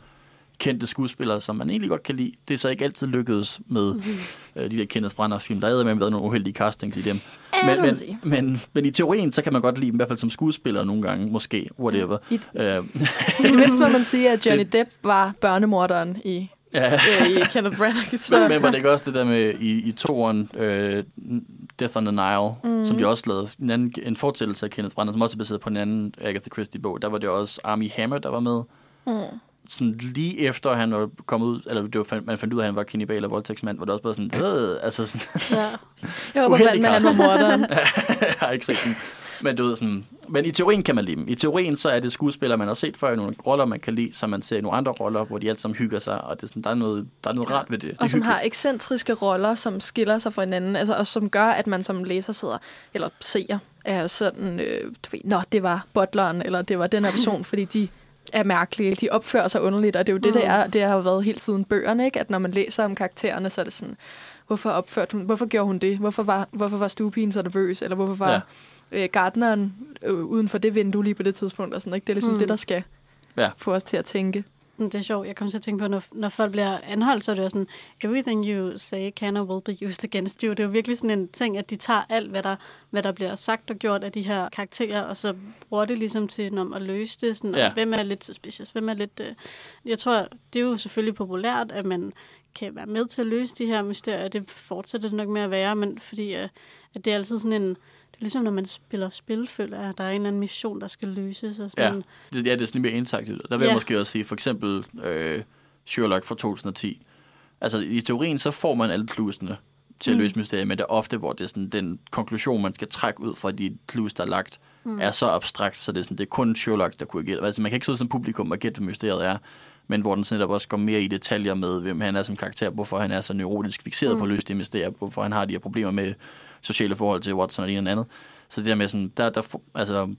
kendte skuespillere, som man egentlig godt kan lide. Det er så ikke altid lykkedes med Mhm. øh, de der Kenneth Branagh-film. Der er med været nogle uheldige castings i dem. Men, man sige. men, men, men i teorien, så kan man godt lide dem, i hvert fald som skuespiller nogle gange, måske, whatever. I- Øh, I mindst må man sige, at Johnny Depp var børnemorderen i, ja. øh, i Kenneth Branagh. Men, Så, men var det ikke også det der med i, i toeren, øh, Death on the Nile, mm. som de også lavede, en, anden, en fortællelse af Kenneth Branagh, som også er baseret på en anden Agatha Christie-bog, der var det også Armie Hammer, der var med. mm. Sådan lige efter han var kommet ud, eller det var, man fandt ud af, at han var kannibal og voldtægtsmand, var det også bare sådan, øh, altså sådan, Ja. jeg håber fandme, han var morderen. jeg har ikke set den. Men, du ved, sådan, men i teorien kan man lide dem. I teorien så er det skuespillere, man har set før i nogle roller, man kan lide, som man ser i nogle andre roller, hvor de alle sammen hygger sig, og det er sådan, der, er noget, der er noget rart ved det. det Og som hyggeligt. har ekscentriske roller, som skiller sig fra hinanden, altså, og som gør, at man som læser sidder, eller seer, er sådan, øh, du ved, nå, det var butleren, eller det var den her person, fordi de er mærkelige, de opfører sig underligt, og det er jo det, det er, det har jo været helt siden bøgerne, ikke? at når man læser om karaktererne, så er det sådan, hvorfor opførte hun, hvorfor gjorde hun det, hvorfor var, hvorfor var stuepigen så nervøs, eller hvorfor var ja. øh, gardneren øh, uden for det vindue lige på det tidspunkt, og sådan, ikke? det er ligesom Mm. mm. det, der skal Ja. få os til at tænke. Det er sjovt. Jeg kommer til at tænke på, når, når folk bliver anholdt, så er det jo sådan, everything you say can or will be used against you. Det er jo virkelig sådan en ting, at de tager alt, hvad der, hvad der bliver sagt og gjort af de her karakterer, og så bruger det ligesom til når, at løse det. Sådan, ja. Hvem er lidt suspicious? Hvem er lidt... Øh, jeg tror, det er jo selvfølgelig populært, at man kan være med til at løse de her mysterier. Det fortsætter det nok med at være, men fordi øh, at det er altid sådan en... Ligesom, når man spiller spil, føler jeg, at der er en eller anden mission, der skal løses. Og sådan, Ja, det, ja, det er sådan lidt mere interaktivt. Der vil jeg Ja. måske også sige, for eksempel øh, Sherlock fra 2010. Altså i teorien, så får man alle klusene til at Mm. løse mysteriet, men det er ofte, hvor det er sådan, den konklusion, man skal trække ud fra de clues, der er lagt, mm. er så abstrakt, så det er, sådan, det er kun Sherlock, der kunne gætte. Altså man kan ikke sidde som publikum og gætte, hvad mysteriet er, men hvor den sådan netop også går mere i detaljer med, hvem han er som karakter, hvorfor han er så neurotisk fixeret mm. på at løse det mysterier, hvorfor han har de her problemer med sociale forhold til Watson og det ene og andet. Så det der med sådan, der, der, altså,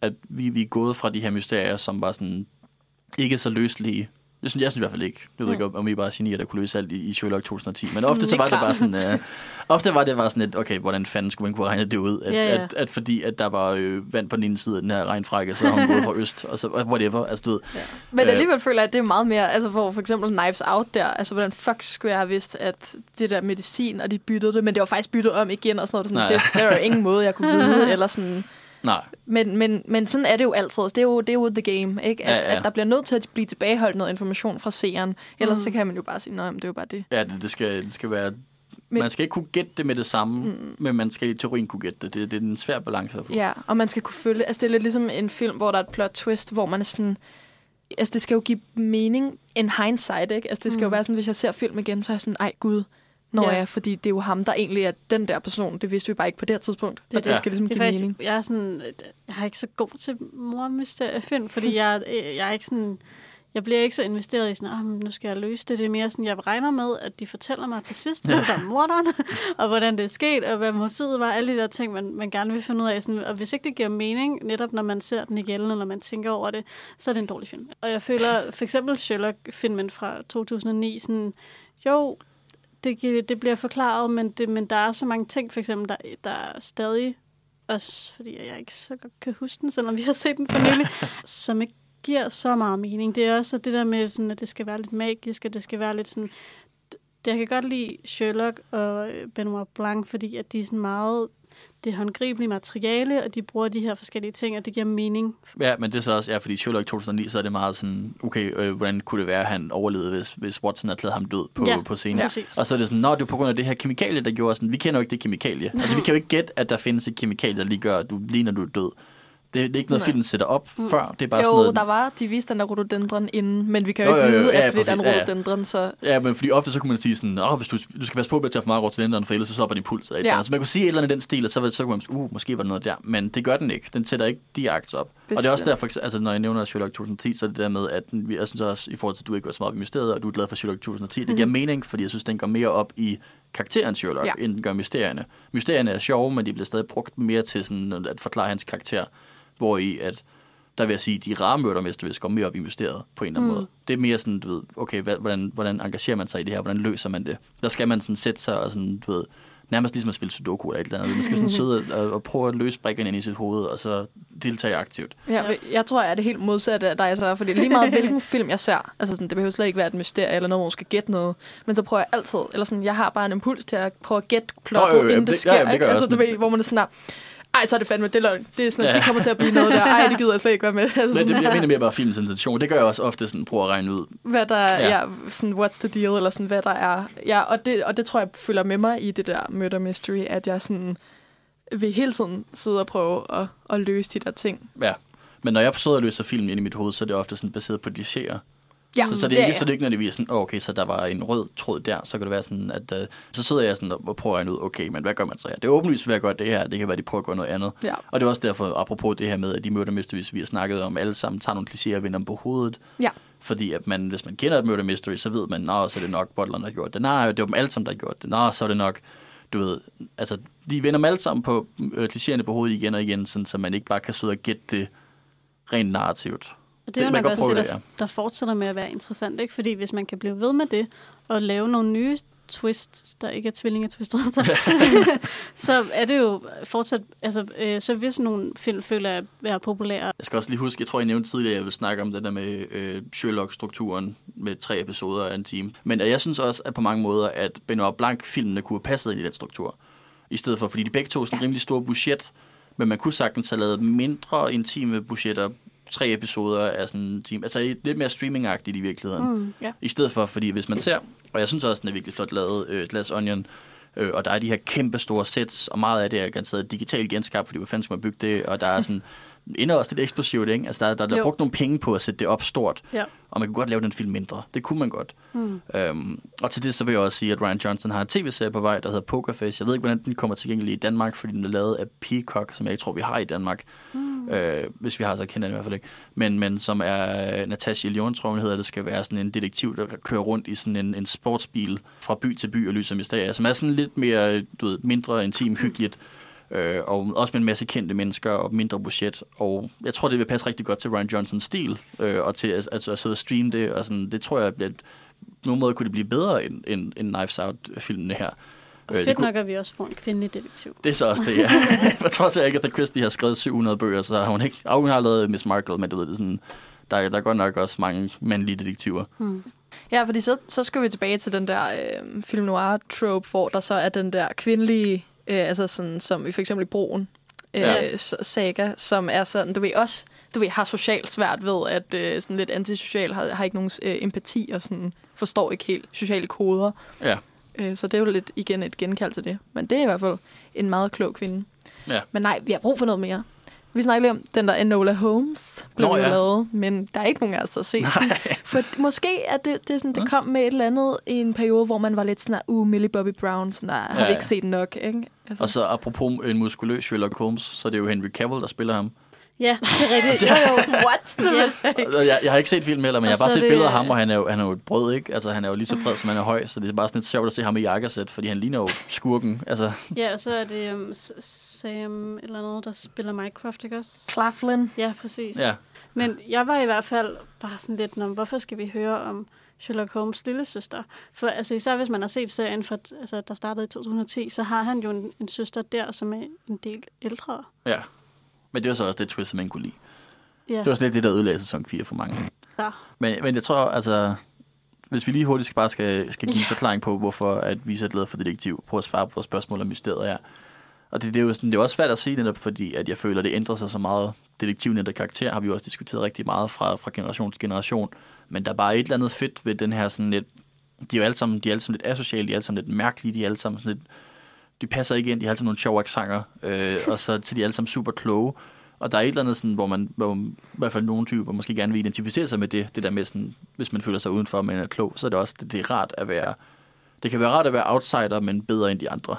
at vi, vi er gået fra de her mysterier, som var sådan ikke så løselige jeg synes, jeg synes i hvert fald ikke. Jeg ved ikke, om I bare er genier, der kunne løse alt i, i Sherlock 2010. Men ofte Mm, så var det bare sådan... Uh, ofte var det bare sådan et, okay, hvordan fanden skulle man kunne regne det ud? At, Ja, ja. At, at, fordi at der var øh, vand på den ene side af den her regnfrække, så har hun gået fra øst, og så whatever. Altså, du ved, Men Øh. alligevel føler jeg, at det er meget mere, altså hvor for eksempel Knives Out der, altså hvordan fuck skulle jeg have vidst, at det der medicin, og de byttede det, men det var faktisk byttet om igen og sådan noget. Sådan, Nej. det, der er jo ingen måde, jeg kunne vide, eller sådan. Nej. Men, men, men sådan er det jo altid. Det er jo, det er jo the game, ikke? At, Ja, ja, at der bliver nødt til at blive tilbageholdt noget information fra seeren. Ellers mm. så kan man jo bare sige, nej, det er jo bare det. Ja, det, det, skal, det skal være... Men- man skal ikke kunne gætte det med det samme, mm. men man skal i teorien kunne gætte det. Det, det er en svær balance at få. Ja, og man skal kunne følge... Altså, det er lidt ligesom en film, hvor der er et plot twist, hvor man er sådan... Altså, det skal jo give mening in hindsight, ikke? Altså, det skal mm. jo være sådan, hvis jeg ser film igen, så er jeg sådan, ej gud, Nå Ja. ja. ja, fordi det er jo ham, der egentlig er den der person. Det vidste vi bare ikke på det her tidspunkt. Det og det det. skal ligesom Det give faktisk, mening. jeg er sådan, jeg er ikke så god til mormysteriefilm, fordi jeg, øh, jeg er ikke sådan, jeg bliver ikke så investeret i sådan, oh, nu skal jeg løse det. Det er mere sådan, jeg regner med, at de fortæller mig til sidst, hvem der er morderen, og hvordan det er sket, og hvad motivet var, alle de der ting, man, man gerne vil finde ud af. Sådan, og hvis ikke det giver mening, netop når man ser den igen, eller når man tænker over det, så er det en dårlig film. Og jeg føler, for eksempel Sherlock-filmen fra 2009, sådan, jo, det, det bliver forklaret, men, det, men der er så mange ting, for eksempel, der, der er stadig, også fordi jeg ikke så godt kan huske den, selvom vi har set den for nylig, som ikke giver så meget mening. Det er også det der med, sådan, at det skal være lidt magisk, og det skal være lidt sådan... Det, jeg kan godt lide Sherlock og Benoit Blanc, fordi at de er sådan meget... Det er håndgribelige materiale, og de bruger de her forskellige ting, og det giver mening. Ja, men det er så også, ja, fordi Sherlock 2009, så er det meget sådan, okay, øh, hvordan kunne det være, at han overlevede, hvis, hvis Watson havde erklæret ham død på, Ja, på scenen? præcis. Og så er det sådan, nå, det er på grund af det her kemikalie, der gjorde sådan, vi kender jo ikke det kemikalie. Altså, vi kan jo ikke gætte, at der findes et kemikalie, der lige gør, at du lige når du er død. Det, det er ikke noget, Nej. filmen sætter op Mm. før. Det er bare jo, sådan noget, der var, de viste den der rhododendron inden, men vi kan jo, Jo, ikke jo, jo, vide, ja, at fordi der er rhododendron, så... Ja, men fordi ofte så kunne man sige sådan, Åh, hvis du, du skal passe på med at tage for meget rotodendron, for ellers så stopper din puls. Eller Ja. eller. Så man kunne sige et eller andet i den stil, og så, så kunne man sige, uh, måske var der noget der. Men det gør den ikke. Den sætter ikke direkte op. og det er også Bestemt. derfor, altså, når jeg nævner Sherlock 2010, så er det der med, at den- jeg synes også, i forhold til, at du ikke går så meget op i mysteriet, og du er glad for Sherlock 2010, det giver mening, fordi jeg synes, den går mere op i karakteren Sherlock, ja. end den gør mysterierne. Mysterierne er sjove, men de bliver stadig brugt mere til sådan at forklare hans karakter, hvor i at der vil jeg sige, de rare mørdermester vil gå mere op i mysteriet på en eller anden Mm. måde. Det er mere sådan, du ved, okay, hvordan, hvordan engagerer man sig i det her? Hvordan løser man det? Der skal man sådan sætte sig og sådan, du ved, nærmest ligesom at spille sudoku eller et eller andet. Man skal sådan sidde og, og prøve at løse brikkerne ind i sit hoved, og så deltage aktivt. Ja, jeg tror, jeg er det helt modsatte af dig, så, fordi lige meget hvilken film jeg ser, altså sådan, det behøver slet ikke være et mysterie eller noget, hvor man skal gætte noget, men så prøver jeg altid, eller sådan, jeg har bare en impuls til at prøve at gætte plottet, Jo, jo, jo, inden det- det sker, ja, jamen, det ikke? altså, du ved, hvor man er sådan ej, så er det fandme, det er løgn. Det er sådan, Ja. det kommer til at blive noget der. Ej, det gider jeg slet ikke være med. Altså, Men sådan, det, jeg mener mere bare filmens intention. Det gør jeg også ofte sådan, prøve at regne ud. hvad der er, Ja. ja. sådan, what's the deal, eller sådan, hvad der er. Ja, og det, og det tror jeg følger med mig i det der murder mystery, at jeg sådan vil hele tiden sidde og prøve at, at løse de der ting. Ja. Men når jeg sidder og løser film ind i mit hoved, så er det ofte sådan baseret på klichéer. Ja, så, så, det er ja, ikke, ja. så det er ikke nødvendigvis sådan, oh, okay, så der var en rød tråd der, så kan det være sådan, at uh, så sidder jeg sådan og prøver at ud, okay, men hvad gør man så her? Det er åbenlyst ved at gøre det her, det kan være, at de prøver at gøre noget andet. Ja. Og det er også derfor, apropos det her med, at de murder mysteries, vi har snakket om, alle sammen tager nogle klichéer og vender dem på hovedet. Ja. Fordi at man, hvis man kender et murder mystery, så ved man, nå, så er det nok Butleren, der har gjort det. Nej, det var dem alle sammen, der har gjort det. Nå, så er det nok, du ved, altså, de vender dem alle sammen på øh, klichéerne på hovedet igen og igen, sådan, så man ikke bare kan sidde og gætte det rent narrativt. Og det er jo nok også det, der, der fortsætter med at være interessant, ikke? Fordi hvis man kan blive ved med det, og lave nogle nye twists, der ikke er tvillingetwistet, så er det jo fortsat, altså, øh, så hvis nogle film føler at være populære, Jeg skal også lige huske, jeg tror, jeg nævnte tidligere, at jeg vil snakke om det der med øh, Sherlock-strukturen med tre episoder af en time. Men jeg synes også, at på mange måder, at Benoit Blanc-filmene kunne have passet ind i den struktur. I stedet for, fordi de begge to er sådan rimelig store budget, men man kunne sagtens have lavet mindre intime budgetter, tre episoder af sådan en time. Altså lidt mere streamingagtigt i virkeligheden. Mm, ja. I stedet for, fordi hvis man ser, og jeg synes også, den er virkelig flot lavet, øh, Glass Onion, øh, og der er de her kæmpe store sets, og meget af det er garanteret digitalt genskabt, fordi hvor fanden skal man bygge det, og der er sådan, ender også lidt eksplosivt, ikke? Altså der, der, der er brugt nogle penge på at sætte det op stort, ja. og man kunne godt lave den film mindre. Det kunne man godt. Mm. Øhm, og til det så vil jeg også sige, at Ryan Johnson har en tv-serie på vej, der hedder Pokerface. Jeg ved ikke, hvordan den kommer tilgængelig i Danmark, fordi den er lavet af Peacock, som jeg ikke tror, vi har i Danmark. Mm. Øh, hvis vi har, så kender jeg den i hvert fald ikke. Men, men som er Natasha Lyon, tror hun hedder. Det skal være sådan en detektiv, der kører rundt i sådan en, en sportsbil fra by til by og lyser mysterier, som er sådan lidt mere, du ved, mindre intim, hyggeligt. Øh, og også med en masse kendte mennesker og mindre budget. Og jeg tror, det vil passe rigtig godt til Ryan Johnsons stil, øh, og til at, altså, at sidde og streame det. Og sådan, det tror jeg, at på nogen måde kunne det blive bedre end, end, end Knives Out-filmene her. Og Øh, fedt kunne- nok, at vi også får en kvindelig detektiv. Det er så også det, ja. jeg tror også, at Agatha Christie har skrevet 700 bøger, så har hun ikke... Og hun har lavet Miss Marple, men du ved, det er sådan, der, er- der er godt nok også mange mandlige detektiver. Hmm. Ja, fordi så, så skal vi tilbage til den der øh, film noir-trope, hvor der så er den der kvindelige, øh, altså sådan, som i for eksempel i Broen, øh, ja. saga, som er sådan, du ved også, du ved, har socialt svært ved, at øh, sådan lidt antisocial, har, har ikke nogen øh, empati og sådan, forstår ikke helt sociale koder. Ja. Øh, så det er jo lidt igen et genkald til det. Men det er i hvert fald en meget klog kvinde. Ja. Men nej, vi har brug for noget mere. Vi snakkede lige om den der Enola Holmes blev Nå, ja. lavet, men der er ikke nogen af os, der har set den. For måske er det, det, er sådan, det kom med et eller andet i en periode, hvor man var lidt sådan, uh, Millie Bobby Brown, sådan der, har Ja, vi ikke set nok, ikke? Altså, Og så apropos en muskuløs Sherlock Holmes, så er det jo Henry Cavill, der spiller ham. Ja, det er rigtigt. jo, jo, what? Yeah. Jeg, jeg har ikke set filmen heller, men Og jeg har bare set det- billeder af ham, og han er, jo, han er jo et brød, ikke? Altså, han er jo lige så bred, som han er høj, så det er bare sådan lidt sjovt at se ham i jakkesæt, fordi han ligner jo skurken. Altså, Ja, og så er det um, Sam eller noget, der spiller Minecraft, ikke også? Claflin. Ja, præcis. ja. Men jeg var i hvert fald bare sådan lidt, "Nå, hvorfor skal vi høre om Sherlock Holmes' lille søster? For altså, især hvis man har set serien, for, altså, der startede i 2010, så har han jo en, en søster der, som er en del ældre. ja. Men det var så også det twist, som man kunne lide. Ja. Det var sådan lidt det, der ødelagde sæson 4 for mange. ja. Men, men jeg tror, altså... Hvis vi lige hurtigt skal bare skal, skal give en forklaring på, hvorfor at vi er glade for detektiv, prøv at svare på spørgsmål om mysteriet er. Og det, det, er jo sådan, det er også svært at sige netop, fordi at jeg føler, at det ændrer sig så meget. Detektivnet og karakter har vi jo også diskuteret rigtig meget fra, fra generation til generation. Men der er bare et eller andet fedt ved den her sådan lidt... De er jo alle sammen, de er alle sammen lidt asociale, de er alle sammen lidt mærkelige, de er alle sammen sådan lidt... De passer ikke ind, de har sammen nogle sjove aksanger, øh, og så til de er alle sammen super kloge. Og der er et eller andet, sådan, hvor man, hvor man, i hvert fald nogle typer, måske gerne vil identificere sig med det, det der med, sådan, hvis man føler sig udenfor, men er klog, så er det også, det, det er rart at være, det kan være rart at være outsider, men bedre end de andre.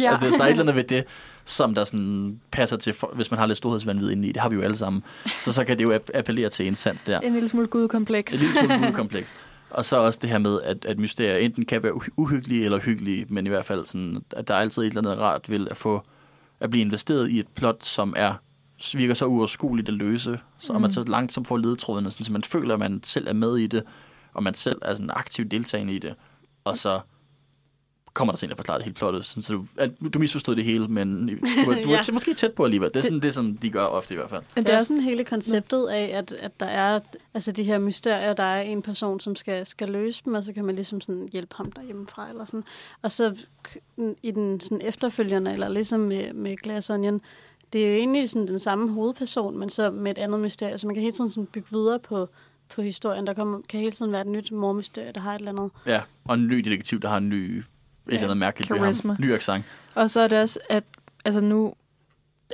Ja. altså, der er et eller andet ved det, som der sådan passer til, for, hvis man har lidt storhedsvandvid inde i, det har vi jo alle sammen, så, så kan det jo app- appellere til en sans der. En lille smule gudkompleks. Et lille smule kompleks. Og så også det her med, at, at mysterier enten kan være uhy- uhyggelige eller hyggelige, men i hvert fald sådan, at der er altid et eller andet rart ved at få at blive investeret i et plot, som er virker så uoverskueligt at løse, så mm. man så langsomt får ledetrådene, sådan, så man føler, at man selv er med i det, og man selv er sådan aktivt deltagende i det, og så kommer der så en, der forklarer det hele plottet, sådan, så du, at, du misforstod det hele, men du, du Ja. måske tæt på alligevel. Det er sådan, det er sådan, de gør ofte i hvert fald. Men Det er sådan hele konceptet af, at, at der er altså de her mysterier, der er en person, som skal, skal løse dem, og så kan man ligesom sådan hjælpe ham derhjemmefra. Eller sådan. Og så i den sådan efterfølgende, eller ligesom med, med Glass Onion, det er jo egentlig sådan den samme hovedperson, men så med et andet mysterie. Så man kan hele tiden sådan bygge videre på, på historien. Der kommer, kan hele tiden være et nyt mormysterie, der har et eller andet. Ja, og en ny detektiv, der har en ny, et eller andet mærkeligt ved charisma. ham. Ny accent. Og så er det også, at altså nu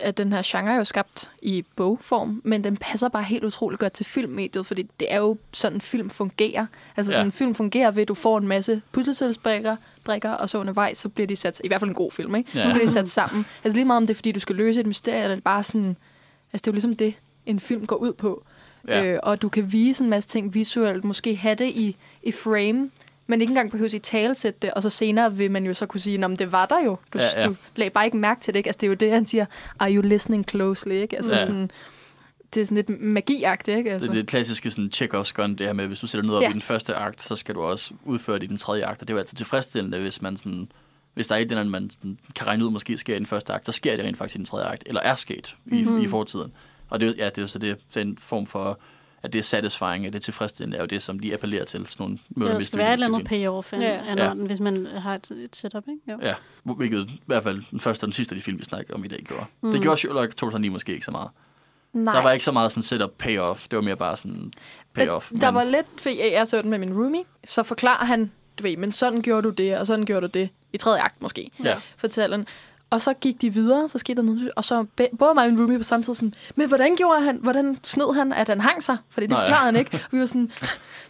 at den her genre er jo skabt i bogform, men den passer bare helt utroligt godt til filmmediet, fordi det er jo sådan, film fungerer. Altså Ja. sådan, film fungerer ved, at du får en masse puslespilsbrikker, brikker, og så undervejs, så bliver de sat, i hvert fald en god film, ikke? Ja. Nu bliver de sat sammen. Altså lige meget om det er, fordi du skal løse et mysterie, eller det er bare sådan, altså det er jo ligesom det, en film går ud på. Ja. Øh, og du kan vise en masse ting visuelt, måske have det i, i frame, men ikke engang behøver at talesætte det, og så senere vil man jo så kunne sige, at det var der jo. Du, Ja, ja. du lagde bare ikke mærke til det. Ikke? Altså, det er jo det, han siger, are you listening closely? Ikke? Altså, Ja. sådan, det er sådan lidt magiagtigt, ikke? Altså. Det er det klassiske sådan, Chekhovs gun, det her med, hvis du sætter noget op Ja. i den første akt, så skal du også udføre det i den tredje akt. Og det er jo altid tilfredsstillende, hvis man sådan, hvis der er et eller andet, man sådan, kan regne ud, måske sker i den første akt, så sker det rent faktisk i den tredje akt, eller er sket i, mm-hmm. i fortiden. Og det, er jo- ja, det er jo så det, den form for, at det er satisfying, at det er tilfredsstillende, er jo det, som de appellerer til. Sådan nogle Ja, der skal være et eller andet payoff af, Ja. ja. hvis man har et, et setup, ikke? Jo. Ja, hvilket i hvert fald den første og den sidste af de film, vi snakker om i dag, gjorde. Mm. Det gjorde Sherlock 2009 måske ikke så meget. Nej. Der var ikke så meget sådan setup payoff, det var mere bare sådan payoff. Men Der var lidt, fordi jeg jeg så den med min roomie, så forklarer han, du ved, men sådan gjorde du det, og sådan gjorde du det. I tredje akt måske, Ja. fortæller han. Og så gik de videre, så skete der noget nyt, og så både mig og min roomie på samme tid sådan, men hvordan gjorde han, hvordan snød han, at han hang sig? Fordi det forklarede han ikke. Og vi var sådan,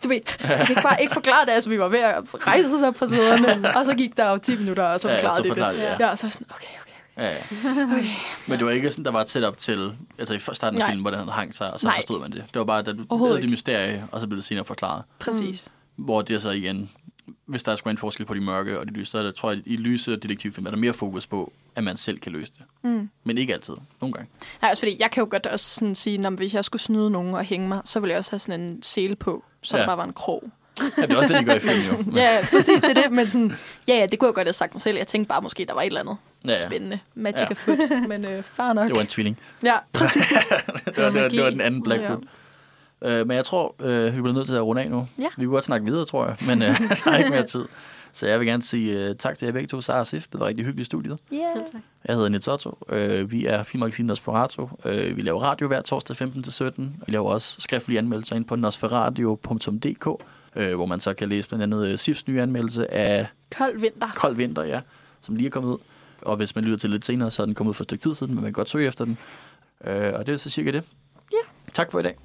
du ved, jeg kan ikke bare ikke forklare det, altså vi var ved at rejse os op fra sæderne, og så gik der jo 10 minutter, og så Ja, ja, forklarede så de forklarede det. de, ja. ja. og så sådan, okay, okay. Ja, ja. Men det var ikke sådan, der var et setup til, altså i starten af Nej. filmen, hvordan han hang sig, og så Nej. forstod man det. Det var bare, lavede det ikke. mysterie, og så blev det senere forklaret. Præcis. Hvor det så igen hvis der er sgu en forskel på de mørke og de lyse, så er der, tror jeg, i lyse detektivfilm er der mere fokus på, at man selv kan løse det. Mm. Men ikke altid. Nogle gange. Nej, også fordi jeg kan jo godt også sådan sige, at hvis jeg skulle snyde nogen og hænge mig, så ville jeg også have sådan en sele på, så ja. Der bare var en krog. Ja, det er også det, de gør i film, jo. Ja, præcis, det er det. Men sådan, ja, ja, det kunne jeg godt have sagt mig selv. Jeg tænkte bare, måske der var et eller andet Ja, ja. spændende. Magic Ja. foot, men øh, far nok. Det var en tvilling. Ja, præcis. det, var, det, var, det var den anden Blackwood. Ja. Øh, men jeg tror, øh, vi bliver nødt til at runde af nu. Ja. Vi kunne godt snakke videre, tror jeg, men øh, der er ikke mere tid. Så jeg vil gerne sige øh, tak til jer begge to, Sara og Sif. Det var rigtig hyggeligt i studiet. Yeah. Selv tak. Jeg hedder Nils Otto. Øh, vi er Filmmagasinet Nosferatu. Øh, vi laver radio hver torsdag 15-17. Vi laver også skriftlige anmeldelser ind på nosferradio.dk, øh, hvor man så kan læse blandt andet øh, Sifs nye anmeldelse af Kold vinter. Kold Vinter, ja, som lige er kommet ud. Og hvis man lytter til lidt senere, så er den kommet ud for et stykke tid siden, men man kan godt søge efter den. Øh, og det er så cirka det. Ja. Tak for i dag.